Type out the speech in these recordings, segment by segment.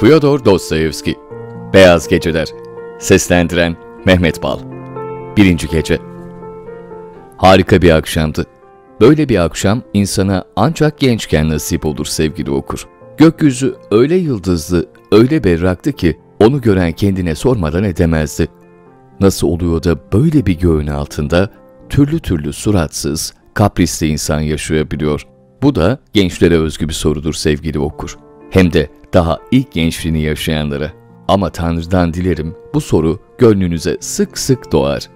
Fyodor Dostoyevski Beyaz Geceler Seslendiren Mehmet Bal Birinci Gece Harika bir akşamdı. Böyle bir akşam insana ancak gençken nasip olur sevgili okur. Gökyüzü öyle yıldızlı, öyle berraktı ki onu gören kendine sormadan edemezdi. Nasıl oluyor da böyle bir göğün altında türlü türlü suratsız, kaprisli insan yaşayabiliyor? Bu da gençlere özgü bir sorudur sevgili okur. Hem de daha ilk gençliğini yaşayanlara. Ama Tanrı'dan dilerim bu soru gönlünüze sık sık doğar.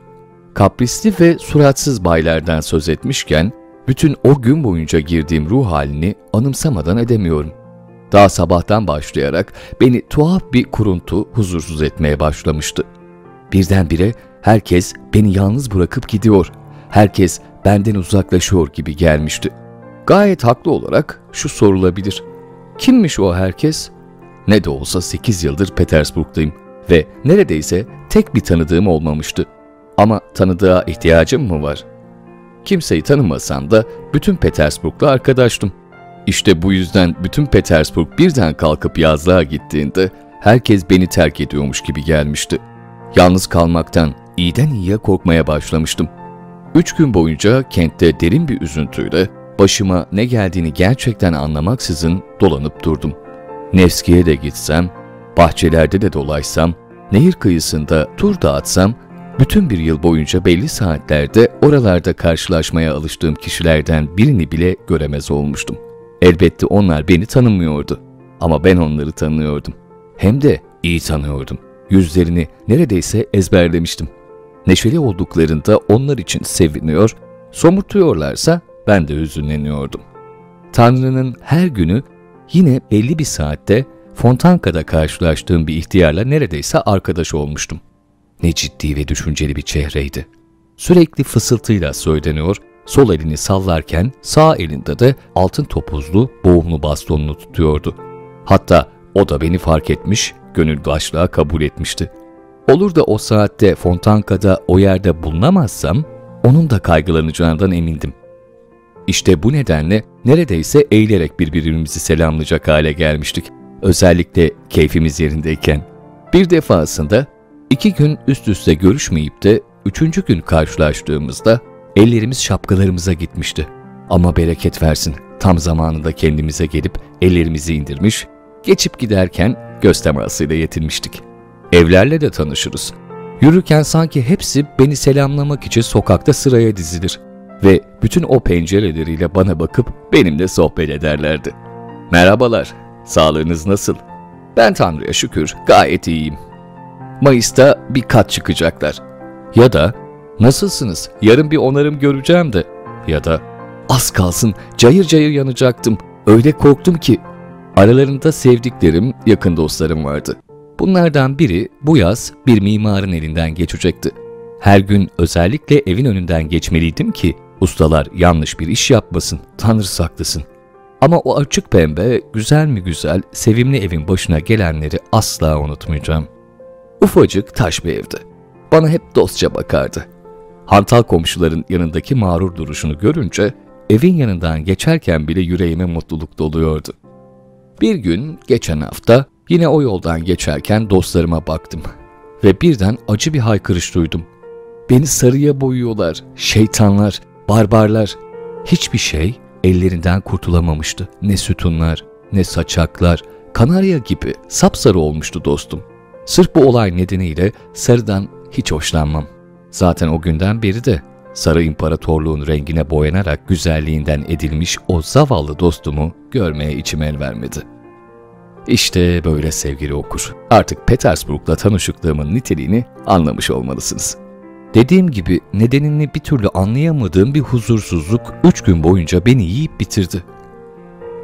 Kaprisli ve suratsız baylardan söz etmişken, bütün o gün boyunca girdiğim ruh halini anımsamadan edemiyorum. Daha sabahtan başlayarak beni tuhaf bir kuruntu huzursuz etmeye başlamıştı. Birdenbire herkes beni yalnız bırakıp gidiyor. Herkes benden uzaklaşıyor gibi gelmişti. Gayet haklı olarak şu sorulabilir. Kimmiş o herkes? Ne de olsa 8 yıldır Petersburg'dayım ve neredeyse tek bir tanıdığım olmamıştı. Ama tanıdığa ihtiyacım mı var? Kimseyi tanımasam da bütün Petersburg'la arkadaştım. İşte bu yüzden bütün Petersburg birden kalkıp yazlığa gittiğinde herkes beni terk ediyormuş gibi gelmişti. Yalnız kalmaktan iyiden iyiye korkmaya başlamıştım. Üç gün boyunca kentte derin bir üzüntüyle başıma ne geldiğini gerçekten anlamaksızın dolanıp durdum. Nevski'ye de gitsem, bahçelerde de dolaysam, nehir kıyısında tur dağıtsam, bütün bir yıl boyunca belli saatlerde oralarda karşılaşmaya alıştığım kişilerden birini bile göremez olmuştum. Elbette onlar beni tanımıyordu. Ama ben onları tanıyordum. Hem de iyi tanıyordum. Yüzlerini neredeyse ezberlemiştim. Neşeli olduklarında onlar için seviniyor, somurtuyorlarsa ben de hüzünleniyordum. Tanrı'nın her günü yine belli bir saatte Fontanka'da karşılaştığım bir ihtiyarla neredeyse arkadaş olmuştum. Ne ciddi ve düşünceli bir çehreydi. Sürekli fısıltıyla söyleniyor, sol elini sallarken sağ elinde de altın topuzlu boğumlu bastonunu tutuyordu. Hatta o da beni fark etmiş, gönül başlığa kabul etmişti. Olur da o saatte Fontanka'da o yerde bulunamazsam, onun da kaygılanacağından emindim. İşte bu nedenle neredeyse eğilerek birbirimizi selamlayacak hale gelmiştik. Özellikle keyfimiz yerindeyken. Bir defasında iki gün üst üste görüşmeyip de üçüncü gün karşılaştığımızda ellerimiz şapkalarımıza gitmişti. Ama bereket versin tam zamanında kendimize gelip ellerimizi indirmiş, geçip giderken göz temasıyla yetinmiştik. Evlerle de tanışırız. Yürürken sanki hepsi beni selamlamak için sokakta sıraya dizilir ve bütün o pencereleriyle bana bakıp benimle sohbet ederlerdi. Merhabalar, sağlığınız nasıl? Ben Tanrı'ya şükür gayet iyiyim. Mayıs'ta bir kat çıkacaklar. Ya da nasılsınız yarın bir onarım göreceğim de. Ya da az kalsın cayır cayır yanacaktım. Öyle korktum ki. Aralarında sevdiklerim, yakın dostlarım vardı. Bunlardan biri bu yaz bir mimarın elinden geçecekti. Her gün özellikle evin önünden geçmeliydim ki ustalar yanlış bir iş yapmasın, Tanrı saklasın. Ama o açık pembe, güzel mi güzel, sevimli evin başına gelenleri asla unutmayacağım. Ufacık taş bir evdi. Bana hep dostça bakardı. Hantal komşuların yanındaki mağrur duruşunu görünce evin yanından geçerken bile yüreğime mutluluk doluyordu. Bir gün geçen hafta yine o yoldan geçerken dostlarıma baktım ve birden acı bir haykırış duydum. Beni sarıya boyuyorlar, şeytanlar, barbarlar. Hiçbir şey ellerinden kurtulamamıştı. Ne sütunlar, ne saçaklar, kanarya gibi sapsarı olmuştu dostum. Sırf bu olay nedeniyle sarıdan hiç hoşlanmam. Zaten o günden beri de Sarı İmparatorluğun rengine boyanarak güzelliğinden edilmiş o zavallı dostumu görmeye içim el vermedi. İşte böyle sevgili okur. Artık Petersburg'la tanışıklığımın niteliğini anlamış olmalısınız. Dediğim gibi nedenini bir türlü anlayamadığım bir huzursuzluk üç gün boyunca beni yiyip bitirdi.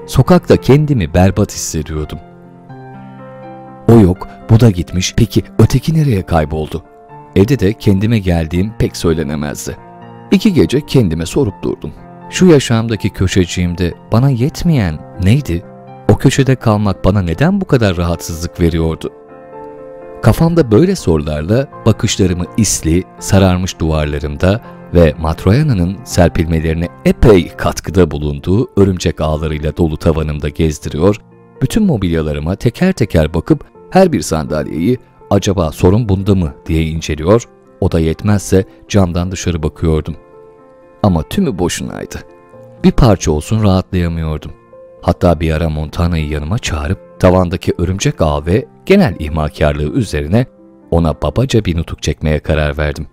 Sokakta kendimi berbat hissediyordum. O yok, bu da gitmiş, peki öteki nereye kayboldu? Evde de kendime geldiğim pek söylenemezdi. İki gece kendime sorup durdum. Şu yaşamdaki köşeciğimde bana yetmeyen neydi? O köşede kalmak bana neden bu kadar rahatsızlık veriyordu? Kafamda böyle sorularla bakışlarımı isli, sararmış duvarlarımda ve Matroyana'nın serpilmelerine epey katkıda bulunduğu örümcek ağlarıyla dolu tavanımda gezdiriyor, bütün mobilyalarıma teker teker bakıp her bir sandalyeyi acaba sorun bunda mı diye inceliyor, o da yetmezse camdan dışarı bakıyordum. Ama tümü boşunaydı. Bir parça olsun rahatlayamıyordum. Hatta bir ara Montana'yı yanıma çağırıp tavandaki örümcek ağ ve genel ihmalkarlığı üzerine ona babaca bir nutuk çekmeye karar verdim.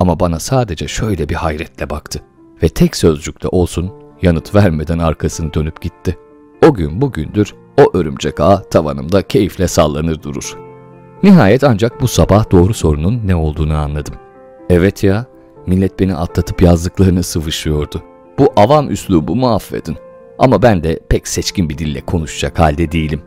Ama bana sadece şöyle bir hayretle baktı ve tek sözcükte olsun yanıt vermeden arkasını dönüp gitti. O gün bugündür o örümcek ağ tavanımda keyifle sallanır durur. Nihayet ancak bu sabah doğru sorunun ne olduğunu anladım. Evet ya, millet beni atlatıp yazdıklarını sıvışıyordu. Bu avam üslubumu affedin. Ama ben de pek seçkin bir dille konuşacak halde değilim.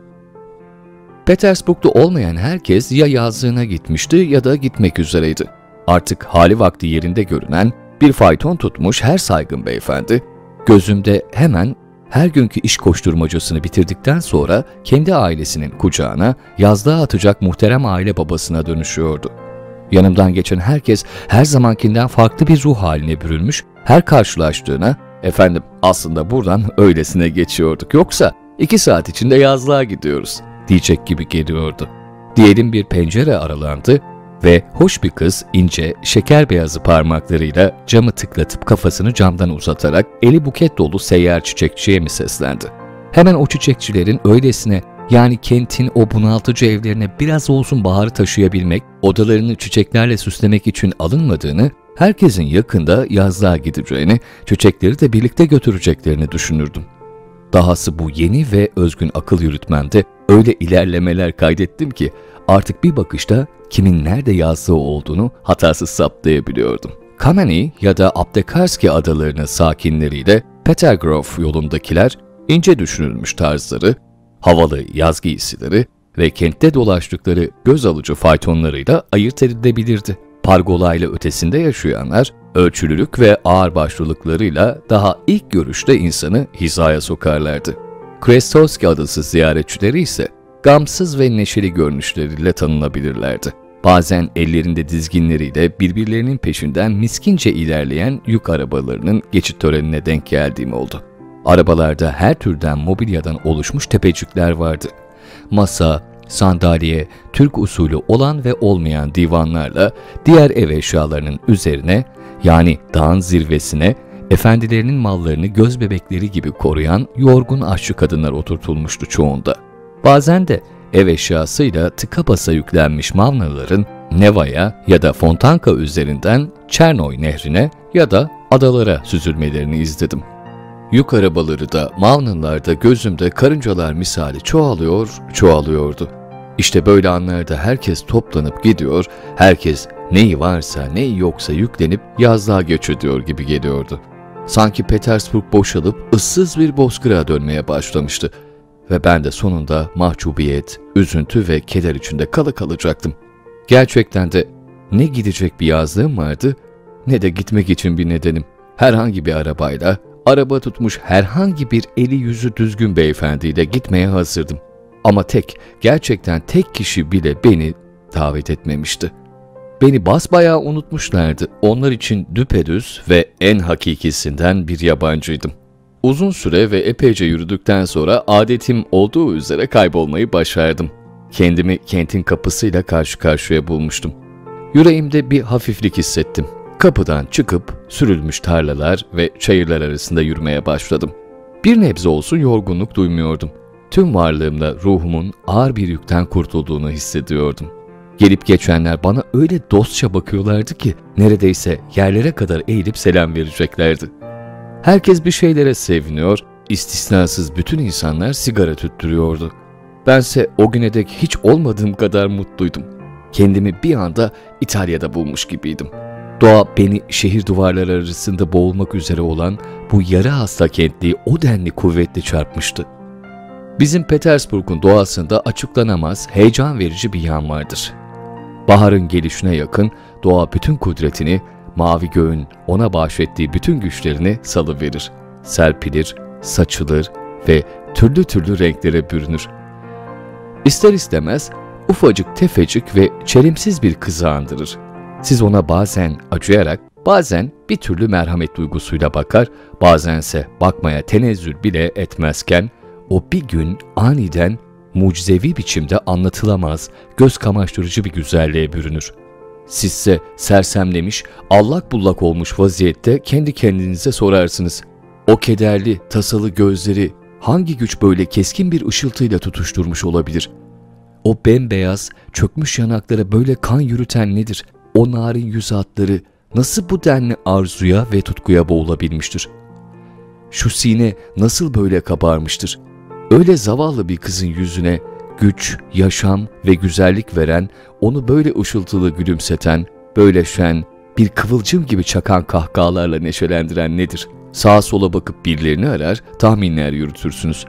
Petersburg'da olmayan herkes ya yazlığına gitmişti ya da gitmek üzereydi. Artık hali vakti yerinde görünen bir fayton tutmuş her saygın beyefendi, gözümde hemen her günkü iş koşturmacasını bitirdikten sonra kendi ailesinin kucağına yazlığa atacak muhterem aile babasına dönüşüyordu. Yanımdan geçen herkes her zamankinden farklı bir ruh haline bürünmüş, her karşılaştığına efendim aslında buradan öylesine geçiyorduk yoksa iki saat içinde yazlığa gidiyoruz diyecek gibi geliyordu. Diyelim bir pencere aralandı ve hoş bir kız ince, şeker beyazı parmaklarıyla camı tıklatıp kafasını camdan uzatarak eli buket dolu seyyar çiçekçiye mi seslendi? Hemen o çiçekçilerin öylesine yani kentin o bunaltıcı evlerine biraz olsun baharı taşıyabilmek, odalarını çiçeklerle süslemek için alınmadığını, herkesin yakında yazlığa gideceğini, çiçekleri de birlikte götüreceklerini düşünürdüm. Dahası bu yeni ve özgün akıl yürütmemde öyle ilerlemeler kaydettim ki artık bir bakışta kimin nerede yazdığı olduğunu hatasız saptayabiliyordum. Kameni ya da Abdekarski adalarının sakinleriyle Petergrove yolundakiler ince düşünülmüş tarzları, havalı yaz giysileri ve kentte dolaştıkları göz alıcı faytonlarıyla ayırt edilebilirdi. Pargola ile ötesinde yaşayanlar ölçülülük ve ağırbaşlılıklarıyla daha ilk görüşte insanı hizaya sokarlardı. Krestovski adası ziyaretçileri ise gamsız ve neşeli görünüşleriyle tanınabilirlerdi. Bazen ellerinde dizginleriyle birbirlerinin peşinden miskince ilerleyen yük arabalarının geçit törenine denk geldiğim oldu. Arabalarda her türden mobilyadan oluşmuş tepecikler vardı. Masa, sandalye, Türk usulü olan ve olmayan divanlarla diğer ev eşyalarının üzerine yani dağın zirvesine efendilerinin mallarını göz bebekleri gibi koruyan yorgun aşçı kadınlar oturtulmuştu çoğunda. Bazen de ev eşyasıyla tıka basa yüklenmiş mavnaların Neva'ya ya da Fontanka üzerinden Çernoy nehrine ya da adalara süzülmelerini izledim. Yük arabaları da Mavnınlarda gözümde karıncalar misali çoğalıyor, çoğalıyordu. İşte böyle anlarda herkes toplanıp gidiyor, herkes neyi varsa neyi yoksa yüklenip yazlığa göç ediyor gibi geliyordu. Sanki Petersburg boşalıp ıssız bir bozkıra dönmeye başlamıştı ve ben de sonunda mahcubiyet, üzüntü ve keder içinde kala kalacaktım. Gerçekten de ne gidecek bir yazlığım vardı ne de gitmek için bir nedenim. Herhangi bir arabayla, araba tutmuş herhangi bir eli yüzü düzgün beyefendiyle gitmeye hazırdım. Ama tek, gerçekten tek kişi bile beni davet etmemişti. Beni basbayağı unutmuşlardı. Onlar için düpedüz ve en hakikisinden bir yabancıydım. Uzun süre ve epeyce yürüdükten sonra adetim olduğu üzere kaybolmayı başardım. Kendimi kentin kapısıyla karşı karşıya bulmuştum. Yüreğimde bir hafiflik hissettim. Kapıdan çıkıp sürülmüş tarlalar ve çayırlar arasında yürümeye başladım. Bir nebze olsun yorgunluk duymuyordum. Tüm varlığımla ruhumun ağır bir yükten kurtulduğunu hissediyordum. Gelip geçenler bana öyle dostça bakıyorlardı ki neredeyse yerlere kadar eğilip selam vereceklerdi. Herkes bir şeylere seviniyor, istisnasız bütün insanlar sigara tüttürüyordu. Bense o güne dek hiç olmadığım kadar mutluydum. Kendimi bir anda İtalya'da bulmuş gibiydim. Doğa beni şehir duvarları arasında boğulmak üzere olan bu yarı hasta kentliği o denli kuvvetli çarpmıştı. Bizim Petersburg'un doğasında açıklanamaz, heyecan verici bir yan vardır. Baharın gelişine yakın doğa bütün kudretini, mavi göğün ona bahşettiği bütün güçlerini salıverir. Serpilir, saçılır ve türlü türlü renklere bürünür. İster istemez ufacık tefecik ve çelimsiz bir kızı andırır. Siz ona bazen acıyarak, bazen bir türlü merhamet duygusuyla bakar, bazense bakmaya tenezzül bile etmezken, o bir gün aniden mucizevi biçimde anlatılamaz, göz kamaştırıcı bir güzelliğe bürünür. Sizse sersemlemiş, allak bullak olmuş vaziyette kendi kendinize sorarsınız. O kederli, tasalı gözleri hangi güç böyle keskin bir ışıltıyla tutuşturmuş olabilir? O bembeyaz, çökmüş yanaklara böyle kan yürüten nedir? O narin yüz hatları nasıl bu denli arzuya ve tutkuya boğulabilmiştir? Şu sine nasıl böyle kabarmıştır? Öyle zavallı bir kızın yüzüne güç, yaşam ve güzellik veren, onu böyle ışıltılı gülümseten, böyle şen, bir kıvılcım gibi çakan kahkahalarla neşelendiren nedir? Sağa sola bakıp birilerini arar, tahminler yürütürsünüz.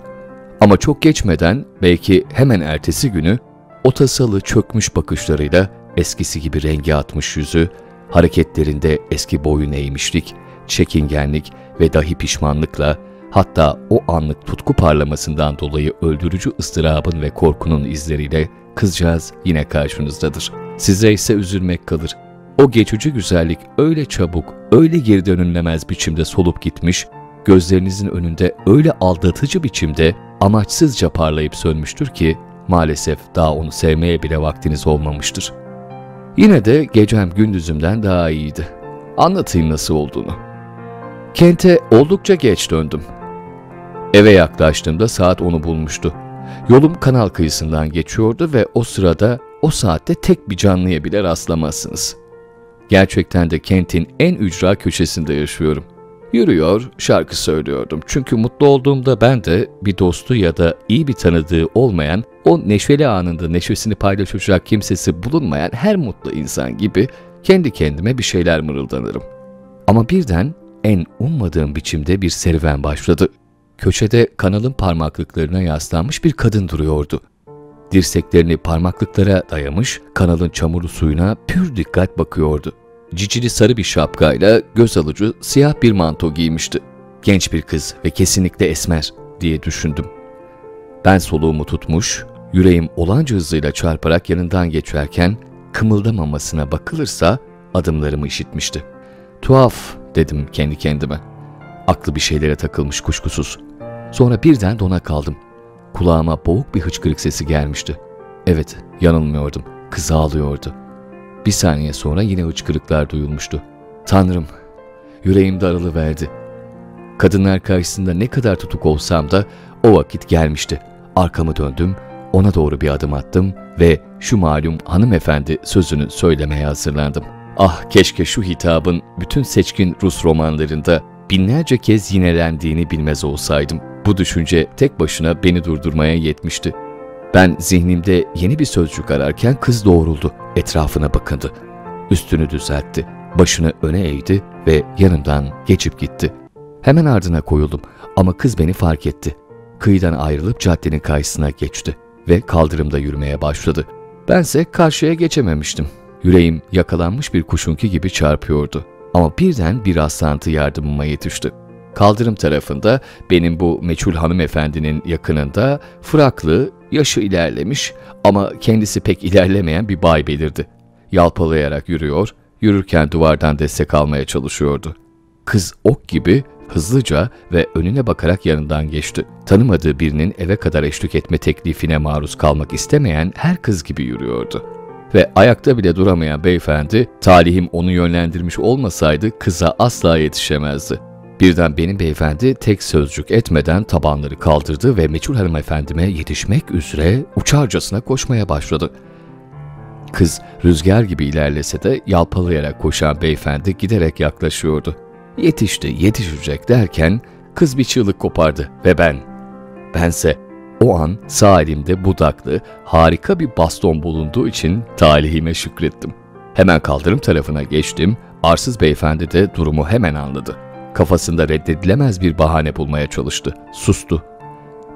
Ama çok geçmeden, belki hemen ertesi günü, o tasalı çökmüş bakışlarıyla eskisi gibi rengi atmış yüzü, hareketlerinde eski boyun eğmişlik, çekingenlik ve dahi pişmanlıkla Hatta o anlık tutku parlamasından dolayı öldürücü ıstırabın ve korkunun izleriyle kızcağız yine karşınızdadır. Size ise üzülmek kalır. O geçici güzellik öyle çabuk, öyle geri dönülemez biçimde solup gitmiş, gözlerinizin önünde öyle aldatıcı biçimde amaçsızca parlayıp sönmüştür ki maalesef daha onu sevmeye bile vaktiniz olmamıştır. Yine de gecem gündüzümden daha iyiydi. Anlatayım nasıl olduğunu. Kente oldukça geç döndüm. Eve yaklaştığımda saat onu bulmuştu. Yolum kanal kıyısından geçiyordu ve o sırada o saatte tek bir canlıya bile rastlamazsınız. Gerçekten de kentin en ücra köşesinde yaşıyorum. Yürüyor, şarkı söylüyordum. Çünkü mutlu olduğumda ben de bir dostu ya da iyi bir tanıdığı olmayan, o neşeli anında neşesini paylaşacak kimsesi bulunmayan her mutlu insan gibi kendi kendime bir şeyler mırıldanırım. Ama birden en ummadığım biçimde bir serüven başladı. Köşede kanalın parmaklıklarına yaslanmış bir kadın duruyordu. Dirseklerini parmaklıklara dayamış, kanalın çamurlu suyuna pür dikkat bakıyordu. Cicili sarı bir şapkayla göz alıcı siyah bir manto giymişti. Genç bir kız ve kesinlikle esmer diye düşündüm. Ben soluğumu tutmuş, yüreğim olanca hızıyla çarparak yanından geçerken kımıldamamasına bakılırsa adımlarımı işitmişti. Tuhaf dedim kendi kendime. Aklı bir şeylere takılmış kuşkusuz. Sonra birden dona kaldım. Kulağıma boğuk bir hıçkırık sesi gelmişti. Evet, yanılmıyordum. Kız ağlıyordu. Bir saniye sonra yine hıçkırıklar duyulmuştu. Tanrım, yüreğim verdi. Kadınlar karşısında ne kadar tutuk olsam da o vakit gelmişti. Arkamı döndüm, ona doğru bir adım attım ve şu malum hanımefendi sözünü söylemeye hazırlandım. Ah keşke şu hitabın bütün seçkin Rus romanlarında binlerce kez yinelendiğini bilmez olsaydım. Bu düşünce tek başına beni durdurmaya yetmişti. Ben zihnimde yeni bir sözcük ararken kız doğruldu, etrafına bakındı. Üstünü düzeltti, başını öne eğdi ve yanımdan geçip gitti. Hemen ardına koyuldum ama kız beni fark etti. Kıyıdan ayrılıp caddenin karşısına geçti ve kaldırımda yürümeye başladı. Bense karşıya geçememiştim. Yüreğim yakalanmış bir kuşunki gibi çarpıyordu. Ama birden bir rastlantı yardımıma yetişti. Kaldırım tarafında benim bu meçhul hanımefendinin yakınında fraklı, yaşı ilerlemiş ama kendisi pek ilerlemeyen bir bay belirdi. Yalpalayarak yürüyor, yürürken duvardan destek almaya çalışıyordu. Kız ok gibi hızlıca ve önüne bakarak yanından geçti. Tanımadığı birinin eve kadar eşlik etme teklifine maruz kalmak istemeyen her kız gibi yürüyordu ve ayakta bile duramayan beyefendi, talihim onu yönlendirmiş olmasaydı kıza asla yetişemezdi. Birden benim beyefendi tek sözcük etmeden tabanları kaldırdı ve meçhul hanımefendime yetişmek üzere uçarcasına koşmaya başladı. Kız rüzgar gibi ilerlese de yalpalayarak koşan beyefendi giderek yaklaşıyordu. Yetişti, yetişecek derken kız bir çığlık kopardı ve ben, bense o an sağ elimde budaklı, harika bir baston bulunduğu için talihime şükrettim. Hemen kaldırım tarafına geçtim, arsız beyefendi de durumu hemen anladı. Kafasında reddedilemez bir bahane bulmaya çalıştı. Sustu.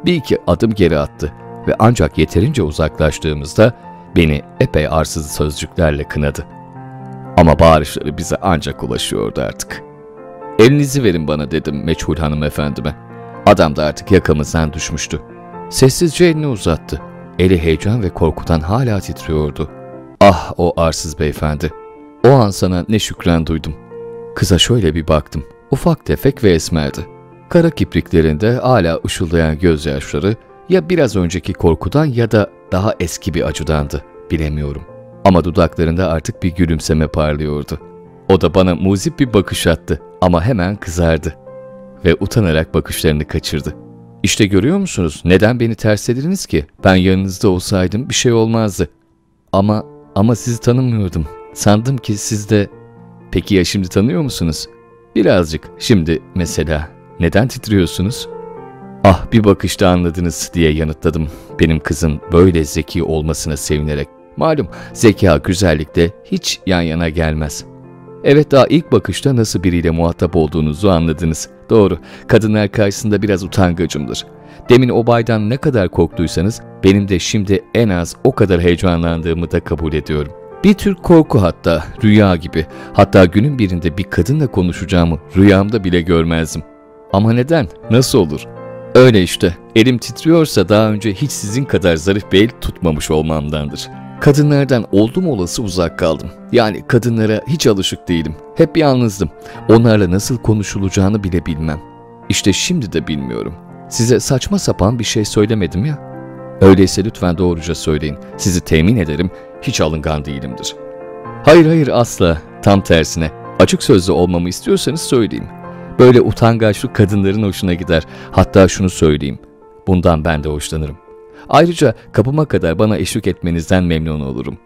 Bir iki adım geri attı ve ancak yeterince uzaklaştığımızda beni epey arsız sözcüklerle kınadı. Ama bağırışları bize ancak ulaşıyordu artık. Elinizi verin bana dedim meçhul hanımefendime. Adam da artık yakamızdan düşmüştü. Sessizce elini uzattı. Eli heyecan ve korkudan hala titriyordu. Ah o arsız beyefendi. O an sana ne şükran duydum. Kıza şöyle bir baktım. Ufak tefek ve esmerdi. Kara kipriklerinde hala ışıldayan gözyaşları Ya biraz önceki korkudan ya da daha eski bir acıdandı. Bilemiyorum. Ama dudaklarında artık bir gülümseme parlıyordu. O da bana muzip bir bakış attı ama hemen kızardı. Ve utanarak bakışlarını kaçırdı. İşte görüyor musunuz? Neden beni ters ediniz ki? Ben yanınızda olsaydım bir şey olmazdı. Ama ama sizi tanımıyordum. Sandım ki siz de... Peki ya şimdi tanıyor musunuz? Birazcık. Şimdi mesela. Neden titriyorsunuz? Ah bir bakışta anladınız diye yanıtladım. Benim kızım böyle zeki olmasına sevinerek. Malum zeka güzellikte hiç yan yana gelmez. Evet daha ilk bakışta nasıl biriyle muhatap olduğunuzu anladınız. Doğru, kadınlar karşısında biraz utangacımdır. Demin o baydan ne kadar korktuysanız benim de şimdi en az o kadar heyecanlandığımı da kabul ediyorum. Bir tür korku hatta, rüya gibi. Hatta günün birinde bir kadınla konuşacağımı rüyamda bile görmezdim. Ama neden? Nasıl olur? Öyle işte. Elim titriyorsa daha önce hiç sizin kadar zarif bir el tutmamış olmamdandır. Kadınlardan oldum olası uzak kaldım. Yani kadınlara hiç alışık değilim. Hep yalnızdım. Onlarla nasıl konuşulacağını bile bilmem. İşte şimdi de bilmiyorum. Size saçma sapan bir şey söylemedim ya. Öyleyse lütfen doğruca söyleyin. Sizi temin ederim hiç alıngan değilimdir. Hayır hayır asla. Tam tersine. Açık sözlü olmamı istiyorsanız söyleyeyim. Böyle utangaçlı kadınların hoşuna gider. Hatta şunu söyleyeyim. Bundan ben de hoşlanırım. Ayrıca kapıma kadar bana eşlik etmenizden memnun olurum.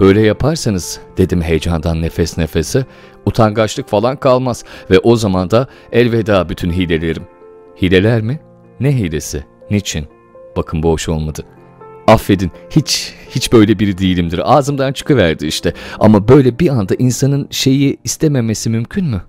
Böyle yaparsanız dedim heyecandan nefes nefese utangaçlık falan kalmaz ve o zaman da elveda bütün hilelerim. Hileler mi? Ne hilesi? Niçin? Bakın bu hoş olmadı. Affedin hiç hiç böyle biri değilimdir. Ağzımdan çıkıverdi işte. Ama böyle bir anda insanın şeyi istememesi mümkün mü?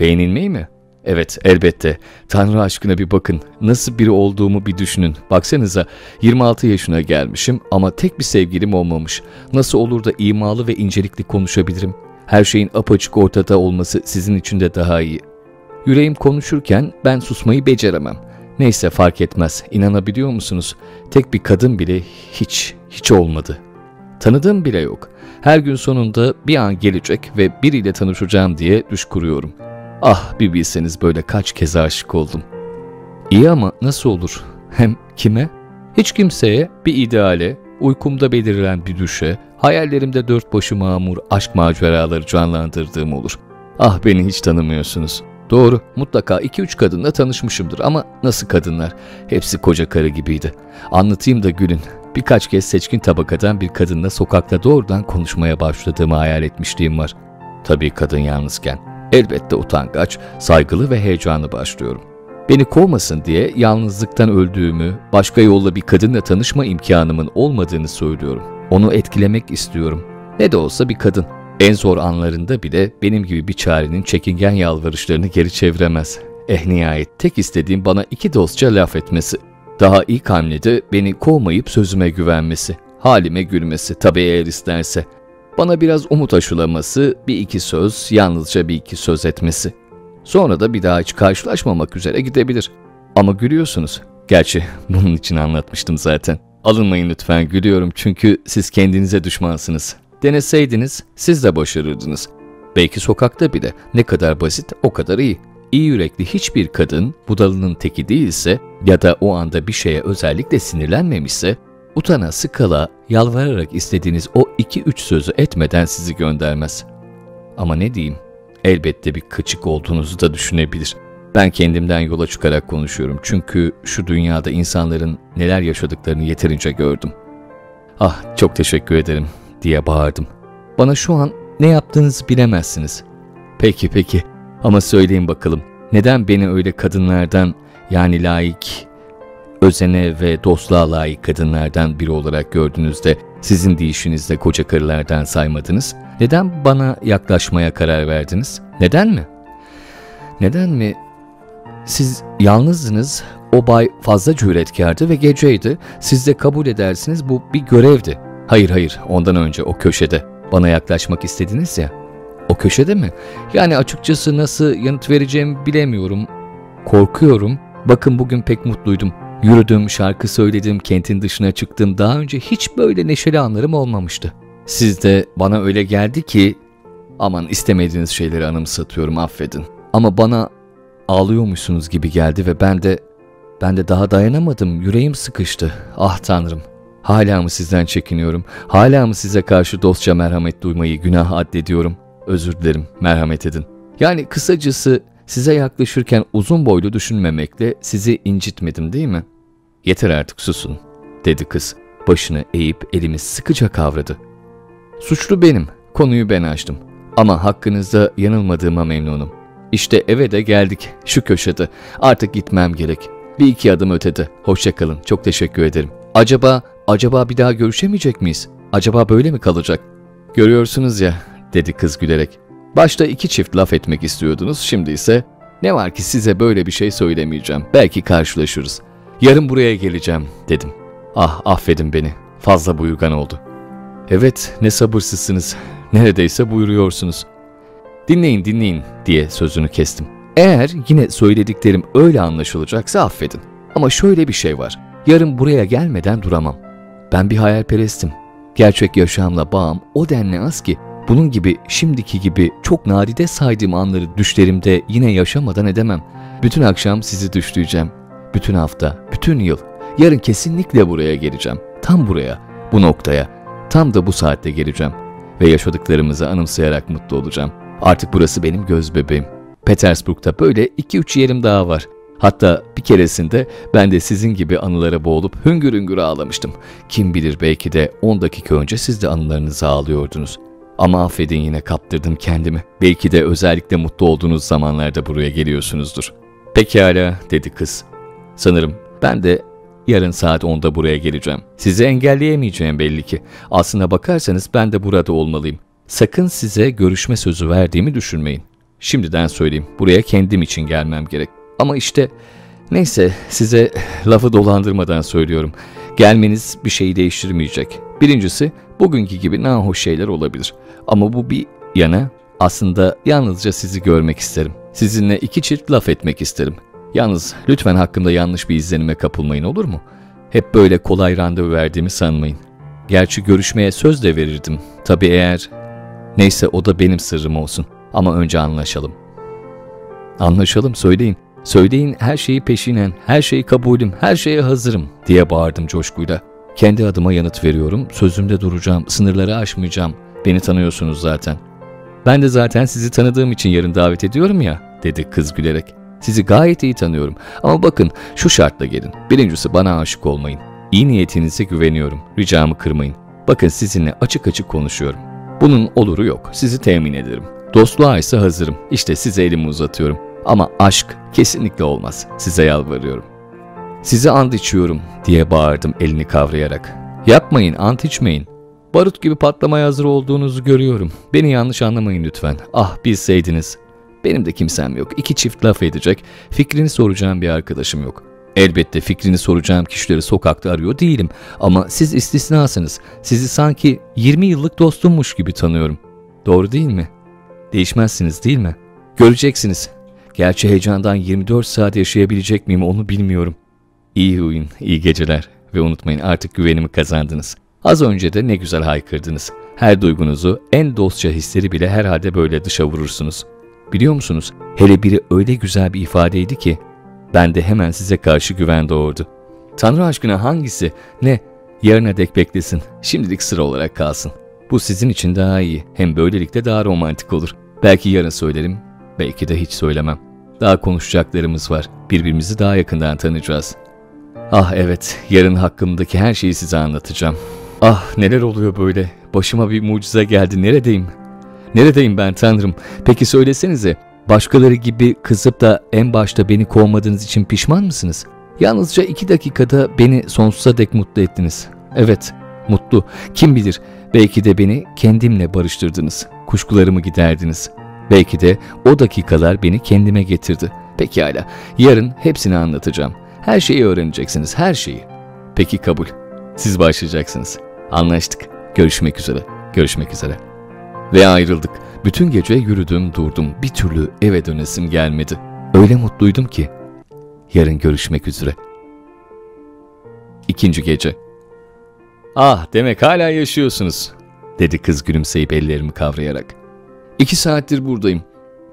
Beğenilmeyi mi? Evet elbette. Tanrı aşkına bir bakın. Nasıl biri olduğumu bir düşünün. Baksanıza 26 yaşına gelmişim ama tek bir sevgilim olmamış. Nasıl olur da imalı ve incelikli konuşabilirim? Her şeyin apaçık ortada olması sizin için de daha iyi. Yüreğim konuşurken ben susmayı beceremem. Neyse fark etmez. İnanabiliyor musunuz? Tek bir kadın bile hiç, hiç olmadı. Tanıdığım bile yok. Her gün sonunda bir an gelecek ve biriyle tanışacağım diye düş kuruyorum. Ah bir bilseniz böyle kaç kez aşık oldum. İyi ama nasıl olur? Hem kime? Hiç kimseye, bir ideale, uykumda belirilen bir düşe, hayallerimde dört başı mamur aşk maceraları canlandırdığım olur. Ah beni hiç tanımıyorsunuz. Doğru, mutlaka iki üç kadınla tanışmışımdır ama nasıl kadınlar? Hepsi koca karı gibiydi. Anlatayım da gülün. Birkaç kez seçkin tabakadan bir kadınla sokakta doğrudan konuşmaya başladığımı hayal etmişliğim var. Tabii kadın yalnızken. Elbette utangaç, saygılı ve heyecanlı başlıyorum. Beni kovmasın diye yalnızlıktan öldüğümü, başka yolla bir kadınla tanışma imkanımın olmadığını söylüyorum. Onu etkilemek istiyorum. Ne de olsa bir kadın. En zor anlarında bile benim gibi bir çarenin çekingen yalvarışlarını geri çeviremez. Eh nihayet tek istediğim bana iki dostça laf etmesi. Daha ilk hamlede beni kovmayıp sözüme güvenmesi. Halime gülmesi tabii eğer isterse. Bana biraz umut aşılaması, bir iki söz, yalnızca bir iki söz etmesi. Sonra da bir daha hiç karşılaşmamak üzere gidebilir. Ama gülüyorsunuz. Gerçi bunun için anlatmıştım zaten. Alınmayın lütfen gülüyorum çünkü siz kendinize düşmansınız. Deneseydiniz siz de başarırdınız. Belki sokakta bile ne kadar basit o kadar iyi. İyi yürekli hiçbir kadın budalının teki değilse ya da o anda bir şeye özellikle sinirlenmemişse Utana sıkala, yalvararak istediğiniz o iki üç sözü etmeden sizi göndermez. Ama ne diyeyim, elbette bir kıçık olduğunuzu da düşünebilir. Ben kendimden yola çıkarak konuşuyorum çünkü şu dünyada insanların neler yaşadıklarını yeterince gördüm. Ah çok teşekkür ederim diye bağırdım. Bana şu an ne yaptığınızı bilemezsiniz. Peki peki ama söyleyin bakalım neden beni öyle kadınlardan yani layık özene ve dostluğa layık kadınlardan biri olarak gördüğünüzde sizin deyişinizde koca karılardan saymadınız? Neden bana yaklaşmaya karar verdiniz? Neden mi? Neden mi? Siz yalnızdınız, o bay fazla cüretkardı ve geceydi. Siz de kabul edersiniz bu bir görevdi. Hayır hayır ondan önce o köşede bana yaklaşmak istediniz ya. O köşede mi? Yani açıkçası nasıl yanıt vereceğimi bilemiyorum. Korkuyorum. Bakın bugün pek mutluydum. Yürüdüm, şarkı söyledim, kentin dışına çıktım. Daha önce hiç böyle neşeli anlarım olmamıştı. Siz de bana öyle geldi ki aman istemediğiniz şeyleri anımsatıyorum affedin. Ama bana ağlıyormuşsunuz gibi geldi ve ben de Ben de daha dayanamadım. Yüreğim sıkıştı. Ah tanrım. Hala mı sizden çekiniyorum? Hala mı size karşı dostça merhamet duymayı günah addediyorum? Özür dilerim, merhamet edin. Yani kısacası size yaklaşırken uzun boylu düşünmemekle sizi incitmedim değil mi? Yeter artık susun, dedi kız. Başını eğip elimi sıkıca kavradı. Suçlu benim, konuyu ben açtım. Ama hakkınızda yanılmadığıma memnunum. İşte eve de geldik, şu köşede. Artık gitmem gerek. Bir iki adım ötede. Hoşçakalın, çok teşekkür ederim. Acaba, acaba bir daha görüşemeyecek miyiz? Acaba böyle mi kalacak? Görüyorsunuz ya, dedi kız gülerek. Başta iki çift laf etmek istiyordunuz, şimdi ise ne var ki size böyle bir şey söylemeyeceğim. Belki karşılaşırız. Yarın buraya geleceğim, dedim. Ah affedin beni, fazla buyurgan oldu. Evet, ne sabırsızsınız. Neredeyse buyuruyorsunuz. Dinleyin dinleyin diye sözünü kestim. Eğer yine söylediklerim öyle anlaşılacaksa affedin. Ama şöyle bir şey var. Yarın buraya gelmeden duramam. Ben bir hayalperestim. Gerçek yaşamla bağım o denli az ki bunun gibi şimdiki gibi çok nadide saydığım anları düşlerimde yine yaşamadan edemem. Bütün akşam sizi düşleyeceğim. Bütün hafta, bütün yıl. Yarın kesinlikle buraya geleceğim. Tam buraya, bu noktaya. Tam da bu saatte geleceğim. Ve yaşadıklarımızı anımsayarak mutlu olacağım. Artık burası benim göz bebeğim. Petersburg'da böyle 2-3 yerim daha var. Hatta bir keresinde ben de sizin gibi anılara boğulup hüngür hüngür ağlamıştım. Kim bilir belki de 10 dakika önce siz de anılarınızı ağlıyordunuz. Ama affedin yine kaptırdım kendimi. Belki de özellikle mutlu olduğunuz zamanlarda buraya geliyorsunuzdur. Pekala dedi kız. Sanırım ben de yarın saat 10'da buraya geleceğim. Sizi engelleyemeyeceğim belli ki. Aslına bakarsanız ben de burada olmalıyım. Sakın size görüşme sözü verdiğimi düşünmeyin. Şimdiden söyleyeyim. Buraya kendim için gelmem gerek. Ama işte neyse size lafı dolandırmadan söylüyorum. Gelmeniz bir şeyi değiştirmeyecek. Birincisi bugünkü gibi nahoş şeyler olabilir. Ama bu bir yana aslında yalnızca sizi görmek isterim. Sizinle iki çift laf etmek isterim. Yalnız lütfen hakkımda yanlış bir izlenime kapılmayın olur mu? Hep böyle kolay randevu verdiğimi sanmayın. Gerçi görüşmeye söz de verirdim. Tabii eğer... Neyse o da benim sırrım olsun. Ama önce anlaşalım. Anlaşalım söyleyin. Söyleyin her şeyi peşinen, her şeyi kabulüm, her şeye hazırım diye bağırdım coşkuyla. Kendi adıma yanıt veriyorum, sözümde duracağım, sınırları aşmayacağım. Beni tanıyorsunuz zaten. Ben de zaten sizi tanıdığım için yarın davet ediyorum ya, dedi kız gülerek. Sizi gayet iyi tanıyorum ama bakın şu şartla gelin. Birincisi bana aşık olmayın. İyi niyetinize güveniyorum, ricamı kırmayın. Bakın sizinle açık açık konuşuyorum. Bunun oluru yok, sizi temin ederim. Dostluğa ise hazırım, İşte size elimi uzatıyorum. Ama aşk kesinlikle olmaz, size yalvarıyorum. Size ant içiyorum diye bağırdım elini kavrayarak. Yapmayın, ant içmeyin. Barut gibi patlamaya hazır olduğunuzu görüyorum. Beni yanlış anlamayın lütfen. Ah bilseydiniz. Benim de kimsem yok. İki çift laf edecek, fikrini soracağım bir arkadaşım yok. Elbette fikrini soracağım kişileri sokakta arıyor değilim. Ama siz istisnasınız. Sizi sanki 20 yıllık dostummuş gibi tanıyorum. Doğru değil mi? Değişmezsiniz değil mi? Göreceksiniz. Gerçi heyecandan 24 saat yaşayabilecek miyim onu bilmiyorum. İyi uyun, iyi geceler ve unutmayın artık güvenimi kazandınız. Az önce de ne güzel haykırdınız. Her duygunuzu, en dostça hisleri bile herhalde böyle dışa vurursunuz. Biliyor musunuz? Hele biri öyle güzel bir ifadeydi ki ben de hemen size karşı güven doğurdu. Tanrı aşkına hangisi? Ne? Yarına dek beklesin. Şimdilik sıra olarak kalsın. Bu sizin için daha iyi. Hem böylelikle daha romantik olur. Belki yarın söylerim, belki de hiç söylemem. Daha konuşacaklarımız var. Birbirimizi daha yakından tanıyacağız. Ah evet, yarın hakkımdaki her şeyi size anlatacağım. Ah neler oluyor böyle? Başıma bir mucize geldi. Neredeyim? Neredeyim ben tanrım? Peki söylesenize. Başkaları gibi kızıp da en başta beni kovmadığınız için pişman mısınız? Yalnızca iki dakikada beni sonsuza dek mutlu ettiniz. Evet, mutlu. Kim bilir, belki de beni kendimle barıştırdınız. Kuşkularımı giderdiniz. Belki de o dakikalar beni kendime getirdi. Pekala, yarın hepsini anlatacağım. Her şeyi öğreneceksiniz, her şeyi. Peki kabul. Siz başlayacaksınız. Anlaştık. Görüşmek üzere. Görüşmek üzere. Ve ayrıldık. Bütün gece yürüdüm durdum. Bir türlü eve dönesim gelmedi. Öyle mutluydum ki. Yarın görüşmek üzere. İkinci gece. Ah demek hala yaşıyorsunuz. Dedi kız gülümseyip ellerimi kavrayarak. İki saattir buradayım.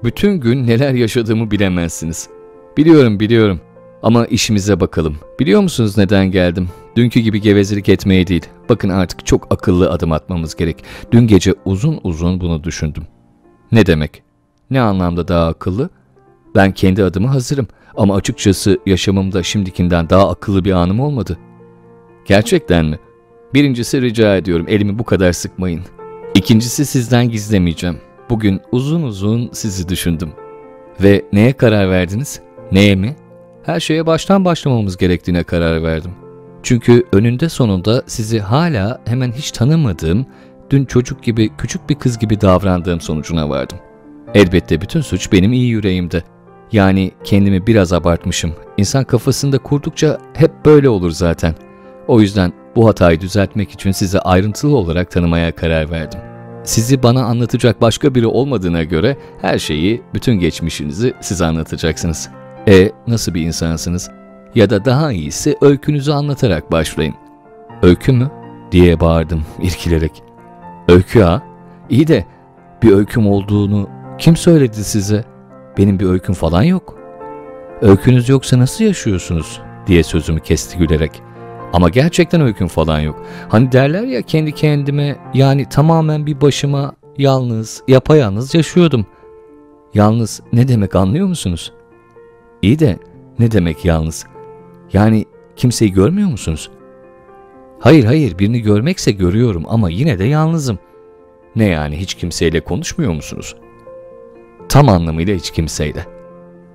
Bütün gün neler yaşadığımı bilemezsiniz. Biliyorum biliyorum. Ama işimize bakalım. Biliyor musunuz neden geldim? Dünkü gibi gevezelik etmeye değil. Bakın artık çok akıllı adım atmamız gerek. Dün gece uzun uzun bunu düşündüm. Ne demek? Ne anlamda daha akıllı? Ben kendi adımı hazırım ama açıkçası yaşamımda şimdikinden daha akıllı bir anım olmadı. Gerçekten mi? Birincisi rica ediyorum elimi bu kadar sıkmayın. İkincisi sizden gizlemeyeceğim. Bugün uzun uzun sizi düşündüm. Ve neye karar verdiniz? Neye mi? Her şeye baştan başlamamız gerektiğine karar verdim. Çünkü önünde sonunda sizi hala hemen hiç tanımadığım, dün çocuk gibi küçük bir kız gibi davrandığım sonucuna vardım. Elbette bütün suç benim iyi yüreğimde. Yani kendimi biraz abartmışım. İnsan kafasında kurdukça hep böyle olur zaten. O yüzden bu hatayı düzeltmek için sizi ayrıntılı olarak tanımaya karar verdim. Sizi bana anlatacak başka biri olmadığına göre her şeyi, bütün geçmişinizi size anlatacaksınız. E nasıl bir insansınız? Ya da daha iyisi öykünüzü anlatarak başlayın. Öykü mü? diye bağırdım irkilerek. Öykü ha? İyi de bir öyküm olduğunu kim söyledi size? Benim bir öyküm falan yok. Öykünüz yoksa nasıl yaşıyorsunuz? diye sözümü kesti gülerek. Ama gerçekten öyküm falan yok. Hani derler ya kendi kendime yani tamamen bir başıma yalnız, yapayalnız yaşıyordum. Yalnız ne demek anlıyor musunuz? İyi de ne demek yalnız? Yani kimseyi görmüyor musunuz? Hayır hayır birini görmekse görüyorum ama yine de yalnızım. Ne yani hiç kimseyle konuşmuyor musunuz? Tam anlamıyla hiç kimseyle.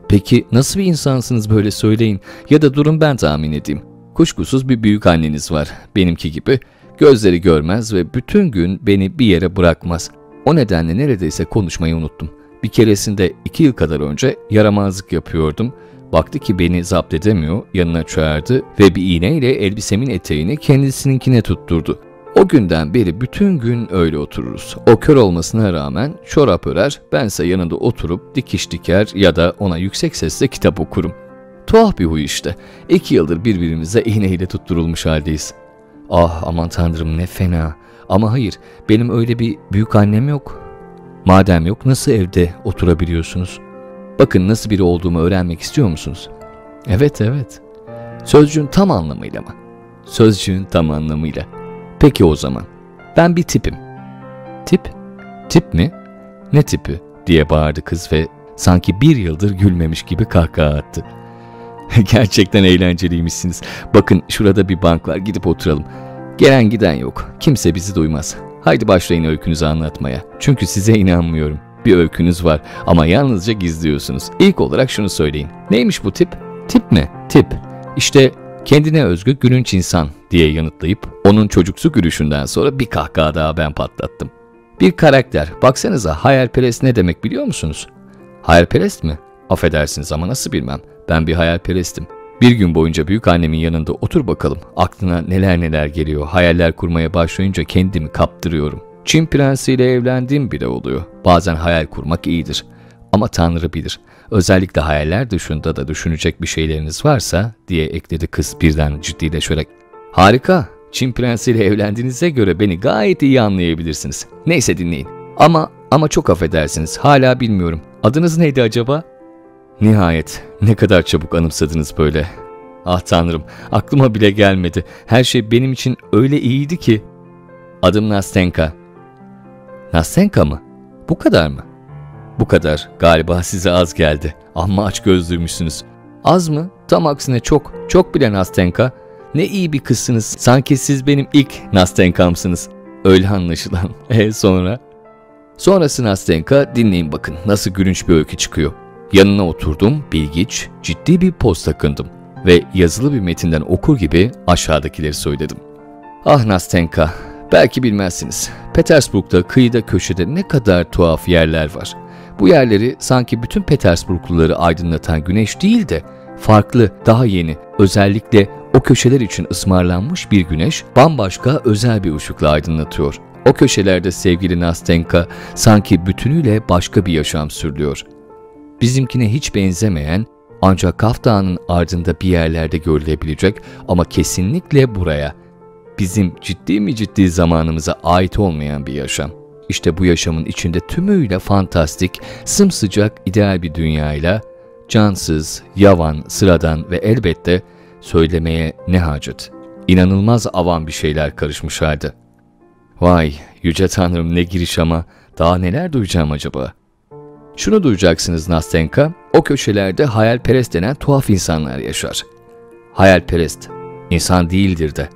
Peki nasıl bir insansınız böyle söyleyin ya da durun ben tahmin edeyim. Kuşkusuz bir büyük anneniz var benimki gibi. Gözleri görmez ve bütün gün beni bir yere bırakmaz. O nedenle neredeyse konuşmayı unuttum. Bir keresinde iki yıl kadar önce yaramazlık yapıyordum. Baktı ki beni zapt edemiyor, yanına çağırdı ve bir iğneyle elbisemin eteğini kendisininkine tutturdu. O günden beri bütün gün öyle otururuz. O kör olmasına rağmen çorap örer, bense yanında oturup dikiş diker ya da ona yüksek sesle kitap okurum. Tuhaf bir huy işte. İki yıldır birbirimize iğneyle tutturulmuş haldeyiz. Ah aman tanrım ne fena. Ama hayır benim öyle bir büyük annem yok. Madem yok nasıl evde oturabiliyorsunuz? Bakın nasıl biri olduğumu öğrenmek istiyor musunuz? Evet evet. Sözcüğün tam anlamıyla mı? Sözcüğün tam anlamıyla. Peki o zaman. Ben bir tipim. Tip? Tip mi? Ne tipi? diye bağırdı kız ve sanki bir yıldır gülmemiş gibi kahkaha attı. Gerçekten eğlenceliymişsiniz. Bakın şurada bir bank var gidip oturalım. Gelen giden yok. Kimse bizi duymaz. Haydi başlayın öykünüzü anlatmaya. Çünkü size inanmıyorum. Bir öykünüz var ama yalnızca gizliyorsunuz. İlk olarak şunu söyleyin. Neymiş bu tip? Tip mi? Tip. İşte kendine özgü gülünç insan diye yanıtlayıp onun çocuksu gülüşünden sonra bir kahkaha daha ben patlattım. Bir karakter. Baksanıza hayalperest ne demek biliyor musunuz? Hayalperest mi? Affedersiniz ama nasıl bilmem. Ben bir hayalperestim. Bir gün boyunca büyük annemin yanında otur bakalım. Aklına neler neler geliyor. Hayaller kurmaya başlayınca kendimi kaptırıyorum. Çin prensiyle evlendiğim bile oluyor. Bazen hayal kurmak iyidir. Ama Tanrı bilir. Özellikle hayaller dışında da düşünecek bir şeyleriniz varsa diye ekledi kız birden ciddileşerek. Harika. Çin prensiyle evlendiğinize göre beni gayet iyi anlayabilirsiniz. Neyse dinleyin. Ama ama çok affedersiniz. Hala bilmiyorum. Adınız neydi acaba? Nihayet ne kadar çabuk anımsadınız böyle. Ah tanrım aklıma bile gelmedi. Her şey benim için öyle iyiydi ki. Adım Nastenka. Nastenka mı? Bu kadar mı? Bu kadar. Galiba size az geldi. Amma aç gözlüymüşsünüz. Az mı? Tam aksine çok. Çok bile Nastenka. Ne iyi bir kızsınız. Sanki siz benim ilk Nastenkamsınız. Öyle anlaşılan. E sonra? Sonrası Nastenka dinleyin bakın nasıl gülünç bir öykü çıkıyor. Yanına oturdum, bilgiç, ciddi bir poz takındım ve yazılı bir metinden okur gibi aşağıdakileri söyledim. Ah Nastenka, belki bilmezsiniz. Petersburg'da kıyıda köşede ne kadar tuhaf yerler var. Bu yerleri sanki bütün Petersburgluları aydınlatan güneş değil de farklı, daha yeni, özellikle o köşeler için ısmarlanmış bir güneş bambaşka özel bir ışıkla aydınlatıyor. O köşelerde sevgili Nastenka sanki bütünüyle başka bir yaşam sürüyor bizimkine hiç benzemeyen ancak Kaf ardında bir yerlerde görülebilecek ama kesinlikle buraya, bizim ciddi mi ciddi zamanımıza ait olmayan bir yaşam. İşte bu yaşamın içinde tümüyle fantastik, sımsıcak, ideal bir dünyayla cansız, yavan, sıradan ve elbette söylemeye ne hacet. İnanılmaz avam bir şeyler karışmışlardı. Vay, yüce tanrım ne giriş ama daha neler duyacağım acaba? Şunu duyacaksınız Nastenka, o köşelerde hayalperest denen tuhaf insanlar yaşar. Hayalperest, insan değildir de,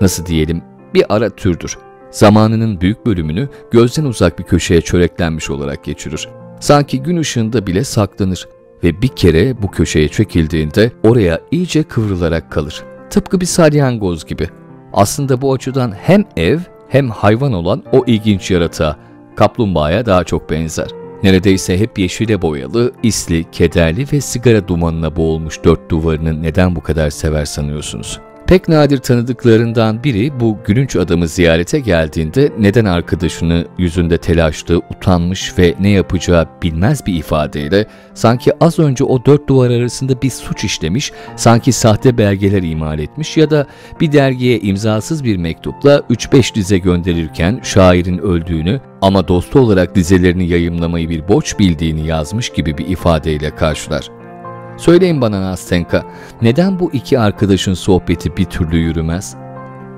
nasıl diyelim, bir ara türdür. Zamanının büyük bölümünü gözden uzak bir köşeye çöreklenmiş olarak geçirir. Sanki gün ışığında bile saklanır ve bir kere bu köşeye çekildiğinde oraya iyice kıvrılarak kalır. Tıpkı bir salyangoz gibi. Aslında bu açıdan hem ev hem hayvan olan o ilginç yaratığa, kaplumbağaya daha çok benzer. Neredeyse hep yeşile boyalı, isli, kederli ve sigara dumanına boğulmuş dört duvarını neden bu kadar sever sanıyorsunuz? Pek nadir tanıdıklarından biri bu gülünç adamı ziyarete geldiğinde neden arkadaşını yüzünde telaşlı, utanmış ve ne yapacağı bilmez bir ifadeyle sanki az önce o dört duvar arasında bir suç işlemiş, sanki sahte belgeler imal etmiş ya da bir dergiye imzasız bir mektupla 3-5 dize gönderirken şairin öldüğünü ama dostu olarak dizelerini yayımlamayı bir borç bildiğini yazmış gibi bir ifadeyle karşılar. Söyleyin bana Nastenka, neden bu iki arkadaşın sohbeti bir türlü yürümez?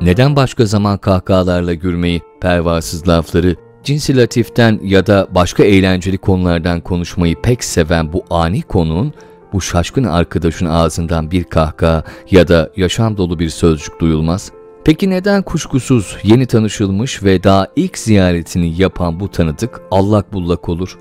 Neden başka zaman kahkahalarla gülmeyi, pervasız lafları, cinsi latiften ya da başka eğlenceli konulardan konuşmayı pek seven bu ani konuğun, bu şaşkın arkadaşın ağzından bir kahkaha ya da yaşam dolu bir sözcük duyulmaz? Peki neden kuşkusuz yeni tanışılmış ve daha ilk ziyaretini yapan bu tanıdık allak bullak olur?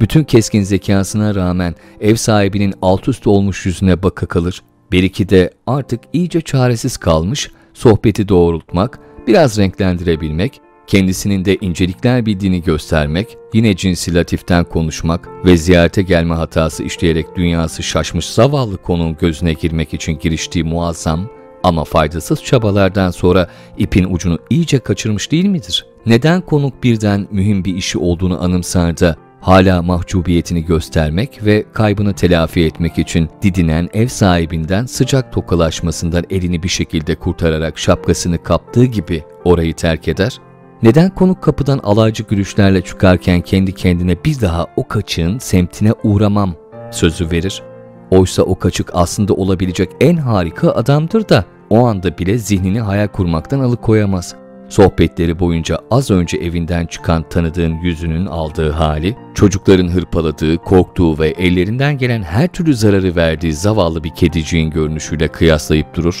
Bütün keskin zekasına rağmen ev sahibinin alt üst olmuş yüzüne baka kalır. Bir iki de artık iyice çaresiz kalmış, sohbeti doğrultmak, biraz renklendirebilmek, kendisinin de incelikler bildiğini göstermek, yine cinsi latiften konuşmak ve ziyarete gelme hatası işleyerek dünyası şaşmış zavallı konunun gözüne girmek için giriştiği muazzam ama faydasız çabalardan sonra ipin ucunu iyice kaçırmış değil midir? Neden konuk birden mühim bir işi olduğunu anımsar da hala mahcubiyetini göstermek ve kaybını telafi etmek için didinen ev sahibinden sıcak tokalaşmasından elini bir şekilde kurtararak şapkasını kaptığı gibi orayı terk eder? Neden konuk kapıdan alaycı gülüşlerle çıkarken kendi kendine bir daha o kaçığın semtine uğramam sözü verir? Oysa o kaçık aslında olabilecek en harika adamdır da o anda bile zihnini hayal kurmaktan alıkoyamaz. Sohbetleri boyunca az önce evinden çıkan tanıdığın yüzünün aldığı hali, çocukların hırpaladığı, korktuğu ve ellerinden gelen her türlü zararı verdiği zavallı bir kediciğin görünüşüyle kıyaslayıp durur.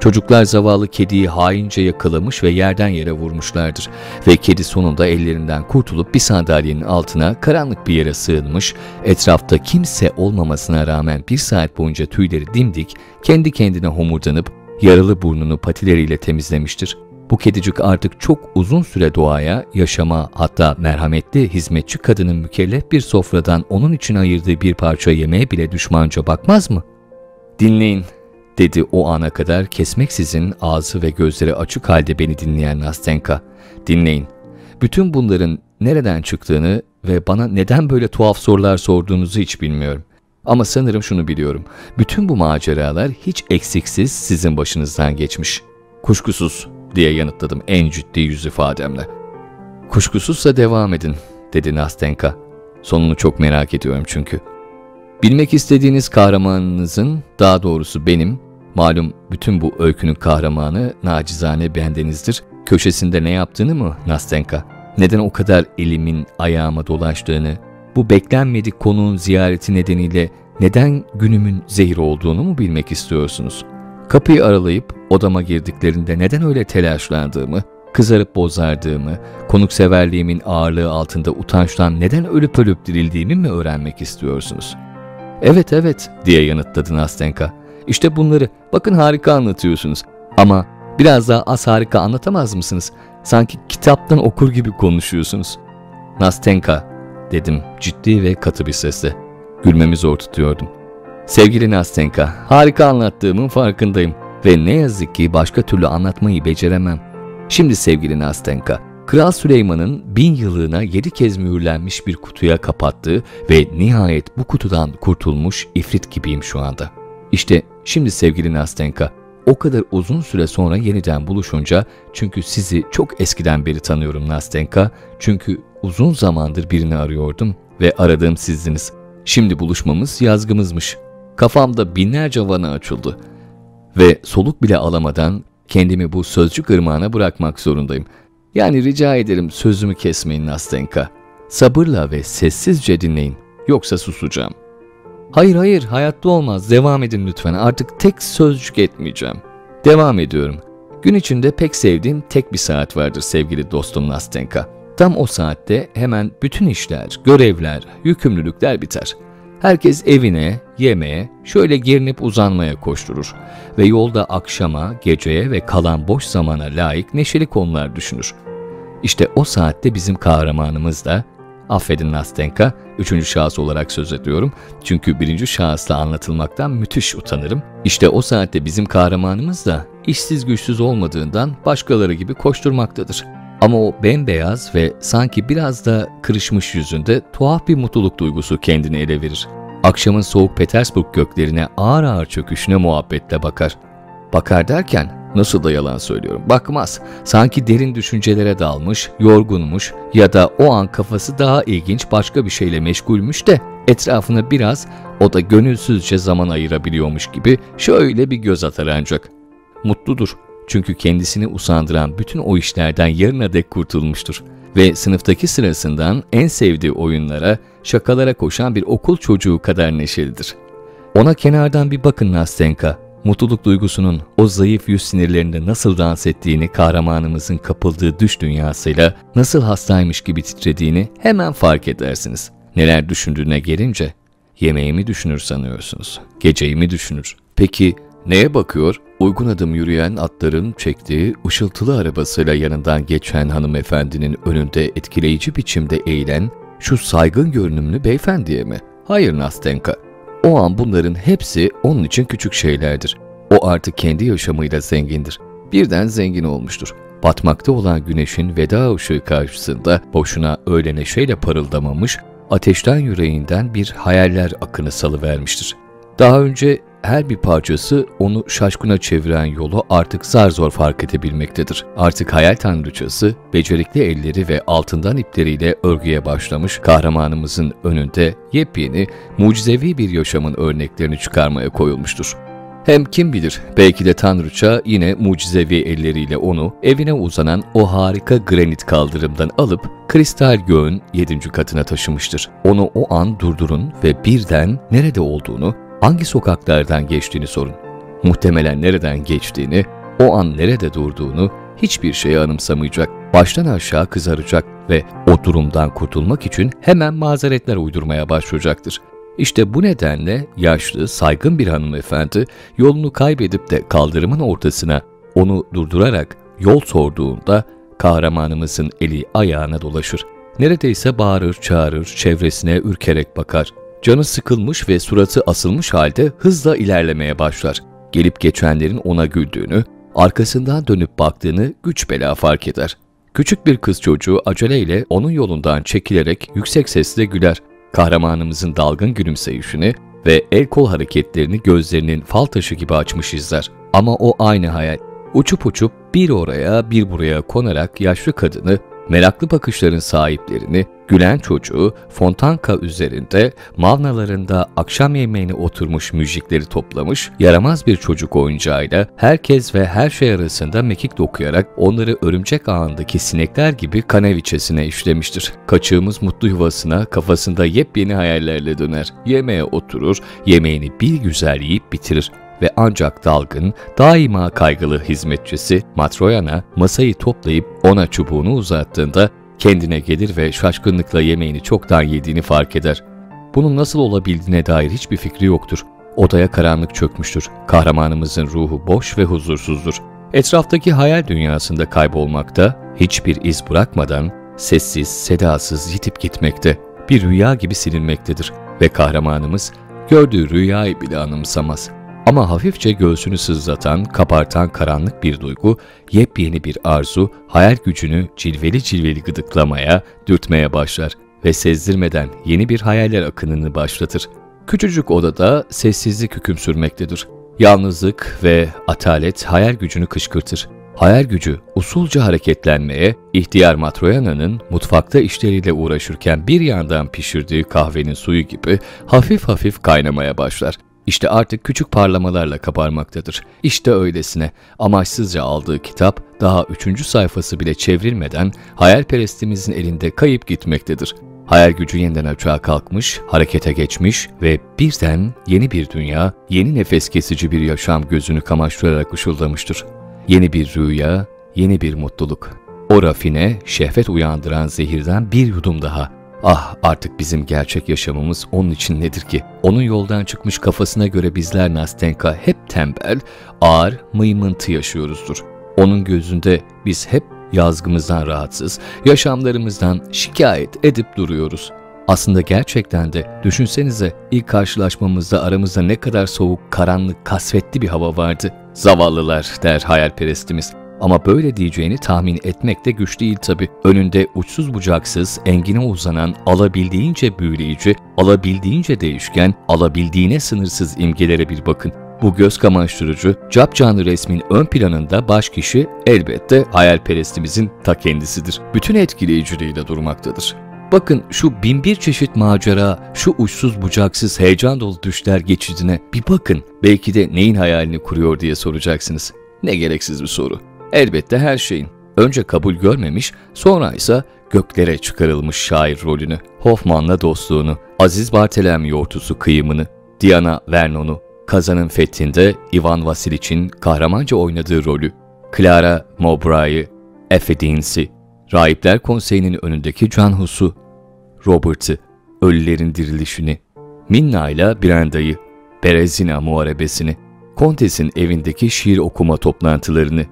Çocuklar zavallı kediyi haince yakalamış ve yerden yere vurmuşlardır ve kedi sonunda ellerinden kurtulup bir sandalyenin altına karanlık bir yere sığınmış, etrafta kimse olmamasına rağmen bir saat boyunca tüyleri dimdik, kendi kendine homurdanıp yaralı burnunu patileriyle temizlemiştir. Bu kedicik artık çok uzun süre doğaya, yaşama hatta merhametli hizmetçi kadının mükellef bir sofradan onun için ayırdığı bir parça yemeğe bile düşmanca bakmaz mı? Dinleyin, dedi o ana kadar kesmeksizin ağzı ve gözleri açık halde beni dinleyen Nastenka. Dinleyin. Bütün bunların nereden çıktığını ve bana neden böyle tuhaf sorular sorduğunuzu hiç bilmiyorum. Ama sanırım şunu biliyorum. Bütün bu maceralar hiç eksiksiz sizin başınızdan geçmiş. Kuşkusuz diye yanıtladım en ciddi yüz ifademle. Kuşkusuzsa devam edin, dedi Nastenka. Sonunu çok merak ediyorum çünkü. Bilmek istediğiniz kahramanınızın, daha doğrusu benim, malum bütün bu öykünün kahramanı nacizane bendenizdir. Köşesinde ne yaptığını mı Nastenka? Neden o kadar elimin ayağıma dolaştığını, bu beklenmedik konuğun ziyareti nedeniyle neden günümün zehir olduğunu mu bilmek istiyorsunuz? Kapıyı aralayıp odama girdiklerinde neden öyle telaşlandığımı, kızarıp bozardığımı, konukseverliğimin ağırlığı altında utançtan neden ölüp ölüp dirildiğimi mi öğrenmek istiyorsunuz? Evet evet diye yanıtladı Nastenka. İşte bunları bakın harika anlatıyorsunuz ama biraz daha az harika anlatamaz mısınız? Sanki kitaptan okur gibi konuşuyorsunuz. Nastenka dedim ciddi ve katı bir sesle. Gülmemi zor tutuyordum. Sevgili Nastenka, harika anlattığımın farkındayım ve ne yazık ki başka türlü anlatmayı beceremem. Şimdi sevgili Nastenka, Kral Süleyman'ın bin yıllığına yedi kez mühürlenmiş bir kutuya kapattığı ve nihayet bu kutudan kurtulmuş ifrit gibiyim şu anda. İşte şimdi sevgili Nastenka, o kadar uzun süre sonra yeniden buluşunca çünkü sizi çok eskiden beri tanıyorum Nastenka, çünkü uzun zamandır birini arıyordum ve aradığım sizdiniz. Şimdi buluşmamız yazgımızmış. Kafamda binlerce vana açıldı. Ve soluk bile alamadan kendimi bu sözcük ırmağına bırakmak zorundayım. Yani rica ederim sözümü kesmeyin Nastenka. Sabırla ve sessizce dinleyin. Yoksa susacağım. Hayır hayır hayatta olmaz. Devam edin lütfen. Artık tek sözcük etmeyeceğim. Devam ediyorum. Gün içinde pek sevdiğim tek bir saat vardır sevgili dostum Nastenka. Tam o saatte hemen bütün işler, görevler, yükümlülükler biter. Herkes evine, yemeğe, şöyle gerinip uzanmaya koşturur ve yolda akşama, geceye ve kalan boş zamana layık neşeli konular düşünür. İşte o saatte bizim kahramanımız da, affedin Nastenka, üçüncü şahıs olarak söz ediyorum çünkü birinci şahısla anlatılmaktan müthiş utanırım. İşte o saatte bizim kahramanımız da işsiz güçsüz olmadığından başkaları gibi koşturmaktadır. Ama o bembeyaz ve sanki biraz da kırışmış yüzünde tuhaf bir mutluluk duygusu kendini ele verir. Akşamın soğuk Petersburg göklerine ağır ağır çöküşüne muhabbetle bakar. Bakar derken nasıl da yalan söylüyorum. Bakmaz. Sanki derin düşüncelere dalmış, yorgunmuş ya da o an kafası daha ilginç başka bir şeyle meşgulmüş de etrafına biraz o da gönülsüzce zaman ayırabiliyormuş gibi şöyle bir göz atar ancak. Mutludur. Çünkü kendisini usandıran bütün o işlerden yarına dek kurtulmuştur. Ve sınıftaki sırasından en sevdiği oyunlara, şakalara koşan bir okul çocuğu kadar neşelidir. Ona kenardan bir bakın Nastenka. Mutluluk duygusunun o zayıf yüz sinirlerinde nasıl dans ettiğini kahramanımızın kapıldığı düş dünyasıyla nasıl hastaymış gibi titrediğini hemen fark edersiniz. Neler düşündüğüne gelince yemeği mi düşünür sanıyorsunuz, geceyi mi düşünür? Peki neye bakıyor? Uygun adım yürüyen atların çektiği ışıltılı arabasıyla yanından geçen hanımefendinin önünde etkileyici biçimde eğilen şu saygın görünümlü beyefendiye mi? Hayır Nastenka. O an bunların hepsi onun için küçük şeylerdir. O artık kendi yaşamıyla zengindir. Birden zengin olmuştur. Batmakta olan güneşin veda ışığı karşısında boşuna öyle neşeyle parıldamamış, ateşten yüreğinden bir hayaller akını salıvermiştir. Daha önce her bir parçası onu şaşkına çeviren yolu artık zar zor fark edebilmektedir. Artık hayal tanrıçası, becerikli elleri ve altından ipleriyle örgüye başlamış kahramanımızın önünde yepyeni, mucizevi bir yaşamın örneklerini çıkarmaya koyulmuştur. Hem kim bilir belki de Tanrıça yine mucizevi elleriyle onu evine uzanan o harika granit kaldırımdan alıp kristal göğün yedinci katına taşımıştır. Onu o an durdurun ve birden nerede olduğunu hangi sokaklardan geçtiğini sorun. Muhtemelen nereden geçtiğini, o an nerede durduğunu hiçbir şeyi anımsamayacak, baştan aşağı kızaracak ve o durumdan kurtulmak için hemen mazeretler uydurmaya başlayacaktır. İşte bu nedenle yaşlı, saygın bir hanımefendi yolunu kaybedip de kaldırımın ortasına onu durdurarak yol sorduğunda kahramanımızın eli ayağına dolaşır. Neredeyse bağırır, çağırır, çevresine ürkerek bakar. Canı sıkılmış ve suratı asılmış halde hızla ilerlemeye başlar. Gelip geçenlerin ona güldüğünü, arkasından dönüp baktığını güç bela fark eder. Küçük bir kız çocuğu aceleyle onun yolundan çekilerek yüksek sesle güler. Kahramanımızın dalgın gülümseyişini ve el kol hareketlerini gözlerinin fal taşı gibi açmış izler. Ama o aynı hayal. Uçup uçup bir oraya bir buraya konarak yaşlı kadını meraklı bakışların sahiplerini, gülen çocuğu, fontanka üzerinde, mavnalarında akşam yemeğine oturmuş müzikleri toplamış, yaramaz bir çocuk oyuncağıyla herkes ve her şey arasında mekik dokuyarak onları örümcek ağındaki sinekler gibi kaneviçesine işlemiştir. Kaçığımız mutlu yuvasına kafasında yepyeni hayallerle döner. Yemeğe oturur, yemeğini bir güzel yiyip bitirir ve ancak dalgın, daima kaygılı hizmetçisi Matroyana masayı toplayıp ona çubuğunu uzattığında kendine gelir ve şaşkınlıkla yemeğini çoktan yediğini fark eder. Bunun nasıl olabildiğine dair hiçbir fikri yoktur. Odaya karanlık çökmüştür. Kahramanımızın ruhu boş ve huzursuzdur. Etraftaki hayal dünyasında kaybolmakta, hiçbir iz bırakmadan sessiz, sedasız yitip gitmekte, bir rüya gibi silinmektedir ve kahramanımız gördüğü rüyayı bile anımsamaz. Ama hafifçe göğsünü sızlatan, kapartan karanlık bir duygu, yepyeni bir arzu, hayal gücünü cilveli cilveli gıdıklamaya, dürtmeye başlar ve sezdirmeden yeni bir hayaller akınını başlatır. Küçücük odada sessizlik hüküm sürmektedir. Yalnızlık ve atalet hayal gücünü kışkırtır. Hayal gücü usulca hareketlenmeye, ihtiyar Matroyana'nın mutfakta işleriyle uğraşırken bir yandan pişirdiği kahvenin suyu gibi hafif hafif kaynamaya başlar. İşte artık küçük parlamalarla kabarmaktadır. İşte öylesine amaçsızca aldığı kitap daha üçüncü sayfası bile çevrilmeden hayalperestimizin elinde kayıp gitmektedir. Hayal gücü yeniden açığa kalkmış, harekete geçmiş ve birden yeni bir dünya, yeni nefes kesici bir yaşam gözünü kamaştırarak ışıldamıştır. Yeni bir rüya, yeni bir mutluluk. O rafine, şehvet uyandıran zehirden bir yudum daha. Ah artık bizim gerçek yaşamımız onun için nedir ki? Onun yoldan çıkmış kafasına göre bizler Nastenka hep tembel, ağır, mıymıntı yaşıyoruzdur. Onun gözünde biz hep yazgımızdan rahatsız, yaşamlarımızdan şikayet edip duruyoruz. Aslında gerçekten de düşünsenize ilk karşılaşmamızda aramızda ne kadar soğuk, karanlık, kasvetli bir hava vardı. Zavallılar der hayalperestimiz. Ama böyle diyeceğini tahmin etmek de güç değil tabi. Önünde uçsuz bucaksız, engine uzanan, alabildiğince büyüleyici, alabildiğince değişken, alabildiğine sınırsız imgelere bir bakın. Bu göz kamaştırıcı, capcanlı resmin ön planında baş kişi elbette hayalperestimizin ta kendisidir. Bütün etkileyiciliğiyle durmaktadır. Bakın şu binbir çeşit macera, şu uçsuz bucaksız heyecan dolu düşler geçidine bir bakın. Belki de neyin hayalini kuruyor diye soracaksınız. Ne gereksiz bir soru. Elbette her şeyin. Önce kabul görmemiş, sonra ise göklere çıkarılmış şair rolünü, Hoffman'la dostluğunu, Aziz Bartelem yortusu kıyımını, Diana Vernon'u, Kazan'ın fethinde Ivan Vasiliç'in kahramanca oynadığı rolü, Clara Mowbray'ı, Effie Deans'i, Rahipler Konseyi'nin önündeki Can Hus'u, Robert'ı, Ölülerin Dirilişini, Minna ile Brenda'yı, Berezina Muharebesini, Kontes'in evindeki şiir okuma toplantılarını,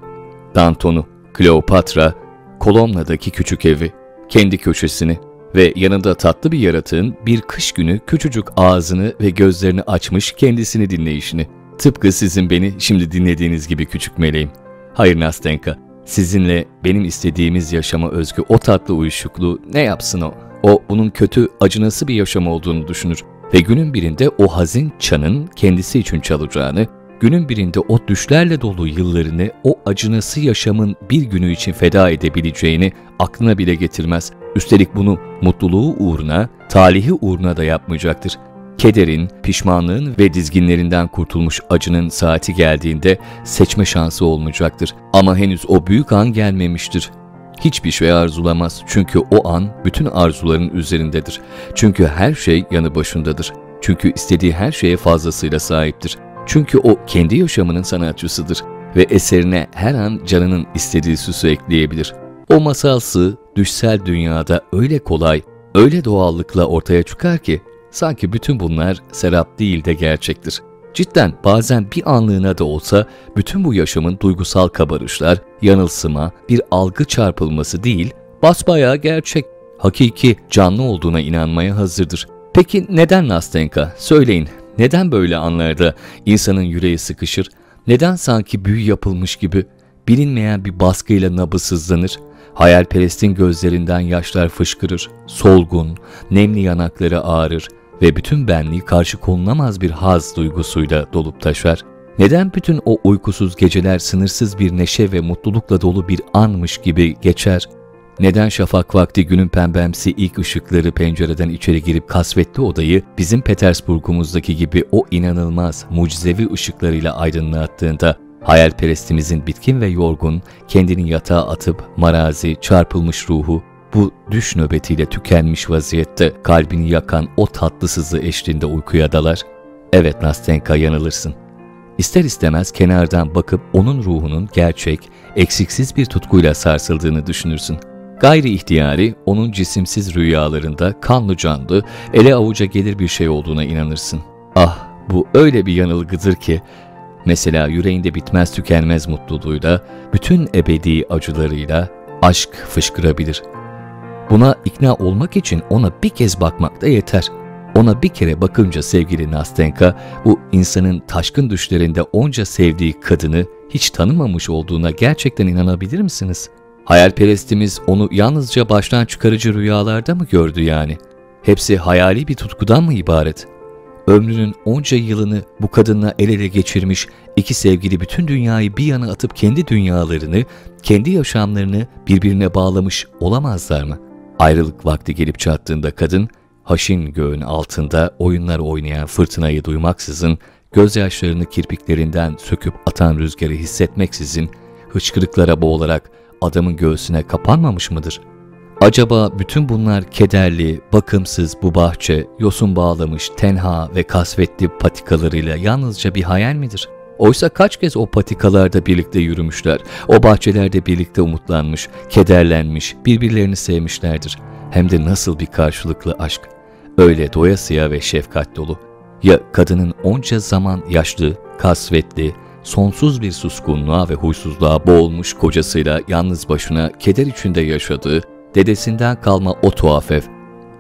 Danton'u, Kleopatra, Kolomna'daki küçük evi, kendi köşesini ve yanında tatlı bir yaratığın bir kış günü küçücük ağzını ve gözlerini açmış kendisini dinleyişini. Tıpkı sizin beni şimdi dinlediğiniz gibi küçük meleğim. Hayır Nastenka, sizinle benim istediğimiz yaşama özgü o tatlı uyuşukluğu ne yapsın o? O bunun kötü, acınası bir yaşam olduğunu düşünür ve günün birinde o hazin çanın kendisi için çalacağını, günün birinde o düşlerle dolu yıllarını o acınası yaşamın bir günü için feda edebileceğini aklına bile getirmez. Üstelik bunu mutluluğu uğruna, talihi uğruna da yapmayacaktır. Kederin, pişmanlığın ve dizginlerinden kurtulmuş acının saati geldiğinde seçme şansı olmayacaktır. Ama henüz o büyük an gelmemiştir. Hiçbir şey arzulamaz çünkü o an bütün arzuların üzerindedir. Çünkü her şey yanı başındadır. Çünkü istediği her şeye fazlasıyla sahiptir. Çünkü o kendi yaşamının sanatçısıdır ve eserine her an canının istediği süsü ekleyebilir. O masalsı, düşsel dünyada öyle kolay, öyle doğallıkla ortaya çıkar ki sanki bütün bunlar serap değil de gerçektir. Cidden bazen bir anlığına da olsa bütün bu yaşamın duygusal kabarışlar, yanılsıma, bir algı çarpılması değil, basbayağı gerçek, hakiki, canlı olduğuna inanmaya hazırdır. Peki neden Nastenka? Söyleyin, neden böyle anlarda insanın yüreği sıkışır? Neden sanki büyü yapılmış gibi bilinmeyen bir baskıyla nabı sızlanır? Hayalperestin gözlerinden yaşlar fışkırır, solgun, nemli yanakları ağrır ve bütün benliği karşı konulamaz bir haz duygusuyla dolup taşar. Neden bütün o uykusuz geceler sınırsız bir neşe ve mutlulukla dolu bir anmış gibi geçer? Neden şafak vakti günün pembemsi ilk ışıkları pencereden içeri girip kasvetli odayı bizim Petersburg'umuzdaki gibi o inanılmaz mucizevi ışıklarıyla aydınlattığında hayalperestimizin bitkin ve yorgun, kendini yatağa atıp marazi, çarpılmış ruhu, bu düş nöbetiyle tükenmiş vaziyette kalbini yakan o tatlı sızı eşliğinde uykuya dalar. Evet Nastenka yanılırsın. İster istemez kenardan bakıp onun ruhunun gerçek, eksiksiz bir tutkuyla sarsıldığını düşünürsün. Gayri ihtiyari onun cisimsiz rüyalarında kanlı canlı, ele avuca gelir bir şey olduğuna inanırsın. Ah bu öyle bir yanılgıdır ki, mesela yüreğinde bitmez tükenmez mutluluğuyla, bütün ebedi acılarıyla aşk fışkırabilir. Buna ikna olmak için ona bir kez bakmak da yeter. Ona bir kere bakınca sevgili Nastenka, bu insanın taşkın düşlerinde onca sevdiği kadını hiç tanımamış olduğuna gerçekten inanabilir misiniz?'' Hayalperestimiz onu yalnızca baştan çıkarıcı rüyalarda mı gördü yani? Hepsi hayali bir tutkudan mı ibaret? ömrünün onca yılını bu kadınla el ele geçirmiş iki sevgili bütün dünyayı bir yana atıp kendi dünyalarını, kendi yaşamlarını birbirine bağlamış olamazlar mı? Ayrılık vakti gelip çattığında kadın, haşin göğün altında oyunlar oynayan fırtınayı duymaksızın, gözyaşlarını kirpiklerinden söküp atan rüzgarı hissetmeksizin, hıçkırıklara boğularak adamın göğsüne kapanmamış mıdır? Acaba bütün bunlar kederli, bakımsız bu bahçe, yosun bağlamış, tenha ve kasvetli patikalarıyla yalnızca bir hayal midir? Oysa kaç kez o patikalarda birlikte yürümüşler, o bahçelerde birlikte umutlanmış, kederlenmiş, birbirlerini sevmişlerdir. Hem de nasıl bir karşılıklı aşk. Öyle doyasıya ve şefkat dolu. Ya kadının onca zaman yaşlı, kasvetli, sonsuz bir suskunluğa ve huysuzluğa boğulmuş kocasıyla yalnız başına keder içinde yaşadığı, dedesinden kalma o tuhaf ev,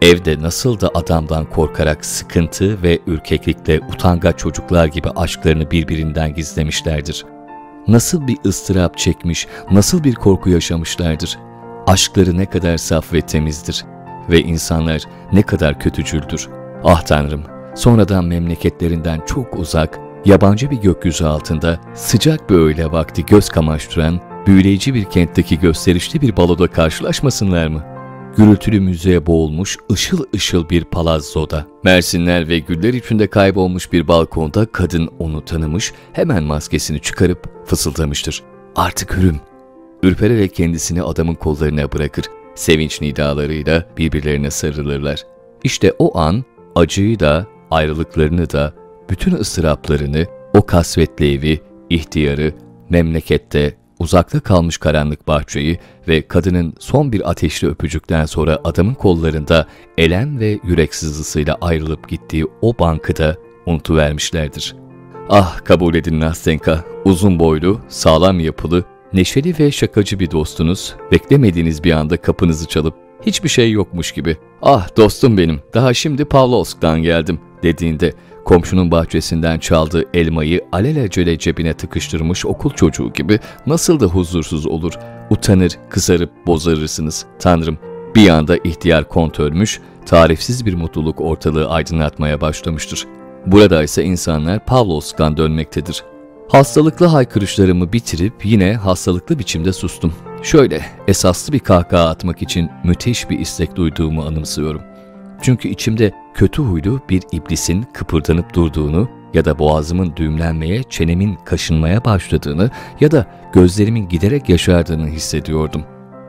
evde nasıl da adamdan korkarak sıkıntı ve ürkeklikle utangaç çocuklar gibi aşklarını birbirinden gizlemişlerdir. Nasıl bir ıstırap çekmiş, nasıl bir korku yaşamışlardır. Aşkları ne kadar saf ve temizdir ve insanlar ne kadar kötücüldür. Ah Tanrım, sonradan memleketlerinden çok uzak, yabancı bir gökyüzü altında sıcak bir öğle vakti göz kamaştıran, büyüleyici bir kentteki gösterişli bir baloda karşılaşmasınlar mı? Gürültülü müziğe boğulmuş ışıl ışıl bir palazzoda. Mersinler ve güller içinde kaybolmuş bir balkonda kadın onu tanımış, hemen maskesini çıkarıp fısıldamıştır. Artık hürüm. Ürpererek kendisini adamın kollarına bırakır. Sevinç nidalarıyla birbirlerine sarılırlar. İşte o an acıyı da, ayrılıklarını da, bütün ıstıraplarını, o kasvetli evi, ihtiyarı, memlekette, uzakta kalmış karanlık bahçeyi ve kadının son bir ateşli öpücükten sonra adamın kollarında elem ve yürek sızısıyla ayrılıp gittiği o bankıda unutuvermişlerdir. Ah kabul edin Nastenka, uzun boylu, sağlam yapılı, neşeli ve şakacı bir dostunuz, beklemediğiniz bir anda kapınızı çalıp hiçbir şey yokmuş gibi, ah dostum benim, daha şimdi Pavlovsk'tan geldim dediğinde komşunun bahçesinden çaldığı elmayı alelacele cebine tıkıştırmış okul çocuğu gibi nasıl da huzursuz olur, utanır, kızarıp bozarırsınız. Tanrım, bir anda ihtiyar kont ölmüş, tarifsiz bir mutluluk ortalığı aydınlatmaya başlamıştır. Burada ise insanlar Pavlovsk'tan dönmektedir. Hastalıklı haykırışlarımı bitirip yine hastalıklı biçimde sustum. Şöyle esaslı bir kahkaha atmak için müthiş bir istek duyduğumu anımsıyorum. Çünkü içimde kötü huylu bir iblisin kıpırdanıp durduğunu ya da boğazımın düğümlenmeye, çenemin kaşınmaya başladığını ya da gözlerimin giderek yaşardığını hissediyordum.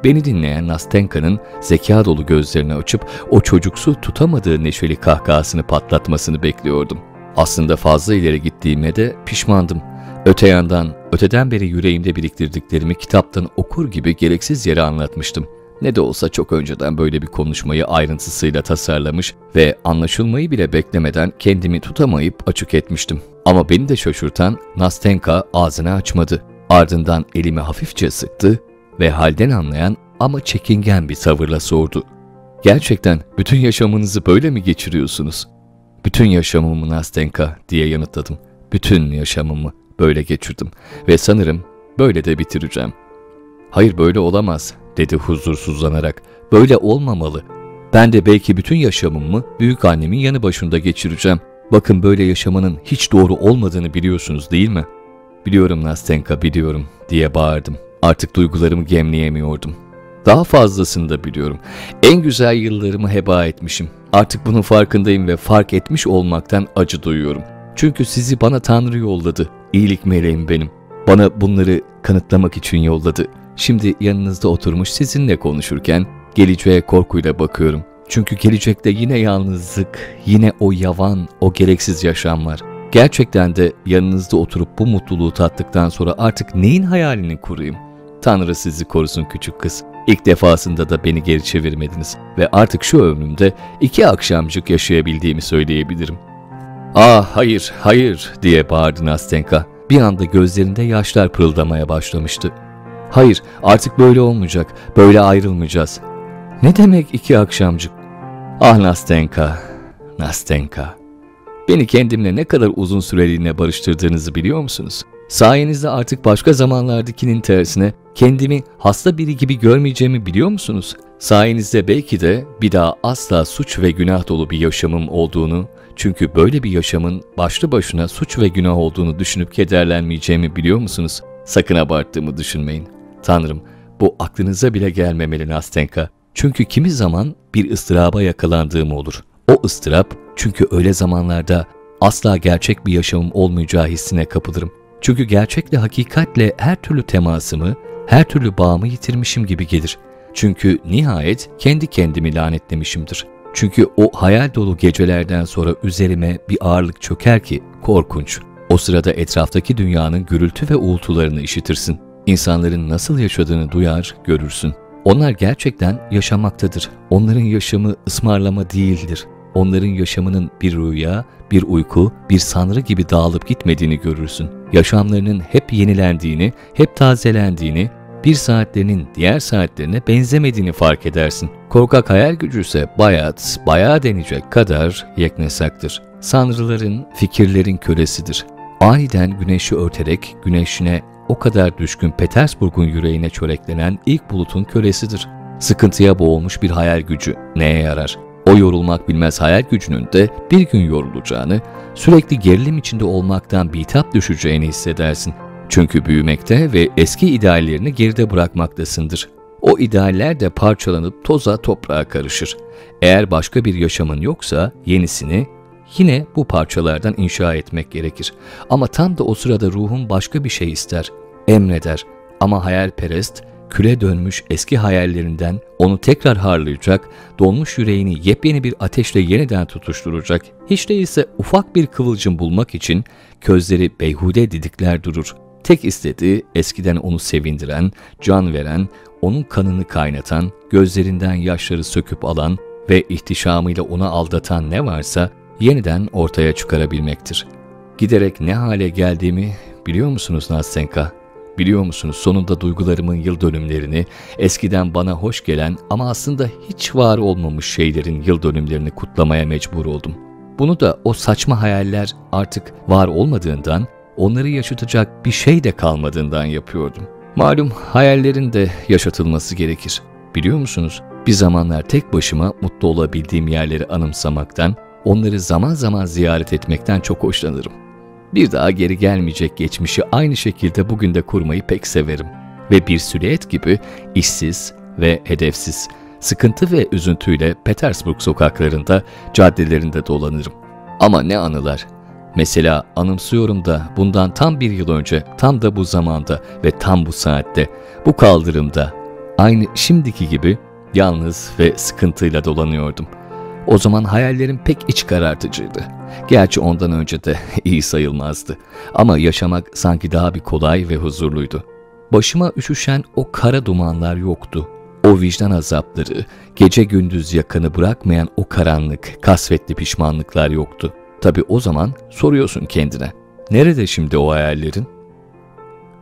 Beni dinleyen Nastenka'nın zeka dolu gözlerini açıp o çocuksu tutamadığı neşeli kahkahasını patlatmasını bekliyordum. Aslında fazla ileri gittiğime de pişmandım. Öte yandan, öteden beri yüreğimde biriktirdiklerimi kitaptan okur gibi gereksiz yere anlatmıştım. Ne de olsa çok önceden böyle bir konuşmayı ayrıntısıyla tasarlamış ve anlaşılmayı bile beklemeden kendimi tutamayıp açık etmiştim. Ama beni de şaşırtan Nastenka ağzını açmadı. Ardından elimi hafifçe sıktı ve halden anlayan ama çekingen bir tavırla sordu. Gerçekten bütün yaşamınızı böyle mi geçiriyorsunuz? Bütün yaşamımı Nastenka diye yanıtladım. Bütün yaşamımı böyle geçirdim ve sanırım böyle de bitireceğim. Hayır böyle olamaz dedi huzursuzlanarak. Böyle olmamalı. Ben de belki bütün yaşamımı büyük annemin yanı başında geçireceğim. Bakın böyle yaşamanın hiç doğru olmadığını biliyorsunuz değil mi? Biliyorum Nastenka biliyorum diye bağırdım. Artık duygularımı gemleyemiyordum. Daha fazlasını da biliyorum. En güzel yıllarımı heba etmişim. Artık bunun farkındayım ve fark etmiş olmaktan acı duyuyorum. Çünkü sizi bana Tanrı yolladı. İyilik meleğim benim. Bana bunları kanıtlamak için yolladı. Şimdi yanınızda oturmuş sizinle konuşurken geleceğe korkuyla bakıyorum. Çünkü gelecekte yine yalnızlık, yine o yavan, o gereksiz yaşam var. Gerçekten de yanınızda oturup bu mutluluğu tattıktan sonra artık neyin hayalini kurayım? Tanrı sizi korusun küçük kız. İlk defasında da beni geri çevirmediniz ve artık şu ömrümde iki akşamcık yaşayabildiğimi söyleyebilirim. Ah hayır, hayır diye bağırdı Nastenka. Bir anda gözlerinde yaşlar pırıldamaya başlamıştı. Hayır, artık böyle olmayacak, böyle ayrılmayacağız. Ne demek iki akşamcık? Ah Nastenka, Nastenka. Beni kendimle ne kadar uzun süreliğine barıştırdığınızı biliyor musunuz? Sayenizde artık başka zamanlardakinin tersine kendimi hasta biri gibi görmeyeceğimi biliyor musunuz? Sayenizde belki de bir daha asla suç ve günah dolu bir yaşamım olduğunu, Çünkü böyle bir yaşamın başlı başına suç ve günah olduğunu düşünüp kederlenmeyeceğimi biliyor musunuz? Sakın abarttığımı düşünmeyin. Tanrım, bu aklınıza bile gelmemeli Nastenka. Çünkü kimi zaman bir ıstıraba yakalandığım olur. O ıstırap çünkü öyle zamanlarda asla gerçek bir yaşamım olmayacağı hissine kapılırım. Çünkü gerçekle hakikatle her türlü temasımı, her türlü bağımı yitirmişim gibi gelir. Çünkü nihayet kendi kendimi lanetlemişimdir. Çünkü o hayal dolu gecelerden sonra üzerime bir ağırlık çöker ki korkunç. O sırada etraftaki dünyanın gürültü ve uğultularını işitirsin. İnsanların nasıl yaşadığını duyar, görürsün. Onlar gerçekten yaşamaktadır. Onların yaşamı ısmarlama değildir. Onların yaşamının bir rüya, bir uyku, bir sanrı gibi dağılıp gitmediğini görürsün. Yaşamlarının hep yenilendiğini, hep tazelendiğini, bir saatlerinin diğer saatlerine benzemediğini fark edersin. Korkak hayal gücü ise bayat, bayağı denecek kadar yeknesaktır. Sanrıların, fikirlerin kölesidir. Aniden güneşi örterek güneşine o kadar düşkün Petersburg'un yüreğine çöreklenen ilk bulutun kölesidir. Sıkıntıya boğulmuş bir hayal gücü neye yarar? O yorulmak bilmez hayal gücünün de bir gün yorulacağını, sürekli gerilim içinde olmaktan bitap düşeceğini hissedersin. Çünkü büyümekte ve eski ideallerini geride bırakmaktasındır. O idealler de parçalanıp toza toprağa karışır. Eğer başka bir yaşamın yoksa yenisini yine bu parçalardan inşa etmek gerekir. Ama tam da o sırada ruhun başka bir şey ister, emreder. Ama hayalperest, küle dönmüş eski hayallerinden onu tekrar harlayacak, donmuş yüreğini yepyeni bir ateşle yeniden tutuşturacak, hiç değilse ufak bir kıvılcım bulmak için közleri beyhude didikler durur. Tek istediği eskiden onu sevindiren, can veren, onun kanını kaynatan, gözlerinden yaşları söküp alan ve ihtişamıyla onu aldatan ne varsa yeniden ortaya çıkarabilmektir. Giderek ne hale geldiğimi biliyor musunuz Nastenka? Biliyor musunuz sonunda duygularımın yıl dönümlerini, eskiden bana hoş gelen ama aslında hiç var olmamış şeylerin yıl dönümlerini kutlamaya mecbur oldum. Bunu da o saçma hayaller artık var olmadığından, onları yaşatacak bir şey de kalmadığından yapıyordum. Malum hayallerin de yaşatılması gerekir. Biliyor musunuz? Bir zamanlar tek başıma mutlu olabildiğim yerleri anımsamaktan, onları zaman zaman ziyaret etmekten çok hoşlanırım. Bir daha geri gelmeyecek geçmişi aynı şekilde bugün de kurmayı pek severim. Ve bir süliyet gibi işsiz ve hedefsiz, sıkıntı ve üzüntüyle Petersburg sokaklarında, caddelerinde dolanırım. Ama ne anılar. Mesela anımsıyorum da bundan tam bir yıl önce, tam da bu zamanda ve tam bu saatte, bu kaldırımda, aynı şimdiki gibi yalnız ve sıkıntıyla dolanıyordum. O zaman hayallerim pek iç karartıcıydı. Gerçi ondan önce de iyi sayılmazdı. Ama yaşamak sanki daha bir kolay ve huzurluydu. Başıma üşüşen o kara dumanlar yoktu. O vicdan azapları, gece gündüz yakanı bırakmayan o karanlık, kasvetli pişmanlıklar yoktu. Tabi o zaman soruyorsun kendine. Nerede şimdi o hayallerin?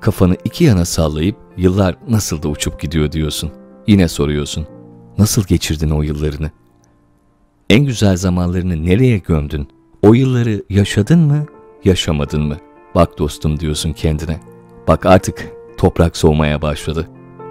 Kafanı iki yana sallayıp yıllar nasıl da uçup gidiyor diyorsun. Yine soruyorsun. Nasıl geçirdin o yıllarını? En güzel zamanlarını nereye gömdün? O yılları yaşadın mı, yaşamadın mı? Bak dostum diyorsun kendine. Bak artık toprak soğumaya başladı.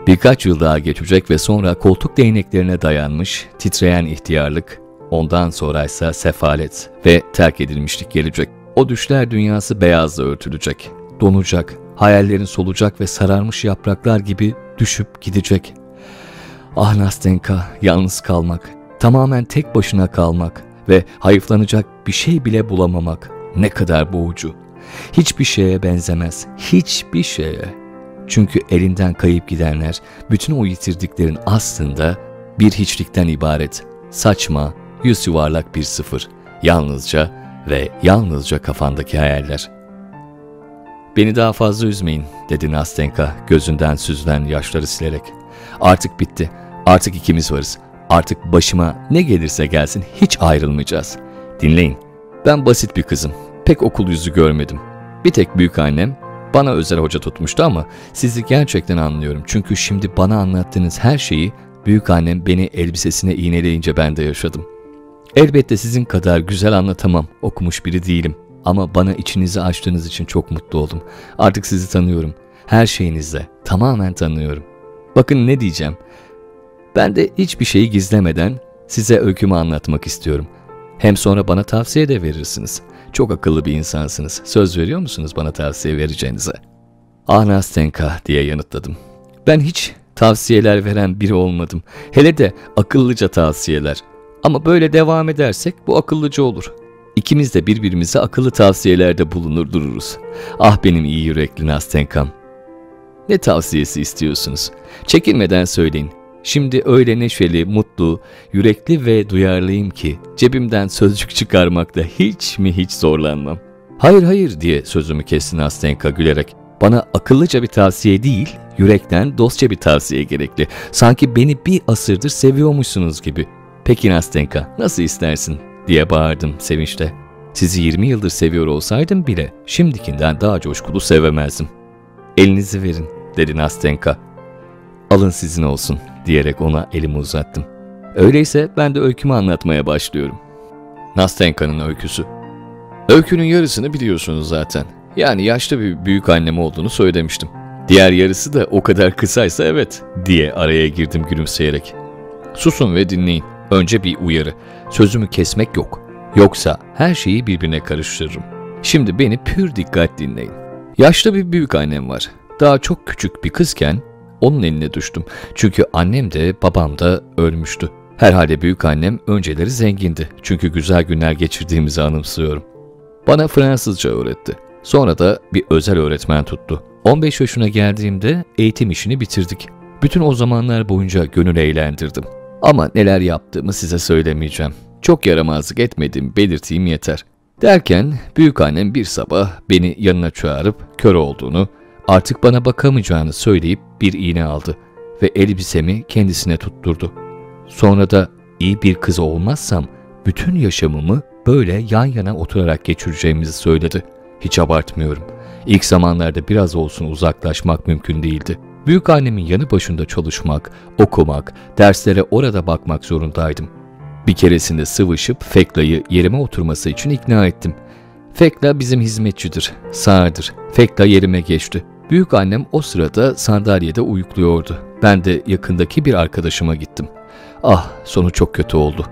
Birkaç yıl daha geçecek ve sonra koltuk değneklerine dayanmış, titreyen ihtiyarlık, ondan sonra ise sefalet ve terk edilmişlik gelecek. O düşler dünyası beyazla örtülecek, donacak, hayallerin solacak ve sararmış yapraklar gibi düşüp gidecek. Ah Nastenka, yalnız kalmak, tamamen tek başına kalmak ve hayıflanacak bir şey bile bulamamak ne kadar boğucu. Hiçbir şeye benzemez, hiçbir şeye. Çünkü elinden kayıp gidenler bütün o yitirdiklerin aslında bir hiçlikten ibaret. Saçma, yüz yuvarlak bir sıfır. Yalnızca ve yalnızca kafandaki hayaller. Beni daha fazla üzmeyin, dedi Nastenka gözünden süzülen yaşları silerek. Artık bitti. Artık ikimiz varız. Artık başıma ne gelirse gelsin hiç ayrılmayacağız. Dinleyin. Ben basit bir kızım. Pek okul yüzü görmedim. Bir tek büyük annem bana özel hoca tutmuştu ama sizi gerçekten anlıyorum. Çünkü şimdi bana anlattığınız her şeyi büyük annem beni elbisesine iğneleyince ben de yaşadım. Elbette sizin kadar güzel anlatamam. Okumuş biri değilim. Ama bana içinizi açtığınız için çok mutlu oldum. Artık sizi tanıyorum. Her şeyinizle tamamen tanıyorum. Bakın ne diyeceğim. Ben de hiçbir şeyi gizlemeden size öykümü anlatmak istiyorum. Hem sonra bana tavsiye de verirsiniz. Çok akıllı bir insansınız. Söz veriyor musunuz bana tavsiye vereceğinize? Ah Nastenka diye yanıtladım. Ben hiç tavsiyeler veren biri olmadım. Hele de akıllıca tavsiyeler. Ama böyle devam edersek bu akıllıca olur. İkimiz de birbirimize akıllı tavsiyelerde bulunur dururuz. Ah benim iyi yürekli Nastenkam. Ne tavsiyesi istiyorsunuz? Çekinmeden söyleyin. Şimdi öyle neşeli, mutlu, yürekli ve duyarlıyım ki cebimden sözcük çıkarmakta hiç mi hiç zorlanmam. Hayır hayır diye sözümü kesti Nastenka gülerek. Bana akıllıca bir tavsiye değil, yürekten dostça bir tavsiye gerekli. Sanki beni bir asırdır seviyormuşsunuz gibi. Peki Nastenka, nasıl istersin? diye bağırdım sevinçle. Sizi 20 yıldır seviyor olsaydım bile şimdikinden daha coşkulu sevemezdim. Elinizi verin, dedi Nastenka. Alın sizin olsun, diyerek ona elimi uzattım. Öyleyse ben de öykümü anlatmaya başlıyorum. Nastenka'nın öyküsü. Öykünün yarısını biliyorsunuz zaten. Yani yaşlı bir büyük annem olduğunu söylemiştim. Diğer yarısı da o kadar kısaysa evet diye araya girdim gülümseyerek. Susun ve dinleyin. Önce bir uyarı. Sözümü kesmek yok. Yoksa her şeyi birbirine karıştırırım. Şimdi beni pür dikkat dinleyin. Yaşlı bir büyük annem var. Daha çok küçük bir kızken onun eline düştüm. Çünkü annem de babam da ölmüştü. Herhalde büyük annem önceleri zengindi. Çünkü güzel günler geçirdiğimizi anımsıyorum. Bana Fransızca öğretti. Sonra da bir özel öğretmen tuttu. 15 yaşına geldiğimde eğitim işini bitirdik. Bütün o zamanlar boyunca gönül eğlendirdim. Ama neler yaptığımı size söylemeyeceğim. Çok yaramazlık etmedim belirteyim yeter. Derken büyük annem bir sabah beni yanına çağırıp kör olduğunu, artık bana bakamayacağını söyleyip bir iğne aldı ve elbisemi kendisine tutturdu. Sonra da iyi bir kız olmazsam bütün yaşamımı böyle yan yana oturarak geçireceğimizi söyledi. Hiç abartmıyorum. İlk zamanlarda biraz olsun uzaklaşmak mümkün değildi. Büyük annemin yanı başında çalışmak, okumak, derslere orada bakmak zorundaydım. Bir keresinde sıvışıp Fekla'yı yerime oturması için ikna ettim. Fekla bizim hizmetçidir, sağırdır. Fekla yerime geçti. Büyük annem o sırada sandalyede uyukluyordu. Ben de yakındaki bir arkadaşıma gittim. Ah, sonu çok kötü oldu.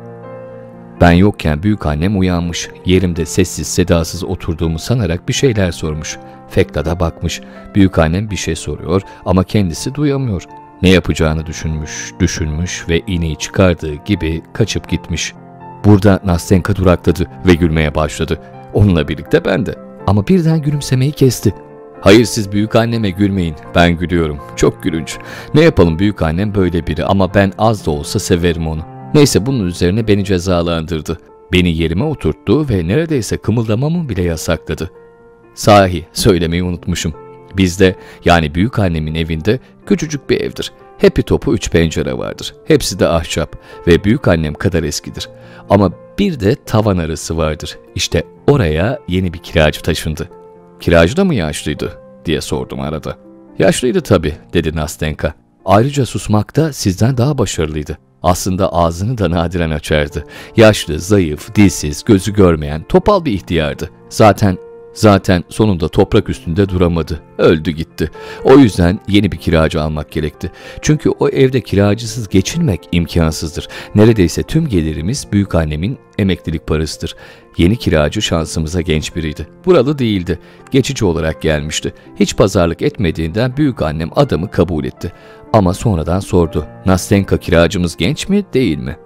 Ben yokken büyük annem uyanmış, yerimde sessiz sedasız oturduğumu sanarak bir şeyler sormuş. Fekla da bakmış, büyük annem bir şey soruyor ama kendisi duyamıyor. Ne yapacağını düşünmüş, düşünmüş ve iğneyi çıkardığı gibi kaçıp gitmiş. Burada Nastenka durakladı ve gülmeye başladı. Onunla birlikte ben de. Ama birden gülümsemeyi kesti. Hayır siz büyük anneme gülmeyin. Ben gülüyorum. Çok gülünç. Ne yapalım büyük annem böyle biri ama ben az da olsa severim onu. Neyse bunun üzerine beni cezalandırdı. Beni yerime oturttu ve neredeyse kımıldamamı bile yasakladı. Sahi söylemeyi unutmuşum. Bizde yani büyük annemin evinde küçücük bir evdir. Hepi topu üç pencere vardır. Hepsi de ahşap ve büyük annem kadar eskidir. Ama bir de tavan arası vardır. İşte oraya yeni bir kiracı taşındı. Kiracı da mı yaşlıydı diye sordum arada. Yaşlıydı tabii dedi Nastenka. Ayrıca susmakta sizden daha başarılıydı. Aslında ağzını da nadiren açardı. Yaşlı, zayıf, dilsiz, gözü görmeyen, topal bir ihtiyardı. Zaten Zaten sonunda toprak üstünde duramadı. Öldü gitti. O yüzden yeni bir kiracı almak gerekti. Çünkü o evde kiracısız geçinmek imkansızdır. Neredeyse tüm gelirimiz büyük annemin emeklilik parasıdır. Yeni kiracı şansımıza genç biriydi. Buralı değildi. Geçici olarak gelmişti. Hiç pazarlık etmediğinden büyük annem adamı kabul etti. Ama sonradan sordu. Nastenka kiracımız genç mi değil mi?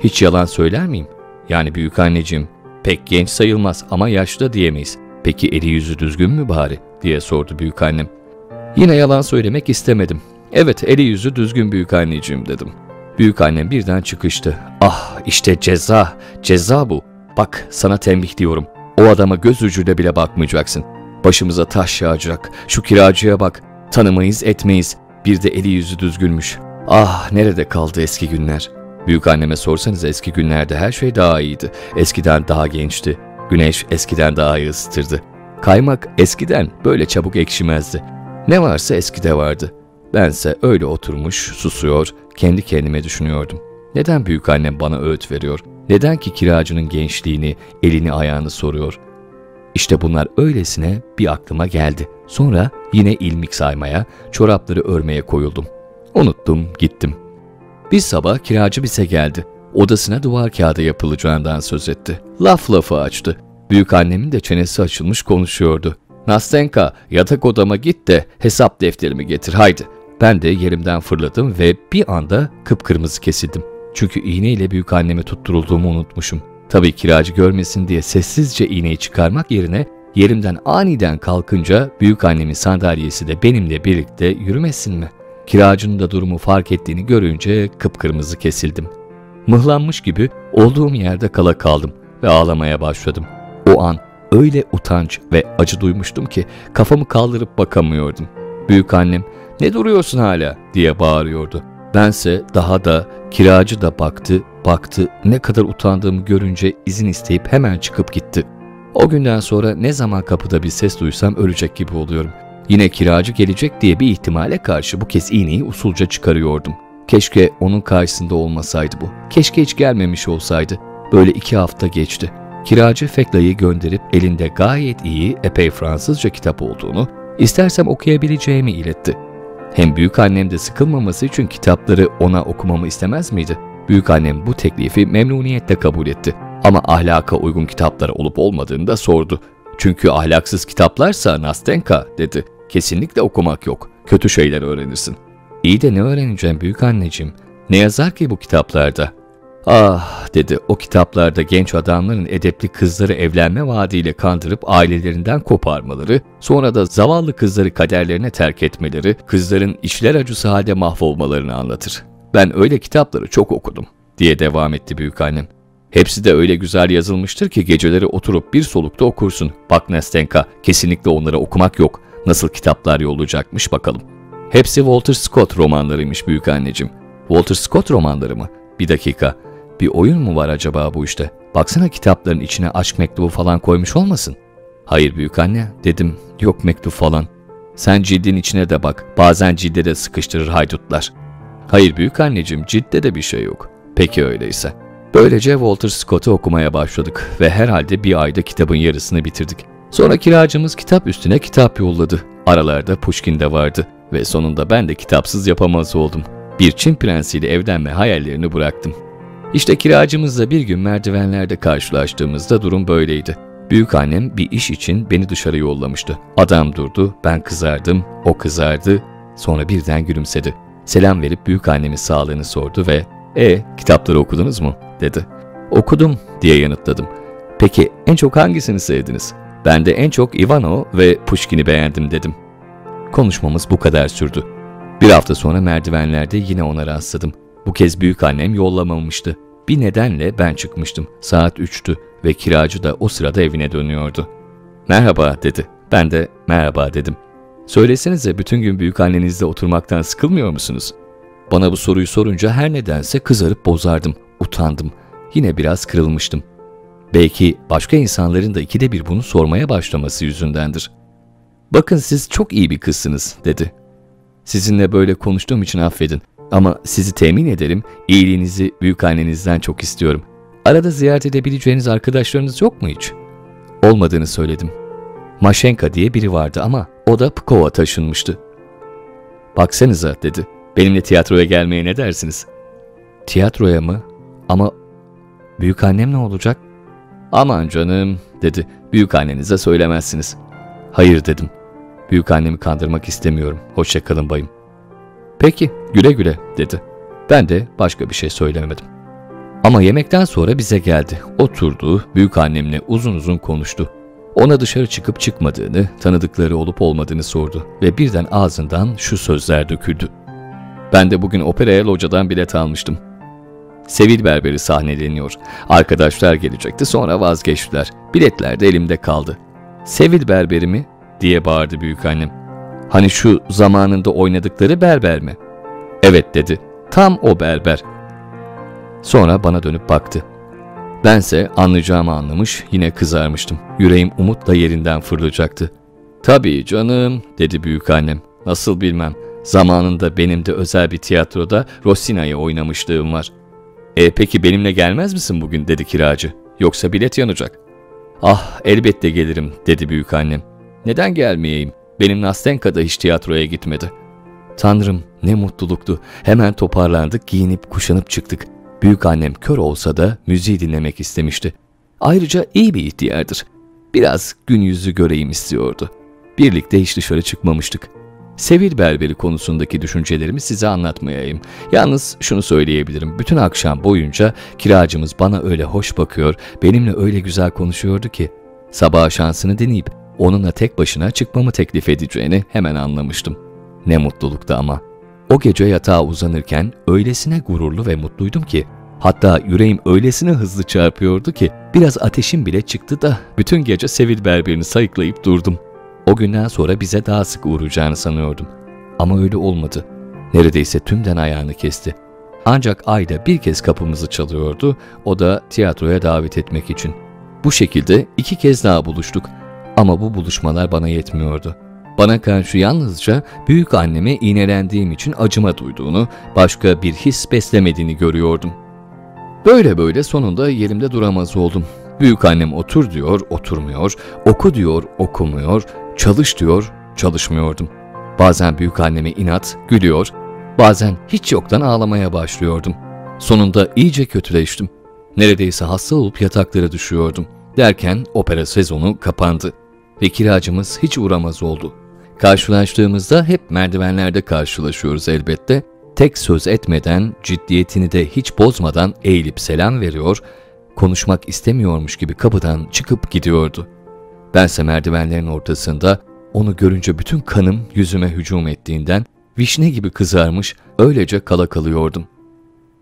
Hiç yalan söyler miyim? Yani büyük anneciğim pek genç sayılmaz ama yaşlı diyemeyiz. Peki eli yüzü düzgün mü bari diye sordu büyük annem. Yine yalan söylemek istemedim. Evet eli yüzü düzgün büyük anneciğim dedim. Büyük annem birden çıkıştı. Ah işte ceza, ceza bu. Bak sana tembih diyorum. O adama göz ucuyla bile bakmayacaksın. Başımıza taş yağacak. Şu kiracıya bak. Tanımayız etmeyiz. Bir de eli yüzü düzgünmüş. Ah nerede kaldı eski günler? Büyük anneme sorsanız eski günlerde her şey daha iyiydi. Eskiden daha gençti. Güneş eskiden daha iyi ısıtırdı. Kaymak eskiden böyle çabuk ekşimezdi. Ne varsa eskide vardı. Bense öyle oturmuş, susuyor, kendi kendime düşünüyordum. Neden büyük annem bana öğüt veriyor? Neden ki kiracının gençliğini, elini ayağını soruyor? İşte bunlar öylesine bir aklıma geldi. Sonra yine ilmik saymaya, çorapları örmeye koyuldum. Unuttum, gittim. Bir sabah kiracı bize geldi. Odasına duvar kağıdı yapılacağından söz etti. Laf lafı açtı. Büyük annemin de çenesi açılmış konuşuyordu. Nastenka yatak odama git de hesap defterimi getir haydi. Ben de yerimden fırladım ve bir anda kıpkırmızı kesildim. Çünkü iğneyle büyük anneme tutturulduğumu unutmuşum. Tabii kiracı görmesin diye sessizce iğneyi çıkarmak yerine yerimden aniden kalkınca büyük annemin sandalyesi de benimle birlikte yürümesin mi? Kiracının da durumu fark ettiğini görünce kıpkırmızı kesildim. Mıhlanmış gibi olduğum yerde kala kaldım ve ağlamaya başladım. O an öyle utanç ve acı duymuştum ki kafamı kaldırıp bakamıyordum. Büyük annem ne duruyorsun hala diye bağırıyordu. Bense daha da kiracı da baktı, baktı ne kadar utandığımı görünce izin isteyip hemen çıkıp gitti. O günden sonra ne zaman kapıda bir ses duysam ölecek gibi oluyorum. Yine kiracı gelecek diye bir ihtimale karşı bu kez iğneyi usulca çıkarıyordum. Keşke onun karşısında olmasaydı bu. Keşke hiç gelmemiş olsaydı. Böyle iki hafta geçti. Kiracı Fekla'yı gönderip elinde gayet iyi epey Fransızca kitap olduğunu, istersem okuyabileceğimi iletti. Hem büyük annem de sıkılmaması için kitapları ona okumamı istemez miydi? Büyük annem bu teklifi memnuniyetle kabul etti. Ama ahlaka uygun kitaplar olup olmadığını da sordu. Çünkü ahlaksız kitaplarsa Nastenka dedi. Kesinlikle okumak yok. Kötü şeyler öğrenirsin. İyi de ne öğreneceğim büyük anneciğim? Ne yazar ki bu kitaplarda? Ah dedi o kitaplarda genç adamların edepli kızları evlenme vaadiyle kandırıp ailelerinden koparmaları, sonra da zavallı kızları kaderlerine terk etmeleri, kızların işler acısı halde mahvolmalarını anlatır. Ben öyle kitapları çok okudum diye devam etti büyük annem. Hepsi de öyle güzel yazılmıştır ki geceleri oturup bir solukta okursun. Bak Nestenka, kesinlikle onları okumak yok. Nasıl kitaplar yollayacakmış bakalım. Hepsi Walter Scott romanlarıymış büyük anneciğim. Walter Scott romanları mı? Bir dakika. Bir oyun mu var acaba bu işte? Baksana kitapların içine aşk mektubu falan koymuş olmasın? Hayır büyük anne dedim. Yok mektup falan. Sen cildin içine de bak. Bazen cilde de sıkıştırır haydutlar. Hayır büyük anneciğim ciltte de bir şey yok. Peki öyleyse. Böylece Walter Scott'u okumaya başladık ve herhalde bir ayda kitabın yarısını bitirdik. Sonra kiracımız kitap üstüne kitap yolladı. Aralarda Pushkin de vardı ve sonunda ben de kitapsız yapamaz oldum. Bir Çin prensiyle evlenme hayallerini bıraktım. İşte kiracımızla bir gün merdivenlerde karşılaştığımızda durum böyleydi. Büyük annem bir iş için beni dışarı yollamıştı. Adam durdu, ben kızardım, o kızardı, sonra birden gülümsedi. Selam verip büyük annemin sağlığını sordu ve ''E, kitapları okudunuz mu?'' dedi. ''Okudum'' diye yanıtladım. ''Peki en çok hangisini sevdiniz?'' Ben de en çok Ivano ve Pushkin'i beğendim dedim. Konuşmamız bu kadar sürdü. Bir hafta sonra merdivenlerde yine ona rastladım. Bu kez büyük annem yollamamıştı. Bir nedenle ben çıkmıştım. Saat üçtü ve kiracı da o sırada evine dönüyordu. Merhaba dedi. Ben de merhaba dedim. Söylesenize bütün gün büyük annenizle oturmaktan sıkılmıyor musunuz? Bana bu soruyu sorunca her nedense kızarıp bozardım, utandım. Yine biraz kırılmıştım. Belki başka insanların da ikide bir bunu sormaya başlaması yüzündendir. Bakın siz çok iyi bir kızsınız dedi. Sizinle böyle konuştuğum için affedin. Ama sizi temin ederim, iyiliğinizi büyük annenizden çok istiyorum. Arada ziyaret edebileceğiniz arkadaşlarınız yok mu hiç? Olmadığını söyledim. Maşenka diye biri vardı ama o da Pkova taşınmıştı. Baksanıza dedi. Benimle tiyatroya gelmeye ne dersiniz? Tiyatroya mı? Ama büyük annem ne olacak? Aman canım dedi. Büyük annenize söylemezsiniz. Hayır dedim. Büyük annemi kandırmak istemiyorum. Hoşçakalın bayım. Peki güle güle dedi. Ben de başka bir şey söylemedim. Ama yemekten sonra bize geldi. Oturdu, büyük annemle uzun uzun konuştu. Ona dışarı çıkıp çıkmadığını, tanıdıkları olup olmadığını sordu ve birden ağzından şu sözler döküldü. Ben de bugün operaya locadan bilet almıştım. Sevil Berberi sahneleniyor. Arkadaşlar gelecekti sonra vazgeçtiler. Biletler de elimde kaldı. Sevil Berberi mi? diye bağırdı büyük annem. Hani şu zamanında oynadıkları berber mi? Evet dedi. Tam o berber. Sonra bana dönüp baktı. Bense anlayacağımı anlamış yine kızarmıştım. Yüreğim umutla yerinden fırlayacaktı. Tabii canım dedi büyük annem. Nasıl bilmem. Zamanında benim de özel bir tiyatroda Rossina'yı oynamışlığım var. E peki benimle gelmez misin bugün dedi kiracı. Yoksa bilet yanacak. Ah elbette gelirim dedi büyük annem. Neden gelmeyeyim? Benim Nastenka da hiç tiyatroya gitmedi. Tanrım ne mutluluktu. Hemen toparlandık, giyinip kuşanıp çıktık. Büyük annem kör olsa da müziği dinlemek istemişti. Ayrıca iyi bir ihtiyardır. Biraz gün yüzü göreyim istiyordu. Birlikte hiç dışarı çıkmamıştık. Sevil berberi konusundaki düşüncelerimi size anlatmayayım. Yalnız şunu söyleyebilirim. Bütün akşam boyunca kiracımız bana öyle hoş bakıyor, benimle öyle güzel konuşuyordu ki sabah şansını deneyip onunla tek başına çıkmamı teklif edeceğini hemen anlamıştım. Ne mutluluktu ama. O gece yatağa uzanırken öylesine gururlu ve mutluydum ki hatta yüreğim öylesine hızlı çarpıyordu ki biraz ateşim bile çıktı da bütün gece Sevil berberini sayıklayıp durdum. O günden sonra bize daha sık uğrayacağını sanıyordum. Ama öyle olmadı. Neredeyse tümden ayağını kesti. Ancak ayda bir kez kapımızı çalıyordu, o da tiyatroya davet etmek için. Bu şekilde iki kez daha buluştuk. Ama bu buluşmalar bana yetmiyordu. Bana karşı yalnızca büyük anneme iğnelendiğim için acıma duyduğunu, başka bir his beslemediğini görüyordum. Böyle böyle sonunda yerimde duramaz oldum. Büyük annem otur diyor, oturmuyor, oku diyor, okumuyor, çalış diyor, çalışmıyordum. Bazen büyük anneme inat, gülüyor, bazen hiç yoktan ağlamaya başlıyordum. Sonunda iyice kötüleştim. Neredeyse hasta olup yataklara düşüyordum. Derken opera sezonu kapandı ve kiracımız hiç uğramaz oldu. Karşılaştığımızda hep merdivenlerde karşılaşıyoruz elbette. Tek söz etmeden, ciddiyetini de hiç bozmadan eğilip selam veriyor, konuşmak istemiyormuş gibi kapıdan çıkıp gidiyordu. Bense merdivenlerin ortasında onu görünce bütün kanım yüzüme hücum ettiğinden vişne gibi kızarmış öylece kala kalıyordum.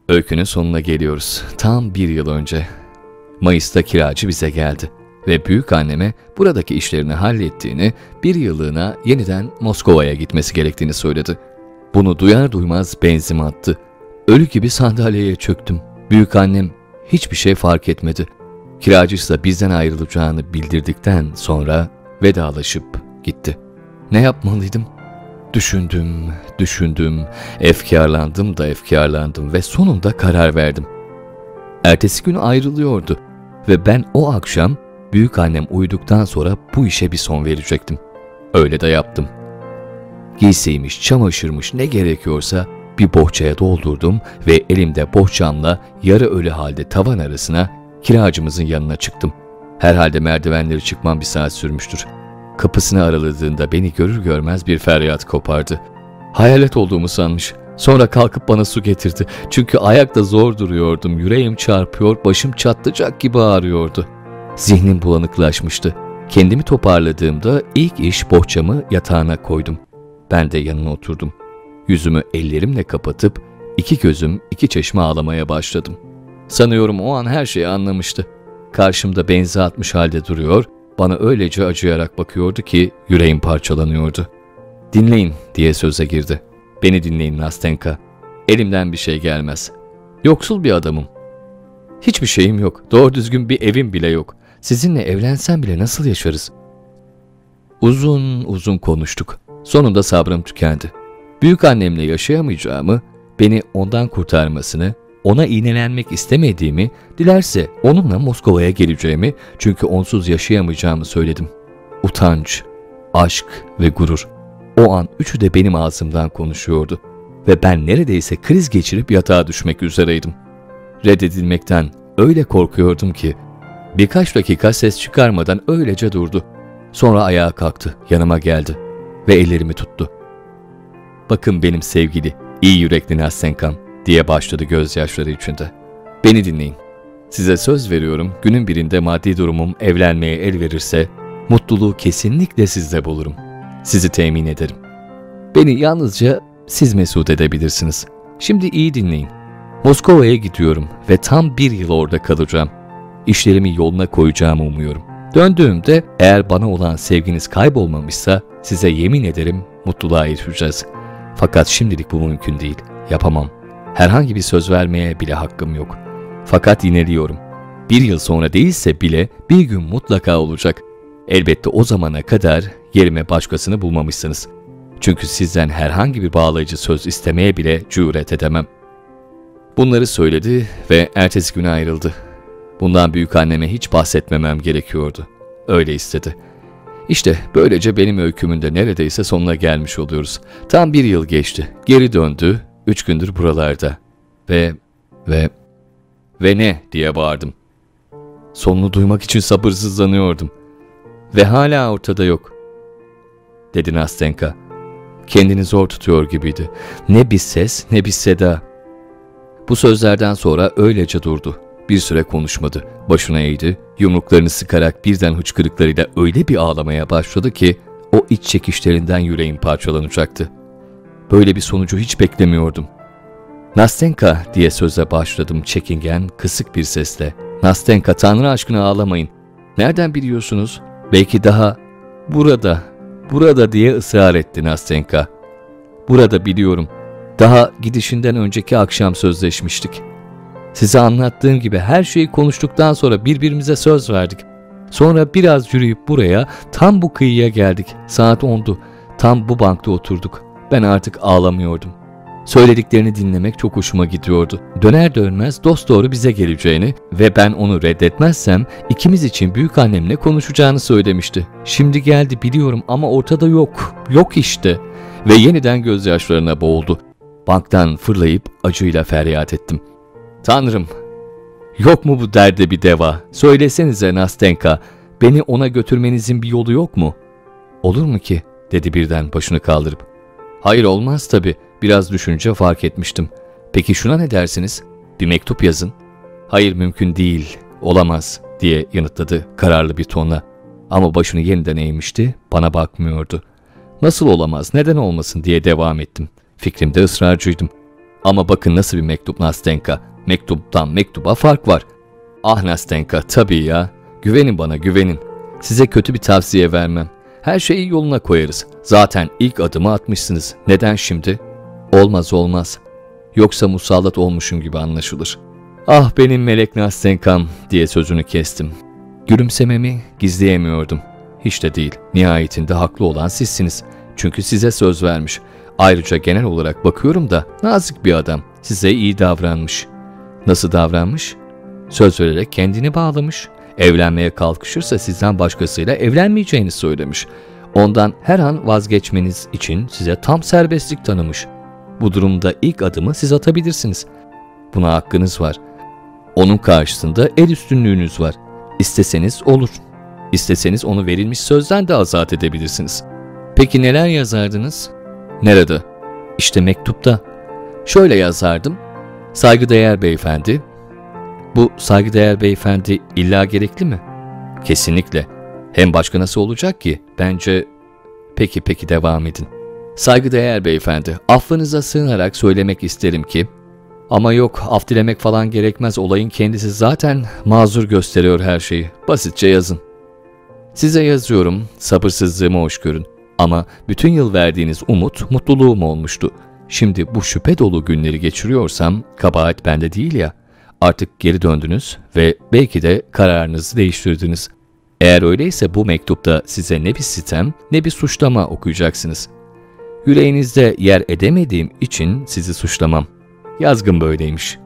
Öykünün sonuna geliyoruz. Tam bir yıl önce. Mayıs'ta kiracı bize geldi ve büyük anneme buradaki işlerini hallettiğini, bir yıllığına yeniden Moskova'ya gitmesi gerektiğini söyledi. Bunu duyar duymaz benzim attı. Ölü gibi sandalyeye çöktüm. Büyük annem hiçbir şey fark etmedi. Kiracı ise bizden ayrılacağını bildirdikten sonra vedalaşıp gitti. Ne yapmalıydım? Düşündüm, düşündüm, efkarlandım da efkarlandım ve sonunda karar verdim. Ertesi gün ayrılıyordu ve ben o akşam büyük annem uyuduktan sonra bu işe bir son verecektim. Öyle de yaptım. Giysiymiş, çamaşırmış ne gerekiyorsa bir bohçaya doldurdum ve elimde bohçamla yarı ölü halde tavan arasına kiracımızın yanına çıktım. Herhalde merdivenleri çıkmam bir saat sürmüştür. Kapısını araladığında beni görür görmez bir feryat kopardı. Hayalet olduğumu sanmış. Sonra kalkıp bana su getirdi. Çünkü ayakta zor duruyordum. Yüreğim çarpıyor, başım çatlayacak gibi ağrıyordu. Zihnim bulanıklaşmıştı. Kendimi toparladığımda ilk iş bohçamı yatağına koydum. Ben de yanına oturdum. Yüzümü ellerimle kapatıp iki gözüm iki çeşme ağlamaya başladım. Sanıyorum o an her şeyi anlamıştı. Karşımda benzi atmış halde duruyor, bana öylece acıyarak bakıyordu ki yüreğim parçalanıyordu. Dinleyin diye söze girdi. Beni dinleyin Nastenka. Elimden bir şey gelmez. Yoksul bir adamım. Hiçbir şeyim yok. Doğru düzgün bir evim bile yok. Sizinle evlensem bile nasıl yaşarız? Uzun uzun konuştuk. Sonunda sabrım tükendi. Büyük annemle yaşayamayacağımı, beni ondan kurtarmasını, ona iğnelenmek istemediğimi, dilerse onunla Moskova'ya geleceğimi çünkü onsuz yaşayamayacağımı söyledim. Utanç, aşk ve gurur. O an üçü de benim ağzımdan konuşuyordu ve ben neredeyse kriz geçirip yatağa düşmek üzereydim. Reddedilmekten öyle korkuyordum ki birkaç dakika ses çıkarmadan öylece durdu. Sonra ayağa kalktı, yanıma geldi ve ellerimi tuttu. Bakın benim sevgili, iyi yürekli Nasenkam diye başladı gözyaşları içinde. Beni dinleyin. Size söz veriyorum günün birinde maddi durumum evlenmeye el verirse mutluluğu kesinlikle sizde bulurum. Sizi temin ederim. Beni yalnızca siz mesut edebilirsiniz. Şimdi iyi dinleyin. Moskova'ya gidiyorum ve tam bir yıl orada kalacağım. İşlerimi yoluna koyacağımı umuyorum. Döndüğümde eğer bana olan sevginiz kaybolmamışsa size yemin ederim mutluluğa erişeceğiz. Fakat şimdilik bu mümkün değil. Yapamam. Herhangi bir söz vermeye bile hakkım yok. Fakat yineliyorum. Bir yıl sonra değilse bile bir gün mutlaka olacak. Elbette o zamana kadar yerime başkasını bulmamışsınız. Çünkü sizden herhangi bir bağlayıcı söz istemeye bile cüret edemem. Bunları söyledi ve ertesi gün ayrıldı. Bundan büyük anneme hiç bahsetmemem gerekiyordu. Öyle istedi. İşte böylece benim öykümün de neredeyse sonuna gelmiş oluyoruz. Tam bir yıl geçti. Geri döndü. Üç gündür buralarda. Ve, ve Ve ne diye bağırdım. Sonunu duymak için sabırsızlanıyordum. Ve hala ortada yok. Dedi Nastenka. Kendini zor tutuyor gibiydi. Ne bir ses ne bir seda. Bu sözlerden sonra öylece durdu. Bir süre konuşmadı. Başına eğdi, yumruklarını sıkarak birden hıçkırıklarıyla öyle bir ağlamaya başladı ki o iç çekişlerinden yüreğim parçalanacaktı. Böyle bir sonucu hiç beklemiyordum. Nastenka diye söze başladım çekingen, kısık bir sesle. Nastenka, Tanrı aşkına ağlamayın. Nereden biliyorsunuz? Belki daha burada, burada diye ısrar etti Nastenka. Burada biliyorum. Daha gidişinden önceki akşam sözleşmiştik. Size anlattığım gibi her şeyi konuştuktan sonra birbirimize söz verdik. Sonra biraz yürüyüp buraya tam bu kıyıya geldik. Saat 10'du. Tam bu bankta oturduk. Ben artık ağlamıyordum. Söylediklerini dinlemek çok hoşuma gidiyordu. Döner dönmez dost doğru bize geleceğini ve ben onu reddetmezsem ikimiz için büyük annemle konuşacağını söylemişti. Şimdi geldi biliyorum ama ortada yok. Yok işte. Ve yeniden gözyaşlarına boğuldu. Banktan fırlayıp acıyla feryat ettim. Tanrım, yok mu bu derde bir deva? Söylesenize Nastenka, beni ona götürmenizin bir yolu yok mu? Olur mu ki? dedi birden başını kaldırıp. Hayır olmaz tabii. Biraz düşünce fark etmiştim. Peki şuna ne dersiniz? Bir mektup yazın. Hayır mümkün değil, olamaz diye yanıtladı kararlı bir tonla. Ama başını yeniden eğmişti, bana bakmıyordu. Nasıl olamaz, neden olmasın diye devam ettim. Fikrimde ısrarcıydım. Ama bakın nasıl bir mektup Nastenka. Mektuptan mektuba fark var. Ah Nastenka tabii ya. Güvenin bana güvenin. Size kötü bir tavsiye vermem. Her şeyi yoluna koyarız. Zaten ilk adımı atmışsınız. Neden şimdi? Olmaz olmaz. Yoksa musallat olmuşum gibi anlaşılır. Ah benim melek Nastenkam diye sözünü kestim. Gülümsememi gizleyemiyordum. Hiç de değil. Nihayetinde haklı olan sizsiniz. Çünkü size söz vermiş. Ayrıca genel olarak bakıyorum da nazik bir adam. Size iyi davranmış. Nasıl davranmış? Söz vererek kendini bağlamış. Evlenmeye kalkışırsa sizden başkasıyla evlenmeyeceğini söylemiş. Ondan her an vazgeçmeniz için size tam serbestlik tanımış. Bu durumda ilk adımı siz atabilirsiniz. Buna hakkınız var. Onun karşısında el üstünlüğünüz var. İsteseniz olur. İsteseniz onu verilmiş sözden de azat edebilirsiniz. Peki neler yazardınız? Nerede? İşte mektupta. Şöyle yazardım. Saygıdeğer beyefendi. Bu saygıdeğer beyefendi illa gerekli mi? Kesinlikle. Hem başka nasıl olacak ki? Bence... Peki peki devam edin. Saygıdeğer beyefendi, affınıza sığınarak söylemek isterim ki... Ama yok, af dilemek falan gerekmez. Olayın kendisi zaten mazur gösteriyor her şeyi. Basitçe yazın. Size yazıyorum, sabırsızlığımı hoş görün. Ama bütün yıl verdiğiniz umut mutluluğum olmuştu. Şimdi bu şüphe dolu günleri geçiriyorsam kabahat bende değil ya. Artık geri döndünüz ve belki de kararınızı değiştirdiniz. Eğer öyleyse bu mektupta size ne bir sitem ne bir suçlama okuyacaksınız. Yüreğinizde yer edemediğim için sizi suçlamam. Yazgın böyleymiş.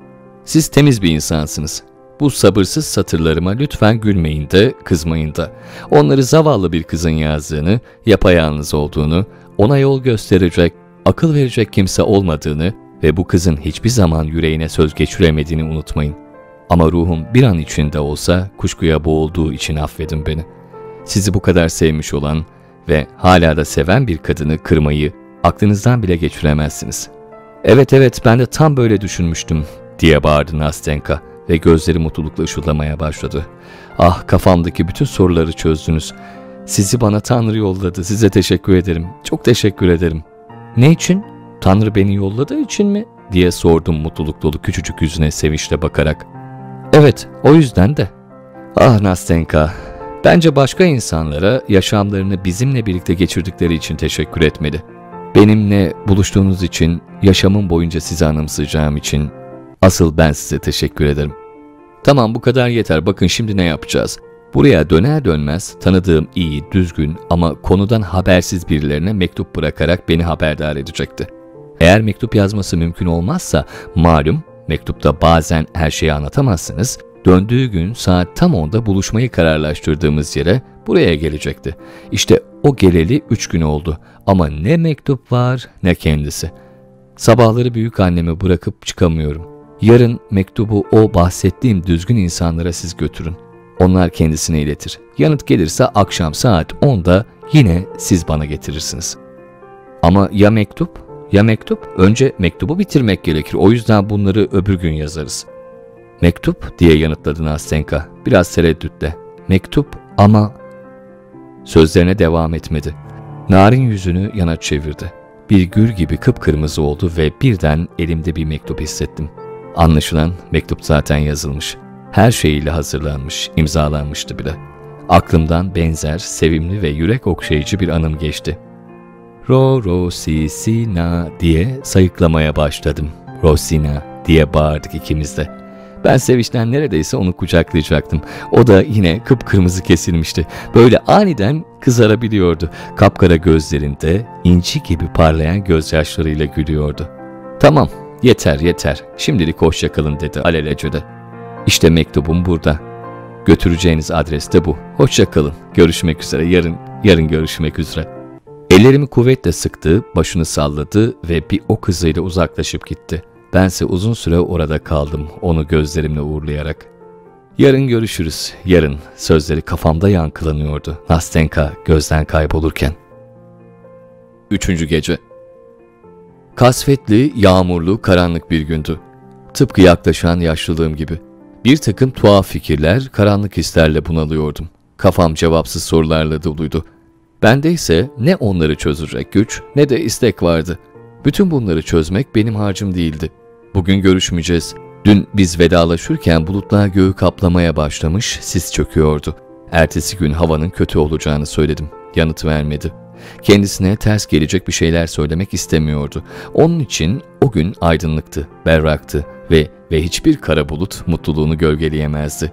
Siz temiz bir insansınız. Bu sabırsız satırlarıma lütfen gülmeyin de kızmayın da. Onları zavallı bir kızın yazdığını, yapayalnız olduğunu, ona yol gösterecek, akıl verecek kimse olmadığını ve bu kızın hiçbir zaman yüreğine söz geçiremediğini unutmayın. Ama ruhum bir an içinde olsa kuşkuya boğulduğu için affedin beni. Sizi bu kadar sevmiş olan ve hala da seven bir kadını kırmayı aklınızdan bile geçiremezsiniz. Evet evet ben de tam böyle düşünmüştüm diye bağırdı Nastenka ve gözleri mutlulukla ışıldamaya başladı. Ah kafamdaki bütün soruları çözdünüz. Sizi bana Tanrı yolladı. Size teşekkür ederim. Çok teşekkür ederim. Ne için? Tanrı beni yolladığı için mi? diye sordum mutluluk dolu küçücük yüzüne sevinçle bakarak. Evet, o yüzden de. Ah Nastenka, bence başka insanlara yaşamlarını bizimle birlikte geçirdikleri için teşekkür etmeli. Benimle buluştuğunuz için, yaşamım boyunca sizi anımsayacağım için asıl ben size teşekkür ederim. Tamam bu kadar yeter. Bakın şimdi ne yapacağız? Buraya döner dönmez tanıdığım iyi, düzgün ama konudan habersiz birilerine mektup bırakarak beni haberdar edecekti. Eğer mektup yazması mümkün olmazsa malum mektupta bazen her şeyi anlatamazsınız. Döndüğü gün saat tam onda buluşmayı kararlaştırdığımız yere buraya gelecekti. İşte o geleli üç gün oldu ama ne mektup var ne kendisi. Sabahları büyük annemi bırakıp çıkamıyorum. Yarın mektubu o bahsettiğim düzgün insanlara siz götürün. Onlar kendisine iletir. Yanıt gelirse akşam saat 10'da yine siz bana getirirsiniz. Ama ya mektup? Ya mektup? Önce mektubu bitirmek gerekir. O yüzden bunları öbür gün yazarız. Mektup diye yanıtladı Nastenka biraz tereddütle. Mektup ama... Sözlerine devam etmedi. Narin yüzünü yana çevirdi. Bir gül gibi kıpkırmızı oldu ve birden elimde bir mektup hissettim. Anlaşılan mektup zaten yazılmış. Her şeyiyle hazırlanmış, imzalanmıştı bile. Aklımdan benzer, sevimli ve yürek okşayıcı bir anım geçti. Ro, ro, si, si, na diye sayıklamaya başladım. Rosina diye bağırdık ikimiz de. Ben sevinçten neredeyse onu kucaklayacaktım. O da yine kıpkırmızı kesilmişti. Böyle aniden kızarabiliyordu. Kapkara gözlerinde inci gibi parlayan gözyaşlarıyla gülüyordu. Tamam, yeter yeter. Şimdilik hoşça kalın dedi alelacele. İşte mektubum burada. Götüreceğiniz adres de bu. Hoşça kalın. Görüşmek üzere. Yarın yarın görüşmek üzere. Ellerimi kuvvetle sıktı, başını salladı ve bir o kızıyla uzaklaşıp gitti. Bense uzun süre orada kaldım, onu gözlerimle uğurlayarak. Yarın görüşürüz, yarın. Sözleri kafamda yankılanıyordu. Nastenka gözden kaybolurken. Üçüncü gece. Kasvetli, yağmurlu, karanlık bir gündü. Tıpkı yaklaşan yaşlılığım gibi. Bir takım tuhaf fikirler, karanlık hislerle bunalıyordum. Kafam cevapsız sorularla doluydu. Bende ise ne onları çözecek güç ne de istek vardı. Bütün bunları çözmek benim harcım değildi. Bugün görüşmeyeceğiz. Dün biz vedalaşırken bulutlar göğü kaplamaya başlamış, sis çöküyordu. Ertesi gün havanın kötü olacağını söyledim. Yanıt vermedi. Kendisine ters gelecek bir şeyler söylemek istemiyordu. Onun için o gün aydınlıktı, berraktı ve ve hiçbir kara bulut mutluluğunu gölgeleyemezdi.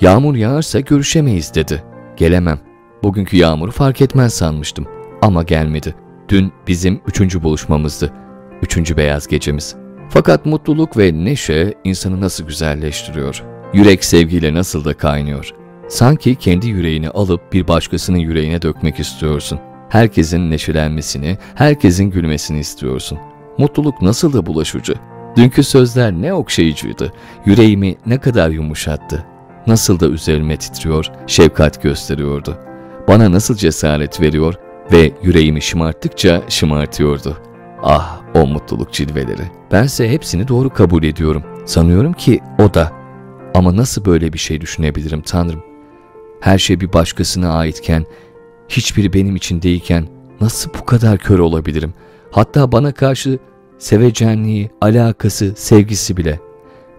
Yağmur yağarsa görüşemeyiz dedi. Gelemem. Bugünkü yağmuru fark etmez sanmıştım. Ama gelmedi. Dün bizim üçüncü buluşmamızdı. Üçüncü beyaz gecemiz. Fakat mutluluk ve neşe insanı nasıl güzelleştiriyor. Yürek sevgiyle nasıl da kaynıyor. Sanki kendi yüreğini alıp bir başkasının yüreğine dökmek istiyorsun. Herkesin neşelenmesini, herkesin gülmesini istiyorsun. Mutluluk nasıl da bulaşıcı. Dünkü sözler ne okşayıcıydı. Yüreğimi ne kadar yumuşattı. Nasıl da üzerime titriyor, şefkat gösteriyordu. Bana nasıl cesaret veriyor ve yüreğimi şımarttıkça şımartıyordu. Ah o mutluluk cilveleri. Bense hepsini doğru kabul ediyorum. Sanıyorum ki o da. Ama nasıl böyle bir şey düşünebilirim Tanrım? Her şey bir başkasına aitken, hiçbiri benim için değilken nasıl bu kadar kör olabilirim? Hatta bana karşı sevecenliği, alakası, sevgisi bile.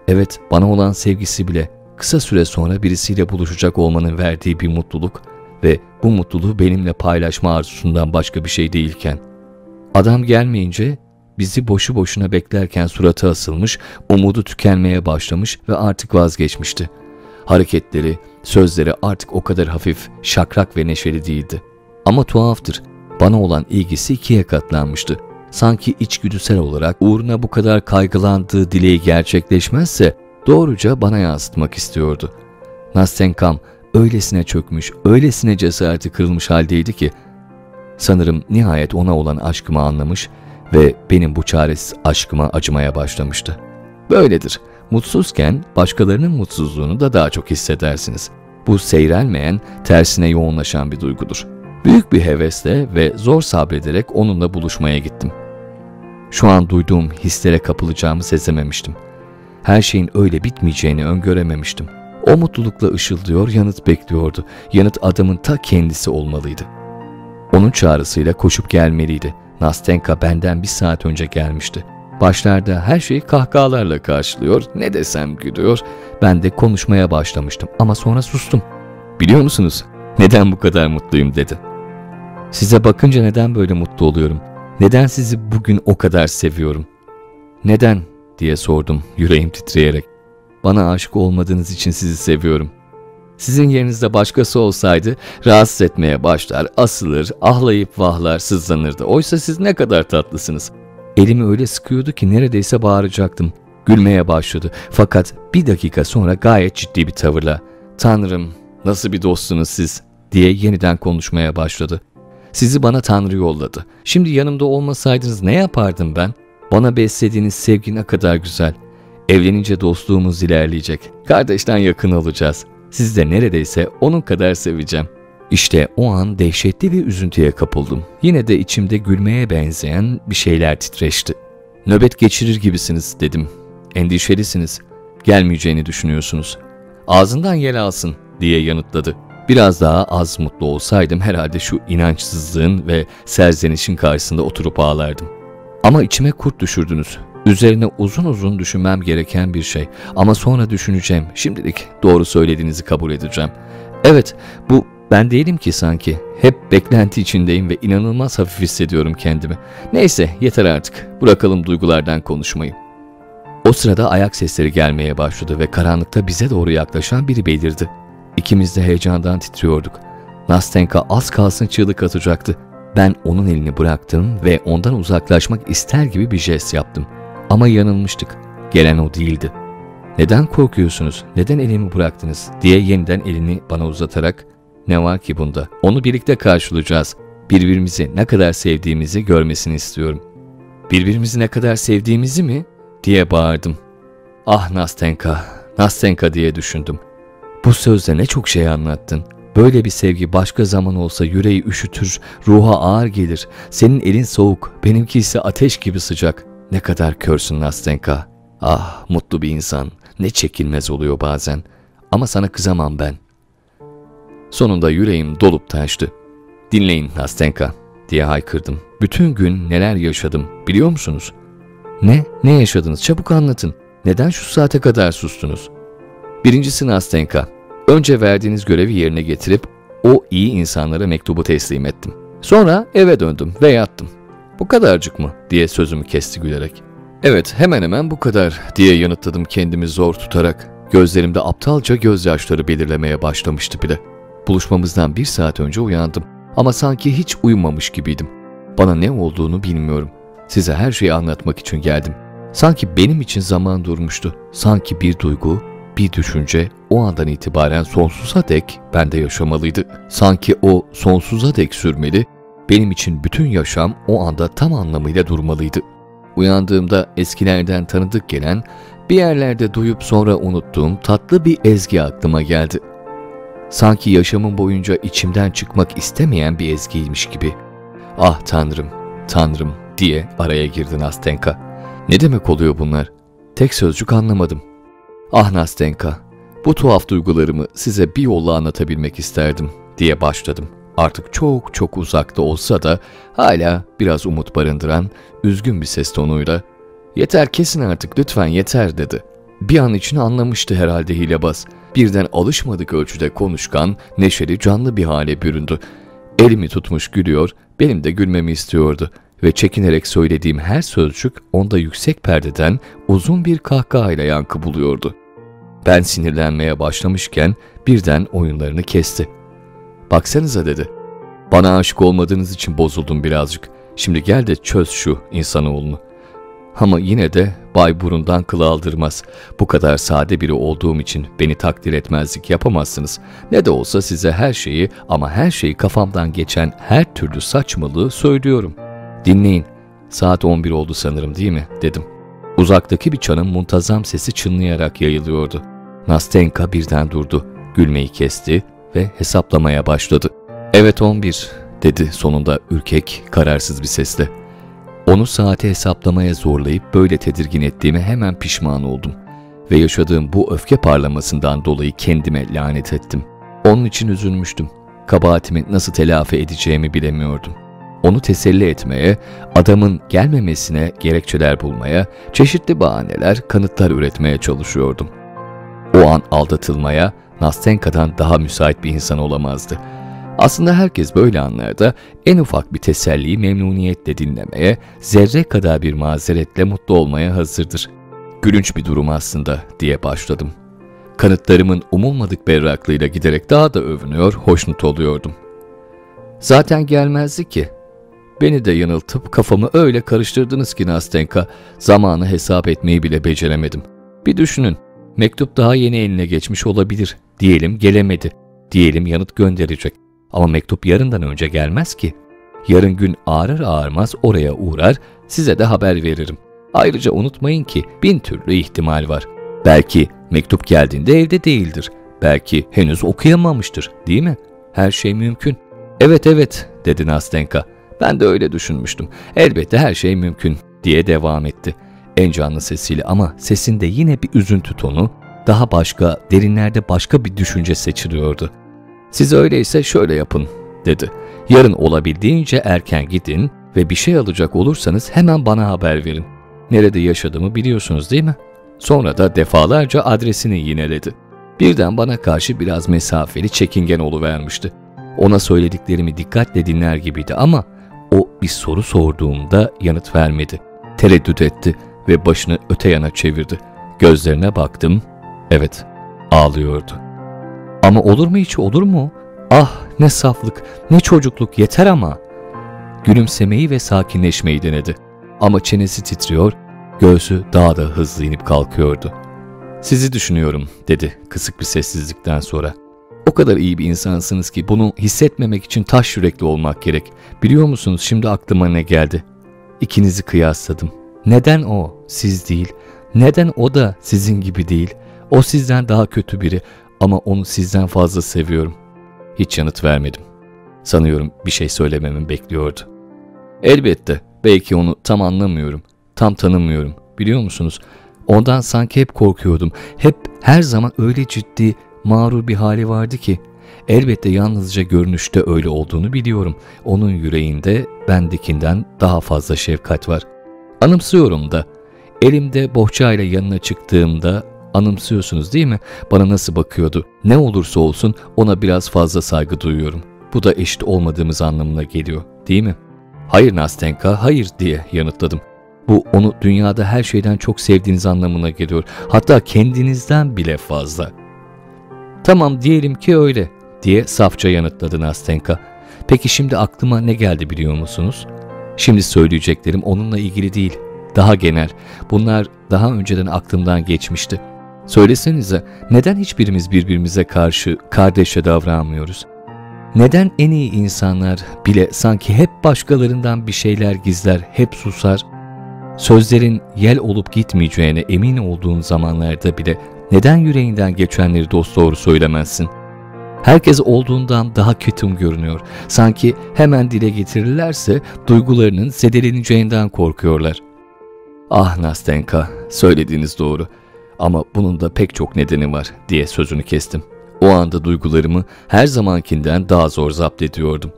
Evet, bana olan sevgisi bile kısa süre sonra birisiyle buluşacak olmanın verdiği bir mutluluk ve bu mutluluğu benimle paylaşma arzusundan başka bir şey değilken. Adam gelmeyince bizi boşu boşuna beklerken suratı asılmış, umudu tükenmeye başlamış ve artık vazgeçmişti. Hareketleri, sözleri artık o kadar hafif, şakrak ve neşeli değildi. Ama tuhaftır, bana olan ilgisi ikiye katlanmıştı. Sanki içgüdüsel olarak uğruna bu kadar kaygılandığı dileği gerçekleşmezse doğruca bana yansıtmak istiyordu. Nastenkam öylesine çökmüş, öylesine cesareti kırılmış haldeydi ki sanırım nihayet ona olan aşkımı anlamış ve benim bu çaresiz aşkıma acımaya başlamıştı. Böyledir. Mutsuzken başkalarının mutsuzluğunu da daha çok hissedersiniz. Bu seyrelmeyen, tersine yoğunlaşan bir duygudur. Büyük bir hevesle ve zor sabrederek onunla buluşmaya gittim. Şu an duyduğum hislere kapılacağımı sezememiştim. Her şeyin öyle bitmeyeceğini öngörememiştim. O mutlulukla ışıldıyor, yanıt bekliyordu. Yanıt adamın ta kendisi olmalıydı. Onun çağrısıyla koşup gelmeliydi. Nastenka benden bir saat önce gelmişti. Başlarda her şeyi kahkahalarla karşılıyor, ne desem gülüyor. Ben de konuşmaya başlamıştım ama sonra sustum. Biliyor musunuz neden bu kadar mutluyum dedi. Size bakınca neden böyle mutlu oluyorum? Neden sizi bugün o kadar seviyorum? Neden diye sordum yüreğim titreyerek. Bana aşık olmadığınız için sizi seviyorum. Sizin yerinizde başkası olsaydı rahatsız etmeye başlar, asılır, ahlayıp vahlar, sızlanırdı. Oysa siz ne kadar tatlısınız. Elimi öyle sıkıyordu ki neredeyse bağıracaktım. Gülmeye başladı. Fakat bir dakika sonra gayet ciddi bir tavırla ''Tanrım nasıl bir dostsunuz siz?'' diye yeniden konuşmaya başladı. Sizi bana Tanrı yolladı. Şimdi yanımda olmasaydınız ne yapardım ben? Bana beslediğiniz sevgi ne kadar güzel. Evlenince dostluğumuz ilerleyecek. Kardeşten yakın olacağız. Siz de neredeyse onun kadar seveceğim. İşte o an dehşetli bir üzüntüye kapıldım. Yine de içimde gülmeye benzeyen bir şeyler titreşti. Nöbet geçirir gibisiniz dedim. Endişelisiniz. Gelmeyeceğini düşünüyorsunuz. Ağzından yel alsın diye yanıtladı. Biraz daha az mutlu olsaydım herhalde şu inançsızlığın ve serzenişin karşısında oturup ağlardım. Ama içime kurt düşürdünüz. Üzerine uzun uzun düşünmem gereken bir şey. Ama sonra düşüneceğim. Şimdilik doğru söylediğinizi kabul edeceğim. Evet, bu ben değilim ki sanki. Hep beklenti içindeyim ve inanılmaz hafif hissediyorum kendimi. Neyse, yeter artık. Bırakalım duygulardan konuşmayı. O sırada ayak sesleri gelmeye başladı ve karanlıkta bize doğru yaklaşan biri belirdi. İkimiz de heyecandan titriyorduk. Nastenka az kalsın çığlık atacaktı. Ben onun elini bıraktım ve ondan uzaklaşmak ister gibi bir jest yaptım. Ama yanılmıştık. Gelen o değildi. Neden korkuyorsunuz, neden elimi bıraktınız diye yeniden elini bana uzatarak ne var ki bunda? Onu birlikte karşılayacağız. Birbirimizi ne kadar sevdiğimizi görmesini istiyorum. Birbirimizi ne kadar sevdiğimizi mi? diye bağırdım. Ah Nastenka, Nastenka diye düşündüm. Bu sözle ne çok şey anlattın. Böyle bir sevgi başka zaman olsa yüreği üşütür, ruha ağır gelir. Senin elin soğuk, benimki ise ateş gibi sıcak. Ne kadar körsün Nastenka. Ah mutlu bir insan. Ne çekilmez oluyor bazen. Ama sana kızamam ben. Sonunda yüreğim dolup taştı. Dinleyin Nastenka diye haykırdım. Bütün gün neler yaşadım biliyor musunuz? Ne? Ne yaşadınız? Çabuk anlatın. Neden şu saate kadar sustunuz? Birincisi Nastenka. Önce verdiğiniz görevi yerine getirip o iyi insanlara mektubu teslim ettim. Sonra eve döndüm ve yattım. Bu kadarcık mı? diye sözümü kesti gülerek. Evet hemen hemen bu kadar diye yanıtladım kendimi zor tutarak. Gözlerimde aptalca gözyaşları belirlemeye başlamıştı bile. Buluşmamızdan bir saat önce uyandım ama sanki hiç uyumamış gibiydim. Bana ne olduğunu bilmiyorum. Size her şeyi anlatmak için geldim. Sanki benim için zaman durmuştu. Sanki bir duygu, bir düşünce o andan itibaren sonsuza dek bende yaşamalıydı. Sanki o sonsuza dek sürmeli, benim için bütün yaşam o anda tam anlamıyla durmalıydı. Uyandığımda eskilerden tanıdık gelen, bir yerlerde duyup sonra unuttuğum tatlı bir ezgi aklıma geldi. Sanki yaşamım boyunca içimden çıkmak istemeyen bir ezgiymiş gibi. Ah tanrım, tanrım diye araya girdi Nastenka. Ne demek oluyor bunlar? Tek sözcük anlamadım. Ah Nastenka, bu tuhaf duygularımı size bir yolla anlatabilmek isterdim diye başladım. Artık çok çok uzakta olsa da hala biraz umut barındıran üzgün bir ses tonuyla ''Yeter kesin artık lütfen yeter'' dedi. Bir an için anlamıştı herhalde hilebaz. Birden alışmadık ölçüde konuşkan, neşeli, canlı bir hale büründü. Elimi tutmuş gülüyor, benim de gülmemi istiyordu ve çekinerek söylediğim her sözcük onda yüksek perdeden uzun bir kahkahayla yankı buluyordu. Ben sinirlenmeye başlamışken birden oyunlarını kesti. Baksanıza dedi. Bana aşık olmadığınız için bozuldum birazcık. Şimdi gel de çöz şu insanoğlunu. Ama yine de bay burundan kıl aldırmaz. Bu kadar sade biri olduğum için beni takdir etmezlik yapamazsınız. Ne de olsa size her şeyi ama her şeyi kafamdan geçen her türlü saçmalığı söylüyorum. Dinleyin. Saat 11 oldu sanırım değil mi? dedim. Uzaktaki bir çanın muntazam sesi çınlayarak yayılıyordu. Nastenka birden durdu. Gülmeyi kesti ve hesaplamaya başladı. Evet 11 dedi sonunda ürkek, kararsız bir sesle. Onu saate hesaplamaya zorlayıp böyle tedirgin ettiğime hemen pişman oldum. Ve yaşadığım bu öfke parlamasından dolayı kendime lanet ettim. Onun için üzülmüştüm. Kabahatimi nasıl telafi edeceğimi bilemiyordum. Onu teselli etmeye, adamın gelmemesine gerekçeler bulmaya, çeşitli bahaneler, kanıtlar üretmeye çalışıyordum. O an aldatılmaya Nastenka'dan daha müsait bir insan olamazdı. Aslında herkes böyle anlarda en ufak bir teselliyi memnuniyetle dinlemeye, zerre kadar bir mazeretle mutlu olmaya hazırdır. Gülünç bir durum aslında diye başladım. Kanıtlarımın umulmadık berraklığıyla giderek daha da övünüyor, hoşnut oluyordum. Zaten gelmezdi ki. Beni de yanıltıp kafamı öyle karıştırdınız ki Nastenka, zamanı hesap etmeyi bile beceremedim. Bir düşünün, mektup daha yeni eline geçmiş olabilir. Diyelim gelemedi. Diyelim yanıt gönderecek. Ama mektup yarından önce gelmez ki. Yarın gün ağrır ağarmaz oraya uğrar, size de haber veririm. Ayrıca unutmayın ki bin türlü ihtimal var. Belki mektup geldiğinde evde değildir. Belki henüz okuyamamıştır, değil mi? Her şey mümkün. Evet evet, dedi Nastenka. Ben de öyle düşünmüştüm. Elbette her şey mümkün, diye devam etti. En canlı sesiyle ama sesinde yine bir üzüntü tonu, daha başka, derinlerde başka bir düşünce seçiliyordu. Siz öyleyse şöyle yapın, dedi. Yarın olabildiğince erken gidin ve bir şey alacak olursanız hemen bana haber verin. Nerede yaşadığımı biliyorsunuz değil mi? Sonra da defalarca adresini yineledi. Birden bana karşı biraz mesafeli çekingen vermişti. Ona söylediklerimi dikkatle dinler gibiydi ama o bir soru sorduğumda yanıt vermedi. Tereddüt etti ve başını öte yana çevirdi. Gözlerine baktım. Evet, ağlıyordu. Ama olur mu hiç olur mu? Ah ne saflık, ne çocukluk yeter ama. Gülümsemeyi ve sakinleşmeyi denedi. Ama çenesi titriyor, göğsü daha da hızlı inip kalkıyordu. Sizi düşünüyorum dedi kısık bir sessizlikten sonra. O kadar iyi bir insansınız ki bunu hissetmemek için taş yürekli olmak gerek. Biliyor musunuz şimdi aklıma ne geldi? İkinizi kıyasladım. Neden o, siz değil? Neden o da sizin gibi değil? O sizden daha kötü biri ama onu sizden fazla seviyorum. Hiç yanıt vermedim. Sanıyorum bir şey söylememi bekliyordu. Elbette, belki onu tam anlamıyorum, tam tanımıyorum. Biliyor musunuz? Ondan sanki hep korkuyordum. Hep her zaman öyle ciddi, mağrur bir hali vardı ki. Elbette yalnızca görünüşte öyle olduğunu biliyorum. Onun yüreğinde bendekinden daha fazla şefkat var. Anımsıyorum da. Elimde bohçayla yanına çıktığımda anımsıyorsunuz değil mi? Bana nasıl bakıyordu. Ne olursa olsun ona biraz fazla saygı duyuyorum. Bu da eşit olmadığımız anlamına geliyor değil mi? Hayır Nastenka, hayır diye yanıtladım. Bu onu dünyada her şeyden çok sevdiğiniz anlamına geliyor. Hatta kendinizden bile fazla. Tamam diyelim ki öyle diye safça yanıtladı Nastenka. Peki şimdi aklıma ne geldi biliyor musunuz? Şimdi söyleyeceklerim onunla ilgili değil. Daha genel. Bunlar daha önceden aklımdan geçmişti. Söylesenize neden hiçbirimiz birbirimize karşı kardeşe davranmıyoruz? Neden en iyi insanlar bile sanki hep başkalarından bir şeyler gizler, hep susar? Sözlerin yel olup gitmeyeceğine emin olduğun zamanlarda bile neden yüreğinden geçenleri dosdoğru söylemezsin? Herkes olduğundan daha ketum görünüyor. Sanki hemen dile getirirlerse duygularının zedeleneceğinden korkuyorlar. Ah Nastenka, söylediğiniz doğru. Ama bunun da pek çok nedeni var diye sözünü kestim. O anda duygularımı her zamankinden daha zor zapt ediyordum.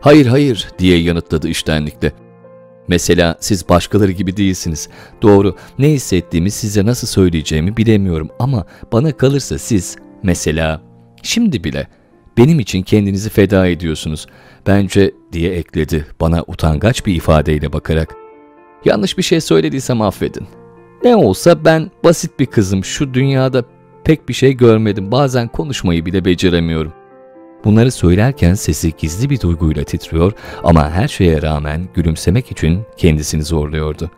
Hayır hayır diye yanıtladı iştenlikle. Mesela siz başkaları gibi değilsiniz. Doğru, ne hissettiğimi size nasıl söyleyeceğimi bilemiyorum ama bana kalırsa siz mesela şimdi bile benim için kendinizi feda ediyorsunuz. Bence diye ekledi bana utangaç bir ifadeyle bakarak. Yanlış bir şey söylediysem affedin. Ne olsa ben basit bir kızım. Şu dünyada pek bir şey görmedim. Bazen konuşmayı bile beceremiyorum. Bunları söylerken sesi gizli bir duyguyla titriyor ama her şeye rağmen gülümsemek için kendisini zorluyordu.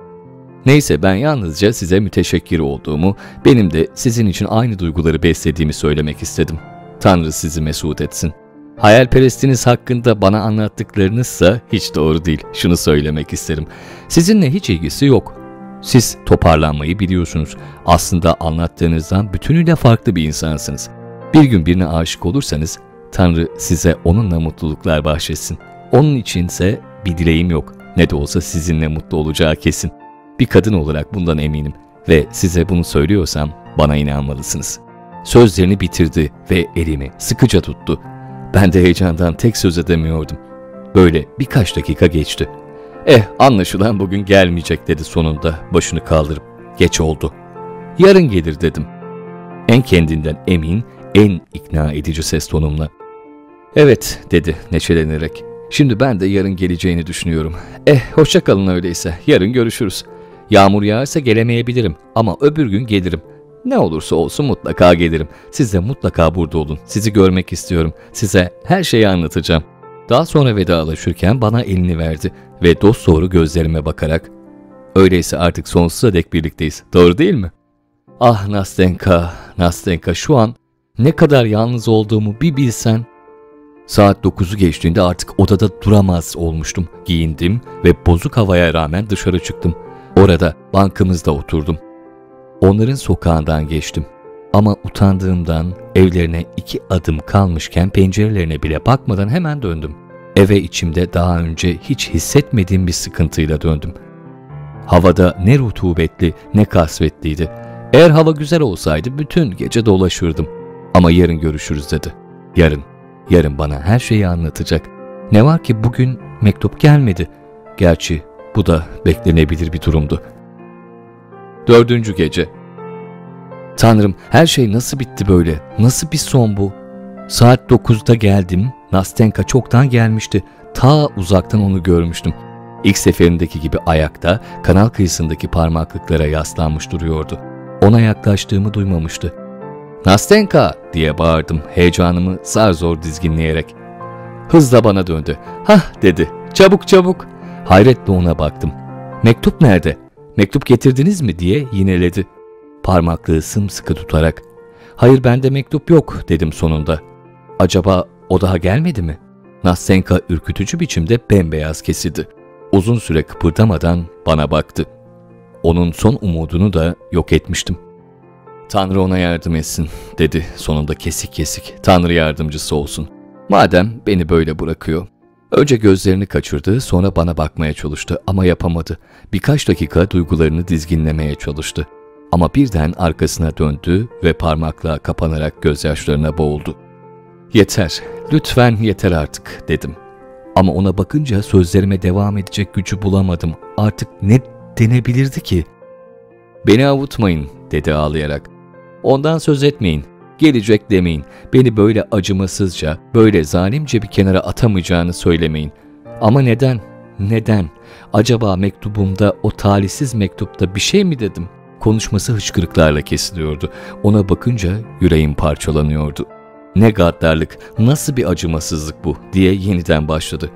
Neyse ben yalnızca size müteşekkir olduğumu, benim de sizin için aynı duyguları beslediğimi söylemek istedim. Tanrı sizi mesut etsin. Hayalperestiniz hakkında bana anlattıklarınızsa hiç doğru değil. Şunu söylemek isterim. Sizinle hiç ilgisi yok. Siz toparlanmayı biliyorsunuz. Aslında anlattığınızdan bütünüyle farklı bir insansınız. Bir gün birine aşık olursanız Tanrı size onunla mutluluklar bahşetsin. Onun içinse bir dileğim yok. Ne de olsa sizinle mutlu olacağı kesin. Bir kadın olarak bundan eminim ve size bunu söylüyorsam bana inanmalısınız. Sözlerini bitirdi ve elimi sıkıca tuttu. Ben de heyecandan tek söz edemiyordum. Böyle birkaç dakika geçti. Eh anlaşılan bugün gelmeyecek dedi sonunda başını kaldırıp. Geç oldu. Yarın gelir dedim. En kendinden emin, en ikna edici ses tonumla. Evet dedi neşelenerek. Şimdi ben de yarın geleceğini düşünüyorum. Eh hoşça kalın öyleyse. Yarın görüşürüz. Yağmur yağarsa gelemeyebilirim ama öbür gün gelirim. Ne olursa olsun mutlaka gelirim. Siz de mutlaka burada olun. Sizi görmek istiyorum. Size her şeyi anlatacağım. Daha sonra vedalaşırken bana elini verdi ve dost doğru gözlerime bakarak Öyleyse artık sonsuza dek birlikteyiz. Doğru değil mi? Ah Nastenka, Nastenka şu an ne kadar yalnız olduğumu bir bilsen. Saat 9'u geçtiğinde artık odada duramaz olmuştum. Giyindim ve bozuk havaya rağmen dışarı çıktım. Orada bankamızda oturdum. Onların sokağından geçtim. Ama utandığımdan evlerine iki adım kalmışken pencerelerine bile bakmadan hemen döndüm. Eve içimde daha önce hiç hissetmediğim bir sıkıntıyla döndüm. Havada ne rutubetli ne kasvetliydi. Eğer hava güzel olsaydı bütün gece dolaşırdım. Ama yarın görüşürüz dedi. Yarın, yarın bana her şeyi anlatacak. Ne var ki bugün mektup gelmedi. Gerçi bu da beklenebilir bir durumdu. Dördüncü gece. Tanrım her şey nasıl bitti böyle? Nasıl bir son bu? Saat dokuzda geldim. Nastenka çoktan gelmişti. Ta uzaktan onu görmüştüm. İlk seferindeki gibi ayakta, kanal kıyısındaki parmaklıklara yaslanmış duruyordu. Ona yaklaştığımı duymamıştı. Nastenka diye bağırdım heyecanımı zar zor dizginleyerek. Hızla bana döndü. Hah dedi. Çabuk çabuk. Hayretle ona baktım. Mektup nerede? Mektup getirdiniz mi diye yineledi. Parmaklığı sımsıkı tutarak. Hayır bende mektup yok dedim sonunda. Acaba o daha gelmedi mi? Nastenka ürkütücü biçimde bembeyaz kesildi. Uzun süre kıpırdamadan bana baktı. Onun son umudunu da yok etmiştim. Tanrı ona yardım etsin dedi sonunda kesik kesik. Tanrı yardımcısı olsun. Madem beni böyle bırakıyor. Önce gözlerini kaçırdı sonra bana bakmaya çalıştı ama yapamadı. Birkaç dakika duygularını dizginlemeye çalıştı. Ama birden arkasına döndü ve parmakla kapanarak gözyaşlarına boğuldu. Yeter, lütfen yeter artık dedim. Ama ona bakınca sözlerime devam edecek gücü bulamadım. Artık ne denebilirdi ki? Beni avutmayın dedi ağlayarak. Ondan söz etmeyin. Gelecek demeyin. Beni böyle acımasızca, böyle zalimce bir kenara atamayacağını söylemeyin. Ama neden? Neden? Acaba mektubumda, o talihsiz mektupta bir şey mi dedim? Konuşması hıçkırıklarla kesiliyordu. Ona bakınca yüreğim parçalanıyordu. Ne gaddarlık, nasıl bir acımasızlık bu diye yeniden başladı.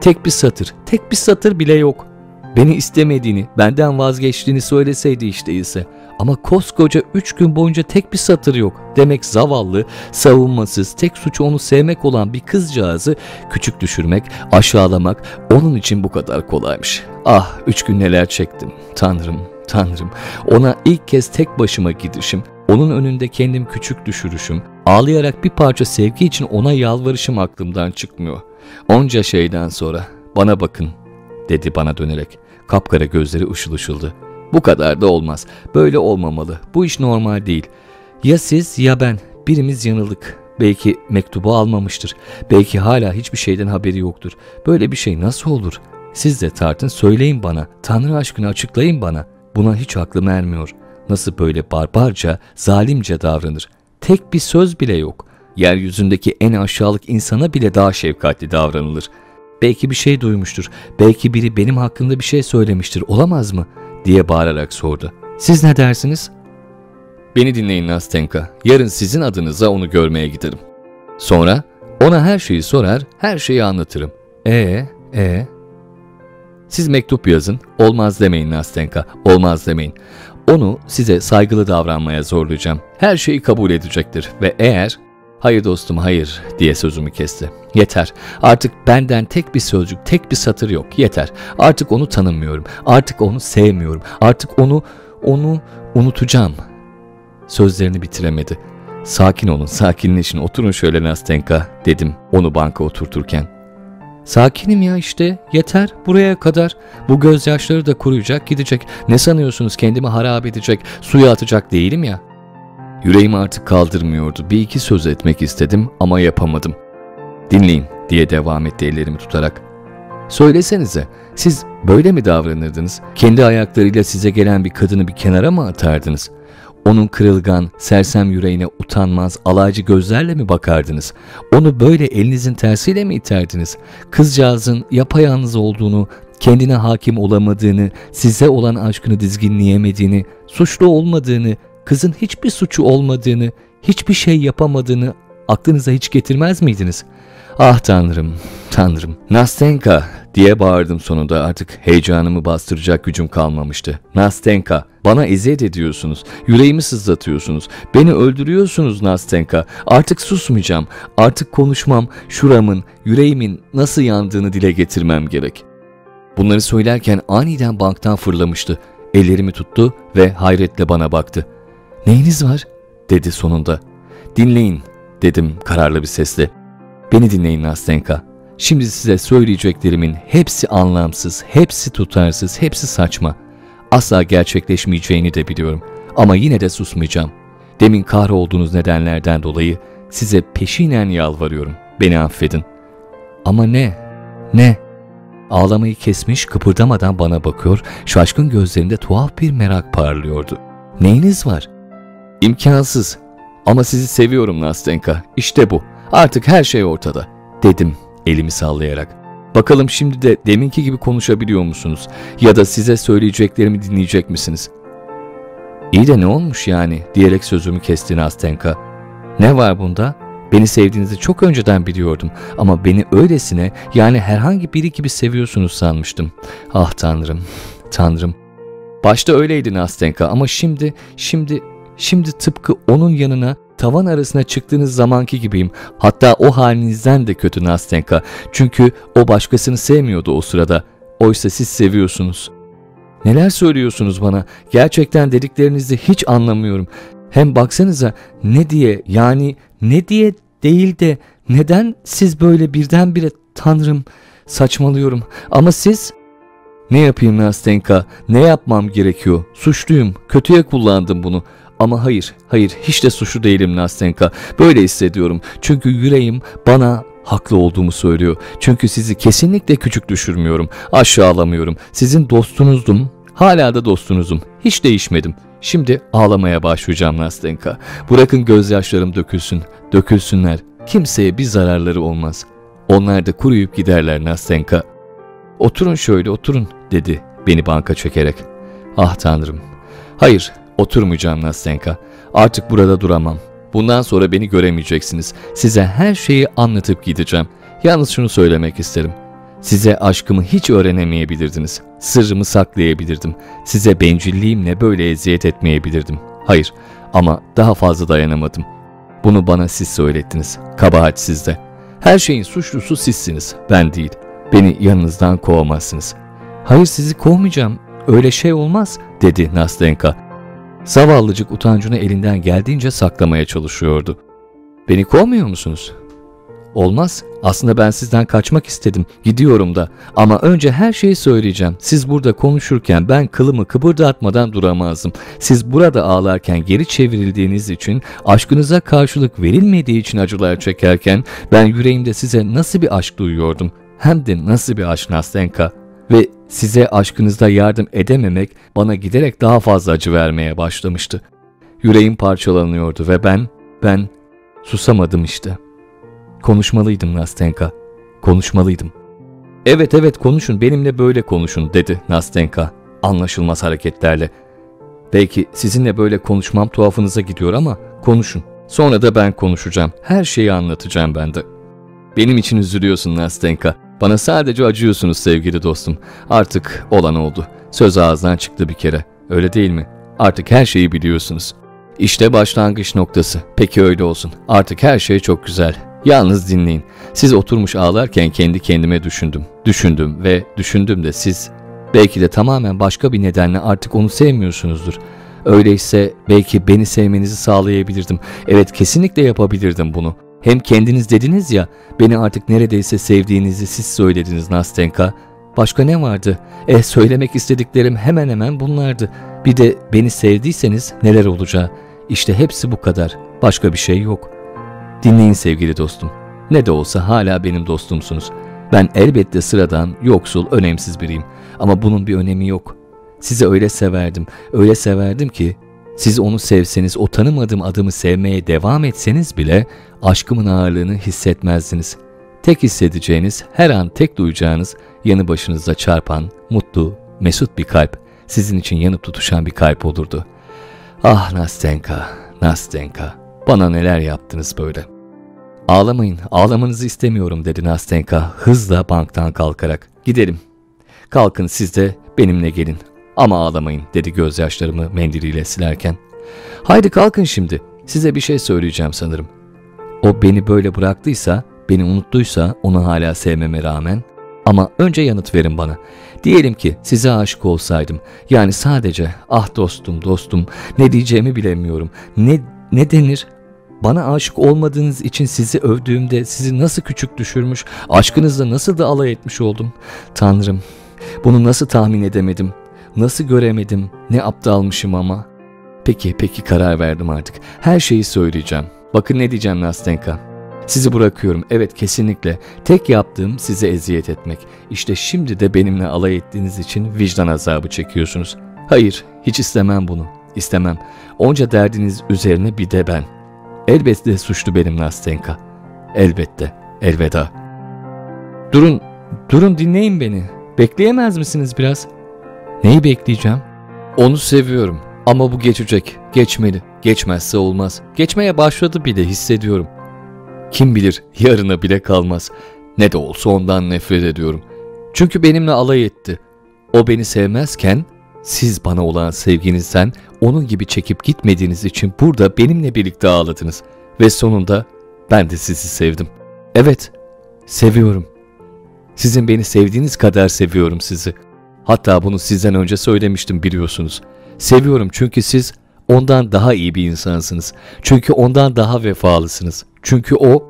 Tek bir satır, tek bir satır bile yok. Beni istemediğini, benden vazgeçtiğini söyleseydi işte ise. Ama koskoca üç gün boyunca tek bir satır yok. Demek zavallı, savunmasız, tek suçu onu sevmek olan bir kızcağızı küçük düşürmek, aşağılamak onun için bu kadar kolaymış. Ah üç gün neler çektim. Tanrım, Tanrım. Ona ilk kez tek başıma gidişim, onun önünde kendim küçük düşürüşüm, ağlayarak bir parça sevgi için ona yalvarışım aklımdan çıkmıyor. Onca şeyden sonra bana bakın dedi bana dönerek. Kapkara gözleri ışıl ışıldı. Bu kadar da olmaz. Böyle olmamalı. Bu iş normal değil. Ya siz ya ben. Birimiz yanıldık. Belki mektubu almamıştır. Belki hala hiçbir şeyden haberi yoktur. Böyle bir şey nasıl olur? Siz de tartın söyleyin bana. Tanrı aşkına açıklayın bana. Buna hiç aklım ermiyor. Nasıl böyle barbarca, zalimce davranır? Tek bir söz bile yok. Yeryüzündeki en aşağılık insana bile daha şefkatli davranılır. Belki bir şey duymuştur. Belki biri benim hakkımda bir şey söylemiştir. Olamaz mı? diye bağırarak sordu. Siz ne dersiniz? Beni dinleyin Nastenka. Yarın sizin adınıza onu görmeye giderim. Sonra ona her şeyi sorar, her şeyi anlatırım. E e Siz mektup yazın. Olmaz demeyin Nastenka. Olmaz demeyin. Onu size saygılı davranmaya zorlayacağım. Her şeyi kabul edecektir ve eğer Hayır dostum hayır diye sözümü kesti. Yeter. Artık benden tek bir sözcük, tek bir satır yok. Yeter. Artık onu tanımıyorum. Artık onu sevmiyorum. Artık onu, onu unutacağım. Sözlerini bitiremedi. Sakin olun, sakinleşin, oturun şöyle Nastenka dedim onu banka oturturken. Sakinim ya işte, yeter buraya kadar. Bu gözyaşları da kuruyacak gidecek. Ne sanıyorsunuz kendimi harap edecek, suya atacak değilim ya. Yüreğim artık kaldırmıyordu. Bir iki söz etmek istedim ama yapamadım. Dinleyin diye devam etti ellerimi tutarak. Söylesenize siz böyle mi davranırdınız? Kendi ayaklarıyla size gelen bir kadını bir kenara mı atardınız? Onun kırılgan, sersem yüreğine utanmaz, alaycı gözlerle mi bakardınız? Onu böyle elinizin tersiyle mi iterdiniz? Kızcağızın yapayalnız olduğunu, kendine hakim olamadığını, size olan aşkını dizginleyemediğini, suçlu olmadığını, kızın hiçbir suçu olmadığını, hiçbir şey yapamadığını aklınıza hiç getirmez miydiniz? Ah tanrım, tanrım. Nastenka diye bağırdım sonunda artık heyecanımı bastıracak gücüm kalmamıştı. Nastenka, bana eziyet ediyorsunuz, yüreğimi sızlatıyorsunuz, beni öldürüyorsunuz Nastenka. Artık susmayacağım, artık konuşmam, şuramın, yüreğimin nasıl yandığını dile getirmem gerek. Bunları söylerken aniden banktan fırlamıştı. Ellerimi tuttu ve hayretle bana baktı. Neyiniz var? dedi sonunda. Dinleyin dedim kararlı bir sesle. Beni dinleyin Nastenka. Şimdi size söyleyeceklerimin hepsi anlamsız, hepsi tutarsız, hepsi saçma. Asla gerçekleşmeyeceğini de biliyorum. Ama yine de susmayacağım. Demin kahrolduğunuz nedenlerden dolayı size peşinen yalvarıyorum. Beni affedin. Ama ne? Ne? Ağlamayı kesmiş kıpırdamadan bana bakıyor, şaşkın gözlerinde tuhaf bir merak parlıyordu. Neyiniz var? İmkansız. Ama sizi seviyorum Nastenka. İşte bu. Artık her şey ortada. Dedim elimi sallayarak. Bakalım şimdi de deminki gibi konuşabiliyor musunuz? Ya da size söyleyeceklerimi dinleyecek misiniz? İyi de ne olmuş yani diyerek sözümü kesti Nastenka. Ne var bunda? Beni sevdiğinizi çok önceden biliyordum ama beni öylesine yani herhangi biri gibi seviyorsunuz sanmıştım. Ah tanrım, tanrım. Başta öyleydi Nastenka ama şimdi, şimdi, şimdi tıpkı onun yanına tavan arasına çıktığınız zamanki gibiyim. Hatta o halinizden de kötü Nastenka. Çünkü o başkasını sevmiyordu o sırada. Oysa siz seviyorsunuz. Neler söylüyorsunuz bana? Gerçekten dediklerinizi hiç anlamıyorum. Hem baksanıza ne diye yani ne diye değil de neden siz böyle birdenbire tanrım saçmalıyorum ama siz ne yapayım Nastenka ne yapmam gerekiyor suçluyum kötüye kullandım bunu ama hayır hayır hiç de suçlu değilim Nastenka böyle hissediyorum çünkü yüreğim bana haklı olduğumu söylüyor. Çünkü sizi kesinlikle küçük düşürmüyorum, aşağılamıyorum. Sizin dostunuzdum, hala da dostunuzum. Hiç değişmedim. Şimdi ağlamaya başlayacağım Nastenka. Bırakın gözyaşlarım dökülsün, dökülsünler. Kimseye bir zararları olmaz. Onlar da kuruyup giderler Nastenka. Oturun şöyle oturun dedi beni banka çekerek. Ah tanrım. Hayır oturmayacağım Nastenka. Artık burada duramam. Bundan sonra beni göremeyeceksiniz. Size her şeyi anlatıp gideceğim. Yalnız şunu söylemek isterim. Size aşkımı hiç öğrenemeyebilirdiniz. Sırrımı saklayabilirdim. Size bencilliğimle böyle eziyet etmeyebilirdim. Hayır ama daha fazla dayanamadım. Bunu bana siz söylettiniz. Kabahat sizde. Her şeyin suçlusu sizsiniz, ben değil. Beni yanınızdan kovamazsınız. Hayır sizi kovmayacağım. Öyle şey olmaz, dedi Nastenka. Zavallıcık utancını elinden geldiğince saklamaya çalışıyordu. Beni kovmuyor musunuz? Olmaz. Aslında ben sizden kaçmak istedim. Gidiyorum da. Ama önce her şeyi söyleyeceğim. Siz burada konuşurken ben kılımı kıpırdatmadan duramazdım. Siz burada ağlarken geri çevrildiğiniz için, aşkınıza karşılık verilmediği için acılar çekerken ben yüreğimde size nasıl bir aşk duyuyordum. Hem de nasıl bir aşk Nastenka. Ve size aşkınızda yardım edememek bana giderek daha fazla acı vermeye başlamıştı. Yüreğim parçalanıyordu ve ben, ben susamadım işte.'' Konuşmalıydım Nastenka. Konuşmalıydım. Evet evet konuşun benimle böyle konuşun dedi Nastenka anlaşılmaz hareketlerle. Belki sizinle böyle konuşmam tuhafınıza gidiyor ama konuşun. Sonra da ben konuşacağım. Her şeyi anlatacağım ben de. Benim için üzülüyorsun Nastenka. Bana sadece acıyorsunuz sevgili dostum. Artık olan oldu. Söz ağızdan çıktı bir kere. Öyle değil mi? Artık her şeyi biliyorsunuz. İşte başlangıç noktası. Peki öyle olsun. Artık her şey çok güzel. Yalnız dinleyin. Siz oturmuş ağlarken kendi kendime düşündüm. Düşündüm ve düşündüm de siz belki de tamamen başka bir nedenle artık onu sevmiyorsunuzdur. Öyleyse belki beni sevmenizi sağlayabilirdim. Evet kesinlikle yapabilirdim bunu. Hem kendiniz dediniz ya, beni artık neredeyse sevdiğinizi siz söylediniz Nastenka. Başka ne vardı? Eh söylemek istediklerim hemen hemen bunlardı. Bir de beni sevdiyseniz neler olacağı. İşte hepsi bu kadar. Başka bir şey yok.'' Dinleyin sevgili dostum. Ne de olsa hala benim dostumsunuz. Ben elbette sıradan, yoksul, önemsiz biriyim. Ama bunun bir önemi yok. Sizi öyle severdim, öyle severdim ki siz onu sevseniz, o tanımadığım adımı sevmeye devam etseniz bile aşkımın ağırlığını hissetmezdiniz. Tek hissedeceğiniz, her an tek duyacağınız, yanı başınızda çarpan, mutlu, mesut bir kalp, sizin için yanıp tutuşan bir kalp olurdu. Ah Nastenka, Nastenka, bana neler yaptınız böyle. Ağlamayın, ağlamanızı istemiyorum dedi Nastenka hızla banktan kalkarak. Gidelim. Kalkın siz de benimle gelin. Ama ağlamayın dedi gözyaşlarımı mendiliyle silerken. Haydi kalkın şimdi. Size bir şey söyleyeceğim sanırım. O beni böyle bıraktıysa, beni unuttuysa onu hala sevmeme rağmen ama önce yanıt verin bana. Diyelim ki size aşık olsaydım. Yani sadece ah dostum dostum ne diyeceğimi bilemiyorum. Ne, ne denir? Bana aşık olmadığınız için sizi övdüğümde sizi nasıl küçük düşürmüş, aşkınızla nasıl da alay etmiş oldum. Tanrım, bunu nasıl tahmin edemedim, nasıl göremedim, ne aptalmışım ama. Peki, peki karar verdim artık. Her şeyi söyleyeceğim. Bakın ne diyeceğim Nastenka. Sizi bırakıyorum. Evet kesinlikle. Tek yaptığım size eziyet etmek. İşte şimdi de benimle alay ettiğiniz için vicdan azabı çekiyorsunuz. Hayır, hiç istemem bunu. İstemem. Onca derdiniz üzerine bir de ben. Elbette suçlu benim Nastenka. Elbette. Elveda. Durun, durun dinleyin beni. Bekleyemez misiniz biraz? Neyi bekleyeceğim? Onu seviyorum. Ama bu geçecek. Geçmeli. Geçmezse olmaz. Geçmeye başladı bile hissediyorum. Kim bilir yarına bile kalmaz. Ne de olsa ondan nefret ediyorum. Çünkü benimle alay etti. O beni sevmezken siz bana olan sevginizden onun gibi çekip gitmediğiniz için burada benimle birlikte ağladınız. Ve sonunda ben de sizi sevdim. Evet, seviyorum. Sizin beni sevdiğiniz kadar seviyorum sizi. Hatta bunu sizden önce söylemiştim biliyorsunuz. Seviyorum çünkü siz ondan daha iyi bir insansınız. Çünkü ondan daha vefalısınız. Çünkü o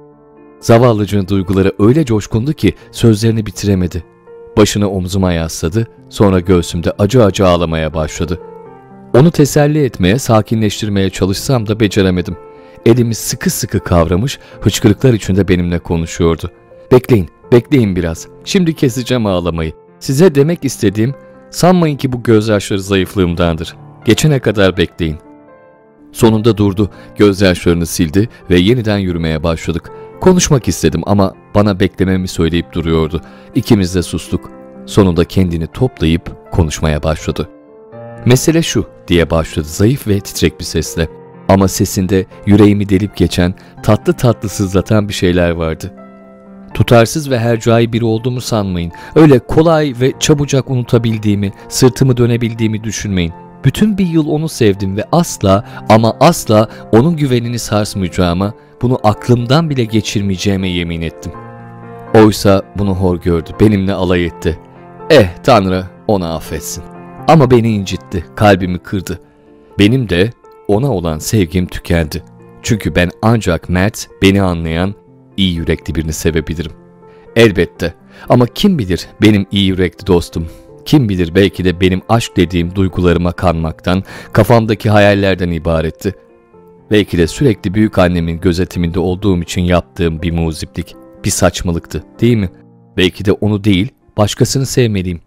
zavallıcığın duyguları öyle coşkundu ki sözlerini bitiremedi. Başını omzuma yasladı, sonra göğsümde acı acı ağlamaya başladı. Onu teselli etmeye, sakinleştirmeye çalışsam da beceremedim. Elimi sıkı sıkı kavramış, hıçkırıklar içinde benimle konuşuyordu. Bekleyin, bekleyin biraz. Şimdi keseceğim ağlamayı. Size demek istediğim, sanmayın ki bu gözyaşları zayıflığımdandır. Geçene kadar bekleyin. Sonunda durdu, gözyaşlarını sildi ve yeniden yürümeye başladık. Konuşmak istedim ama bana beklememi söyleyip duruyordu. İkimiz de sustuk. Sonunda kendini toplayıp konuşmaya başladı. Mesele şu diye başladı zayıf ve titrek bir sesle. Ama sesinde yüreğimi delip geçen, tatlı tatlı sızlatan bir şeyler vardı. Tutarsız ve hercai biri olduğumu sanmayın. Öyle kolay ve çabucak unutabildiğimi, sırtımı dönebildiğimi düşünmeyin. Bütün bir yıl onu sevdim ve asla ama asla onun güvenini sarsmayacağıma, bunu aklımdan bile geçirmeyeceğime yemin ettim. Oysa bunu hor gördü, benimle alay etti. Eh Tanrı ona affetsin. Ama beni incitti, kalbimi kırdı. Benim de ona olan sevgim tükendi. Çünkü ben ancak mert, beni anlayan, iyi yürekli birini sevebilirim. Elbette ama kim bilir benim iyi yürekli dostum, kim bilir belki de benim aşk dediğim duygularıma kanmaktan, kafamdaki hayallerden ibaretti. Belki de sürekli büyük annemin gözetiminde olduğum için yaptığım bir muziplik, bir saçmalıktı değil mi? Belki de onu değil, başkasını sevmeliyim.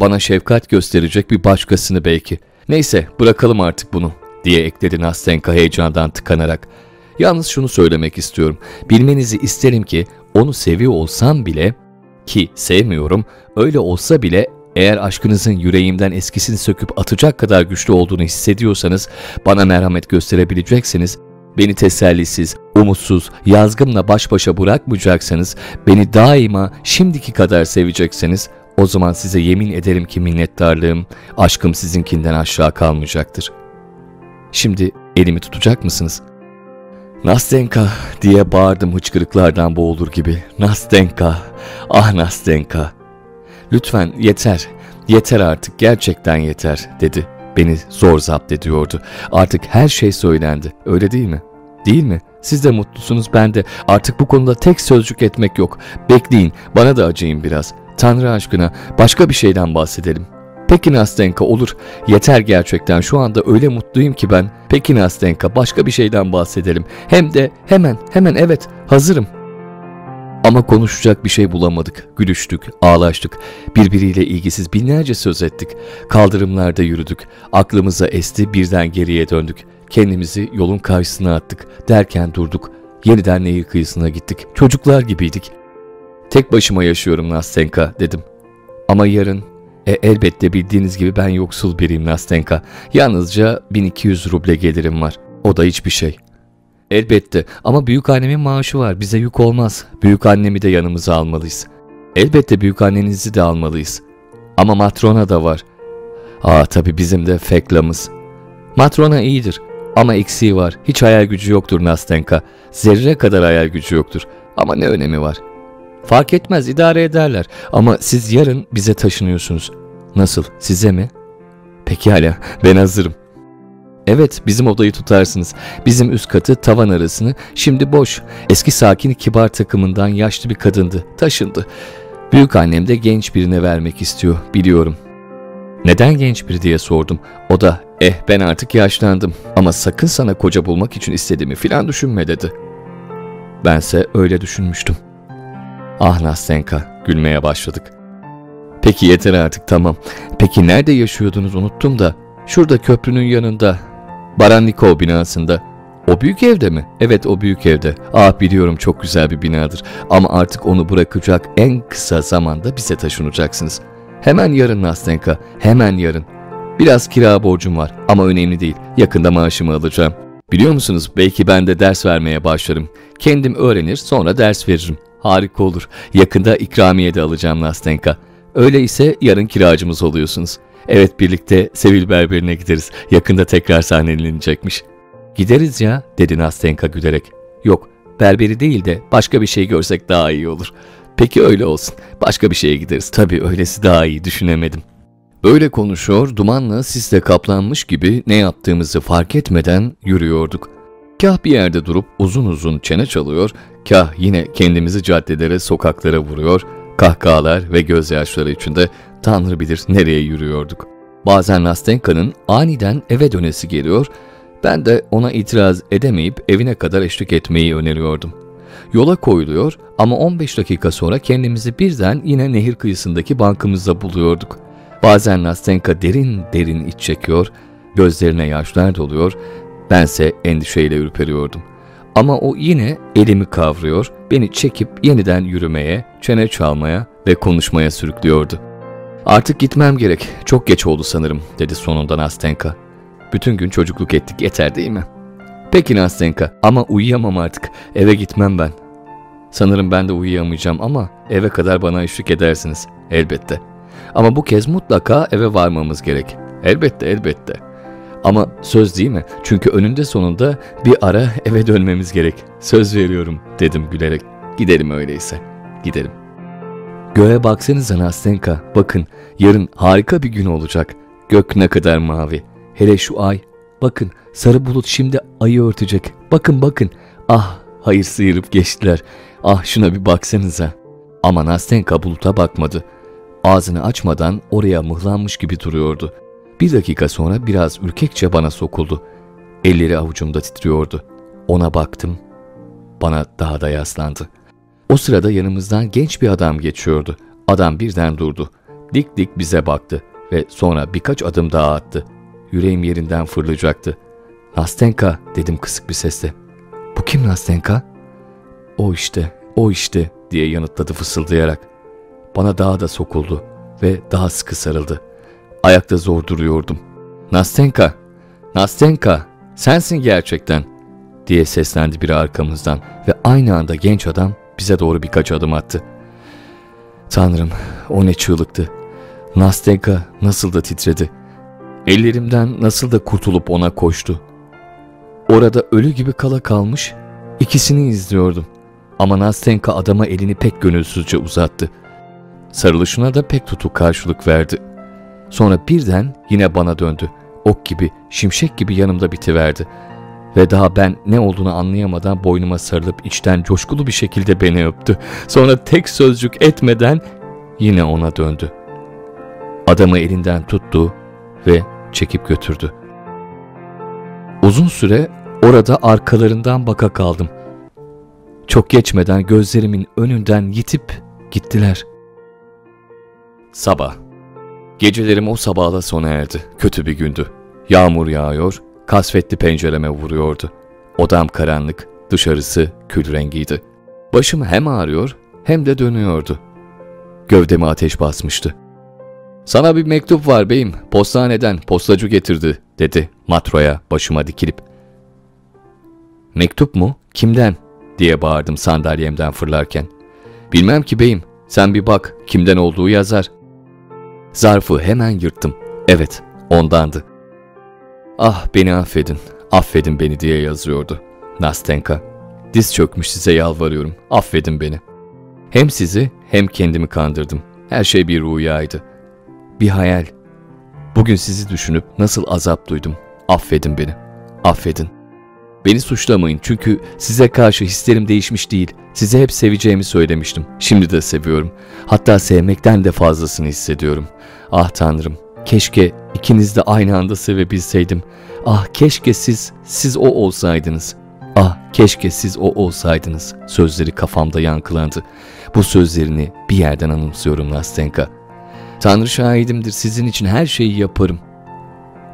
Bana şefkat gösterecek bir başkasını belki. Neyse bırakalım artık bunu diye ekledi Nastenka heyecandan tıkanarak. Yalnız şunu söylemek istiyorum. Bilmenizi isterim ki onu seviyor olsam bile ki sevmiyorum öyle olsa bile eğer aşkınızın yüreğimden eskisini söküp atacak kadar güçlü olduğunu hissediyorsanız, bana merhamet gösterebilecekseniz, beni tesellisiz, umutsuz, yazgımla baş başa bırakmayacaksanız, beni daima şimdiki kadar sevecekseniz, o zaman size yemin ederim ki minnettarlığım, aşkım sizinkinden aşağı kalmayacaktır. Şimdi elimi tutacak mısınız? Nastenka diye bağırdım hıçkırıklardan boğulur gibi. Nastenka, ah Nastenka. Lütfen yeter, yeter artık gerçekten yeter dedi. Beni zor zapt ediyordu. Artık her şey söylendi öyle değil mi? Değil mi? Siz de mutlusunuz ben de. Artık bu konuda tek sözcük etmek yok. Bekleyin bana da acıyın biraz. Tanrı aşkına başka bir şeyden bahsedelim. Peki Nastenka olur. Yeter gerçekten şu anda öyle mutluyum ki ben. Peki Nastenka başka bir şeyden bahsedelim. Hem de hemen hemen evet hazırım. Ama konuşacak bir şey bulamadık. Gülüştük, ağlaştık. Birbiriyle ilgisiz binlerce söz ettik. Kaldırımlarda yürüdük. Aklımıza esti birden geriye döndük. Kendimizi yolun karşısına attık. Derken durduk. Yeniden nehir kıyısına gittik. Çocuklar gibiydik. Tek başıma yaşıyorum Nastenka dedim. Ama yarın e, elbette bildiğiniz gibi ben yoksul biriyim Nastenka. Yalnızca 1200 ruble gelirim var. O da hiçbir şey. Elbette ama büyük annemin maaşı var bize yük olmaz. Büyük annemi de yanımıza almalıyız. Elbette büyük annenizi de almalıyız. Ama Matrona da var. Aa tabi bizim de Fekla'mız. Matrona iyidir ama eksiği var. Hiç hayal gücü yoktur Nastenka. Zerre kadar hayal gücü yoktur. Ama ne önemi var? Fark etmez idare ederler ama siz yarın bize taşınıyorsunuz. Nasıl? Size mi? Peki hala ben hazırım. Evet bizim odayı tutarsınız. Bizim üst katı tavan arasını şimdi boş. Eski sakin kibar takımından yaşlı bir kadındı. Taşındı. Büyük annem de genç birine vermek istiyor biliyorum. Neden genç biri diye sordum. O da eh ben artık yaşlandım ama sakın sana koca bulmak için istediğimi filan düşünme dedi. Bense öyle düşünmüştüm. Ah Nastenka gülmeye başladık. Peki yeter artık tamam. Peki nerede yaşıyordunuz unuttum da. Şurada köprünün yanında. Barannikov binasında. O büyük evde mi? Evet o büyük evde. Ah biliyorum çok güzel bir binadır. Ama artık onu bırakacak en kısa zamanda bize taşınacaksınız. Hemen yarın Nastenka, hemen yarın. Biraz kira borcum var ama önemli değil. Yakında maaşımı alacağım. Biliyor musunuz belki ben de ders vermeye başlarım. Kendim öğrenir sonra ders veririm. Harika olur. Yakında ikramiye de alacağım Nastenka. Öyleyse yarın kiracımız oluyorsunuz. Evet birlikte Sevil Berberine gideriz. Yakında tekrar sahnelenecekmiş. Gideriz ya dedi Nastenka gülerek. Yok berberi değil de başka bir şey görsek daha iyi olur. Peki öyle olsun. Başka bir şeye gideriz. Tabii öylesi daha iyi düşünemedim. Böyle konuşuyor, dumanla sisle kaplanmış gibi ne yaptığımızı fark etmeden yürüyorduk. Kah bir yerde durup uzun uzun çene çalıyor, kah yine kendimizi caddelere, sokaklara vuruyor, kahkahalar ve gözyaşları içinde Tanrı bilir nereye yürüyorduk. Bazen Nastenka'nın aniden eve dönesi geliyor, ben de ona itiraz edemeyip evine kadar eşlik etmeyi öneriyordum. Yola koyuluyor ama 15 dakika sonra kendimizi birden yine nehir kıyısındaki bankımızda buluyorduk. Bazen Nastenka derin derin iç çekiyor, gözlerine yaşlar doluyor, bense endişeyle ürperiyordum. Ama o yine elimi kavruyor, beni çekip yeniden yürümeye, çene çalmaya ve konuşmaya sürüklüyordu. Artık gitmem gerek, çok geç oldu sanırım, dedi sonunda Nastenka. Bütün gün çocukluk ettik, yeter değil mi? Peki Nastenka, ama uyuyamam artık, eve gitmem ben. Sanırım ben de uyuyamayacağım ama eve kadar bana eşlik edersiniz, elbette. Ama bu kez mutlaka eve varmamız gerek. Elbette, elbette. Ama söz değil mi? Çünkü önünde sonunda bir ara eve dönmemiz gerek. Söz veriyorum dedim gülerek. Gidelim öyleyse. Gidelim. Göğe baksanıza Nastenka. Bakın yarın harika bir gün olacak. Gök ne kadar mavi. Hele şu ay. Bakın sarı bulut şimdi ayı örtecek. Bakın bakın. Ah hayır sıyırıp geçtiler. Ah şuna bir baksanıza. Ama Nastenka buluta bakmadı. Ağzını açmadan oraya mıhlanmış gibi duruyordu. Bir dakika sonra biraz ürkekçe bana sokuldu. Elleri avucumda titriyordu. Ona baktım. Bana daha da yaslandı. O sırada yanımızdan genç bir adam geçiyordu. Adam birden durdu. Dik dik bize baktı ve sonra birkaç adım daha attı. Yüreğim yerinden fırlayacaktı. Nastenka dedim kısık bir sesle. Bu kim Nastenka? O işte, o işte diye yanıtladı fısıldayarak. Bana daha da sokuldu ve daha sıkı sarıldı. Ayakta zor duruyordum. Nastenka, Nastenka, sensin gerçekten diye seslendi biri arkamızdan ve aynı anda genç adam bize doğru birkaç adım attı. Tanrım, o ne çığlıktı. Nastenka nasıl da titredi. Ellerimden nasıl da kurtulup ona koştu. Orada ölü gibi kala kalmış, ikisini izliyordum. Ama Nastenka adama elini pek gönülsüzce uzattı. Sarılışına da pek tutuk karşılık verdi. Sonra birden yine bana döndü. Ok gibi, şimşek gibi yanımda bitiverdi. Ve daha ben ne olduğunu anlayamadan boynuma sarılıp içten coşkulu bir şekilde beni öptü. Sonra tek sözcük etmeden yine ona döndü. Adamı elinden tuttu ve çekip götürdü. Uzun süre orada arkalarından baka kaldım. Çok geçmeden gözlerimin önünden yitip gittiler. Sabah Gecelerim o sabahla sona erdi. Kötü bir gündü. Yağmur yağıyor, kasvetli pencereme vuruyordu. Odam karanlık, dışarısı kül rengiydi. Başım hem ağrıyor hem de dönüyordu. Gövdeme ateş basmıştı. ''Sana bir mektup var beyim, postaneden postacı getirdi.'' dedi matroya başıma dikilip. ''Mektup mu? Kimden?'' diye bağırdım sandalyemden fırlarken. ''Bilmem ki beyim, sen bir bak, kimden olduğu yazar.'' Zarfı hemen yırttım. Evet, ondandı. Ah beni affedin, affedin beni diye yazıyordu. Nastenka. Diz çökmüş size yalvarıyorum, affedin beni. Hem sizi hem kendimi kandırdım. Her şey bir rüyaydı. bir hayal. Bugün sizi düşünüp nasıl azap duydum. Affedin beni. Affedin. Beni suçlamayın çünkü size karşı hislerim değişmiş değil. Size hep seveceğimi söylemiştim. Şimdi de seviyorum. Hatta sevmekten de fazlasını hissediyorum. Ah Tanrım, keşke ikiniz de aynı anda sevebilseydim. Ah keşke siz, siz o olsaydınız. Ah keşke siz o olsaydınız. Sözleri kafamda yankılandı. Bu sözlerini bir yerden anımsıyorum Nastenka. Tanrı şahidimdir sizin için her şeyi yaparım.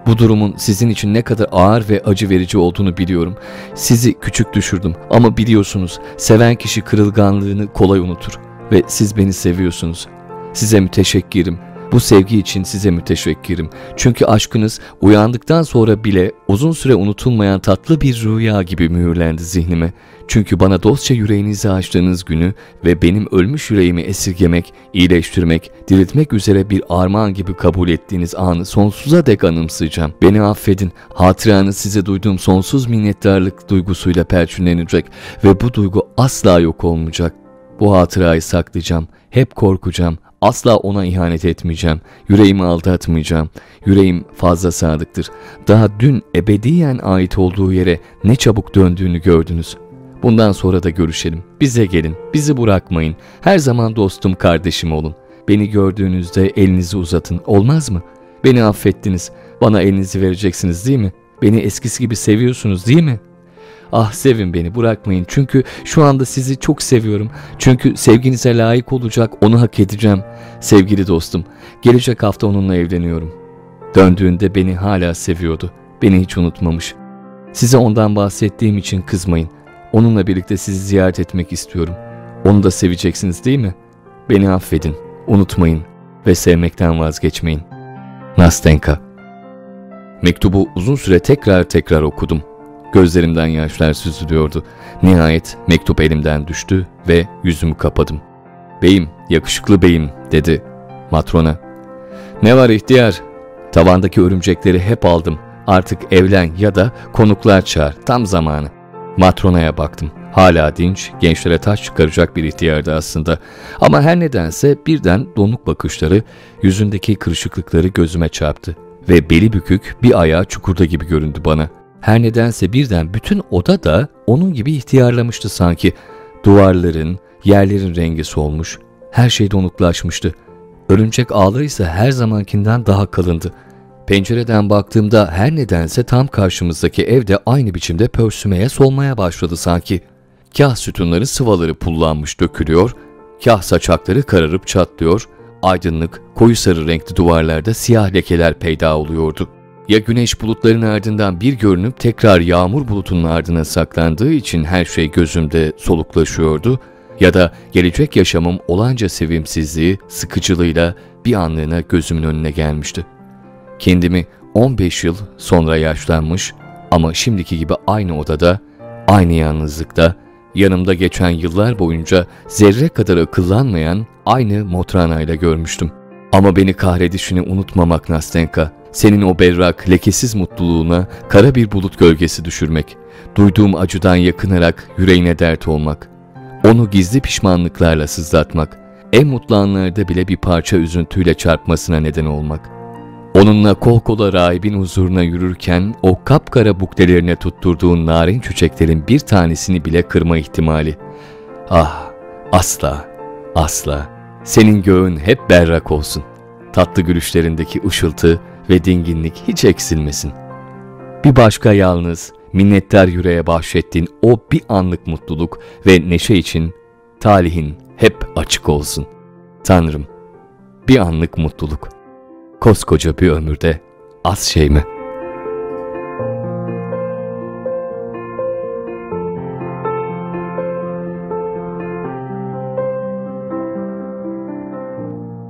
Bu durumun sizin için ne kadar ağır ve acı verici olduğunu biliyorum. Sizi küçük düşürdüm ama biliyorsunuz seven kişi kırılganlığını kolay unutur ve siz beni seviyorsunuz. Size müteşekkirim. Bu sevgi için size müteşekkirim. Çünkü aşkınız uyandıktan sonra bile uzun süre unutulmayan tatlı bir rüya gibi mühürlendi zihnime. Çünkü bana dostça yüreğinizi açtığınız günü ve benim ölmüş yüreğimi esirgemek, iyileştirmek, diriltmek üzere bir armağan gibi kabul ettiğiniz anı sonsuza dek anımsayacağım. Beni affedin, hatıranız size duyduğum sonsuz minnettarlık duygusuyla perçinlenecek ve bu duygu asla yok olmayacak. Bu hatırayı saklayacağım, hep korkacağım, Asla ona ihanet etmeyeceğim. Yüreğimi aldatmayacağım. Yüreğim fazla sadıktır. Daha dün ebediyen ait olduğu yere ne çabuk döndüğünü gördünüz. Bundan sonra da görüşelim. Bize gelin. Bizi bırakmayın. Her zaman dostum, kardeşim olun. Beni gördüğünüzde elinizi uzatın. Olmaz mı? Beni affettiniz. Bana elinizi vereceksiniz değil mi? Beni eskisi gibi seviyorsunuz değil mi?'' Ah sevin beni bırakmayın çünkü şu anda sizi çok seviyorum. Çünkü sevginize layık olacak onu hak edeceğim. Sevgili dostum gelecek hafta onunla evleniyorum. Döndüğünde beni hala seviyordu. Beni hiç unutmamış. Size ondan bahsettiğim için kızmayın. Onunla birlikte sizi ziyaret etmek istiyorum. Onu da seveceksiniz değil mi? Beni affedin, unutmayın ve sevmekten vazgeçmeyin. Nastenka Mektubu uzun süre tekrar tekrar okudum. Gözlerimden yaşlar süzülüyordu. Nihayet mektup elimden düştü ve yüzümü kapadım. Beyim, yakışıklı beyim dedi matrona. Ne var ihtiyar? Tavandaki örümcekleri hep aldım. Artık evlen ya da konuklar çağır. Tam zamanı. Matrona'ya baktım. Hala dinç, gençlere taş çıkaracak bir ihtiyardı aslında. Ama her nedense birden donuk bakışları, yüzündeki kırışıklıkları gözüme çarptı. Ve beli bükük bir ayağı çukurda gibi göründü bana.'' Her nedense birden bütün oda da onun gibi ihtiyarlamıştı sanki. Duvarların, yerlerin rengi solmuş, her şey donuklaşmıştı. Örümcek ağları ise her zamankinden daha kalındı. Pencereden baktığımda her nedense tam karşımızdaki evde aynı biçimde pörsümeye solmaya başladı sanki. Kah sütunların sıvaları pullanmış dökülüyor, kah saçakları kararıp çatlıyor, aydınlık, koyu sarı renkli duvarlarda siyah lekeler peyda oluyordu.'' Ya güneş bulutların ardından bir görünüp tekrar yağmur bulutunun ardına saklandığı için her şey gözümde soluklaşıyordu ya da gelecek yaşamım olanca sevimsizliği, sıkıcılığıyla bir anlığına gözümün önüne gelmişti. Kendimi 15 yıl sonra yaşlanmış ama şimdiki gibi aynı odada, aynı yalnızlıkta, yanımda geçen yıllar boyunca zerre kadar akıllanmayan aynı Motrana ile görmüştüm. Ama beni kahredişini unutmamak Nastenka, senin o berrak, lekesiz mutluluğuna kara bir bulut gölgesi düşürmek, duyduğum acıdan yakınarak yüreğine dert olmak, onu gizli pişmanlıklarla sızlatmak, en mutlu anlarda bile bir parça üzüntüyle çarpmasına neden olmak. Onunla kol kola rahibin huzuruna yürürken o kapkara buktelerine tutturduğun narin çiçeklerin bir tanesini bile kırma ihtimali. Ah, asla, asla. Senin göğün hep berrak olsun. Tatlı gülüşlerindeki ışıltı, ve dinginlik hiç eksilmesin. Bir başka yalnız, minnettar yüreğe bahşettiğin o bir anlık mutluluk ve neşe için talihin hep açık olsun. Tanrım, bir anlık mutluluk. Koskoca bir ömürde az şey mi?''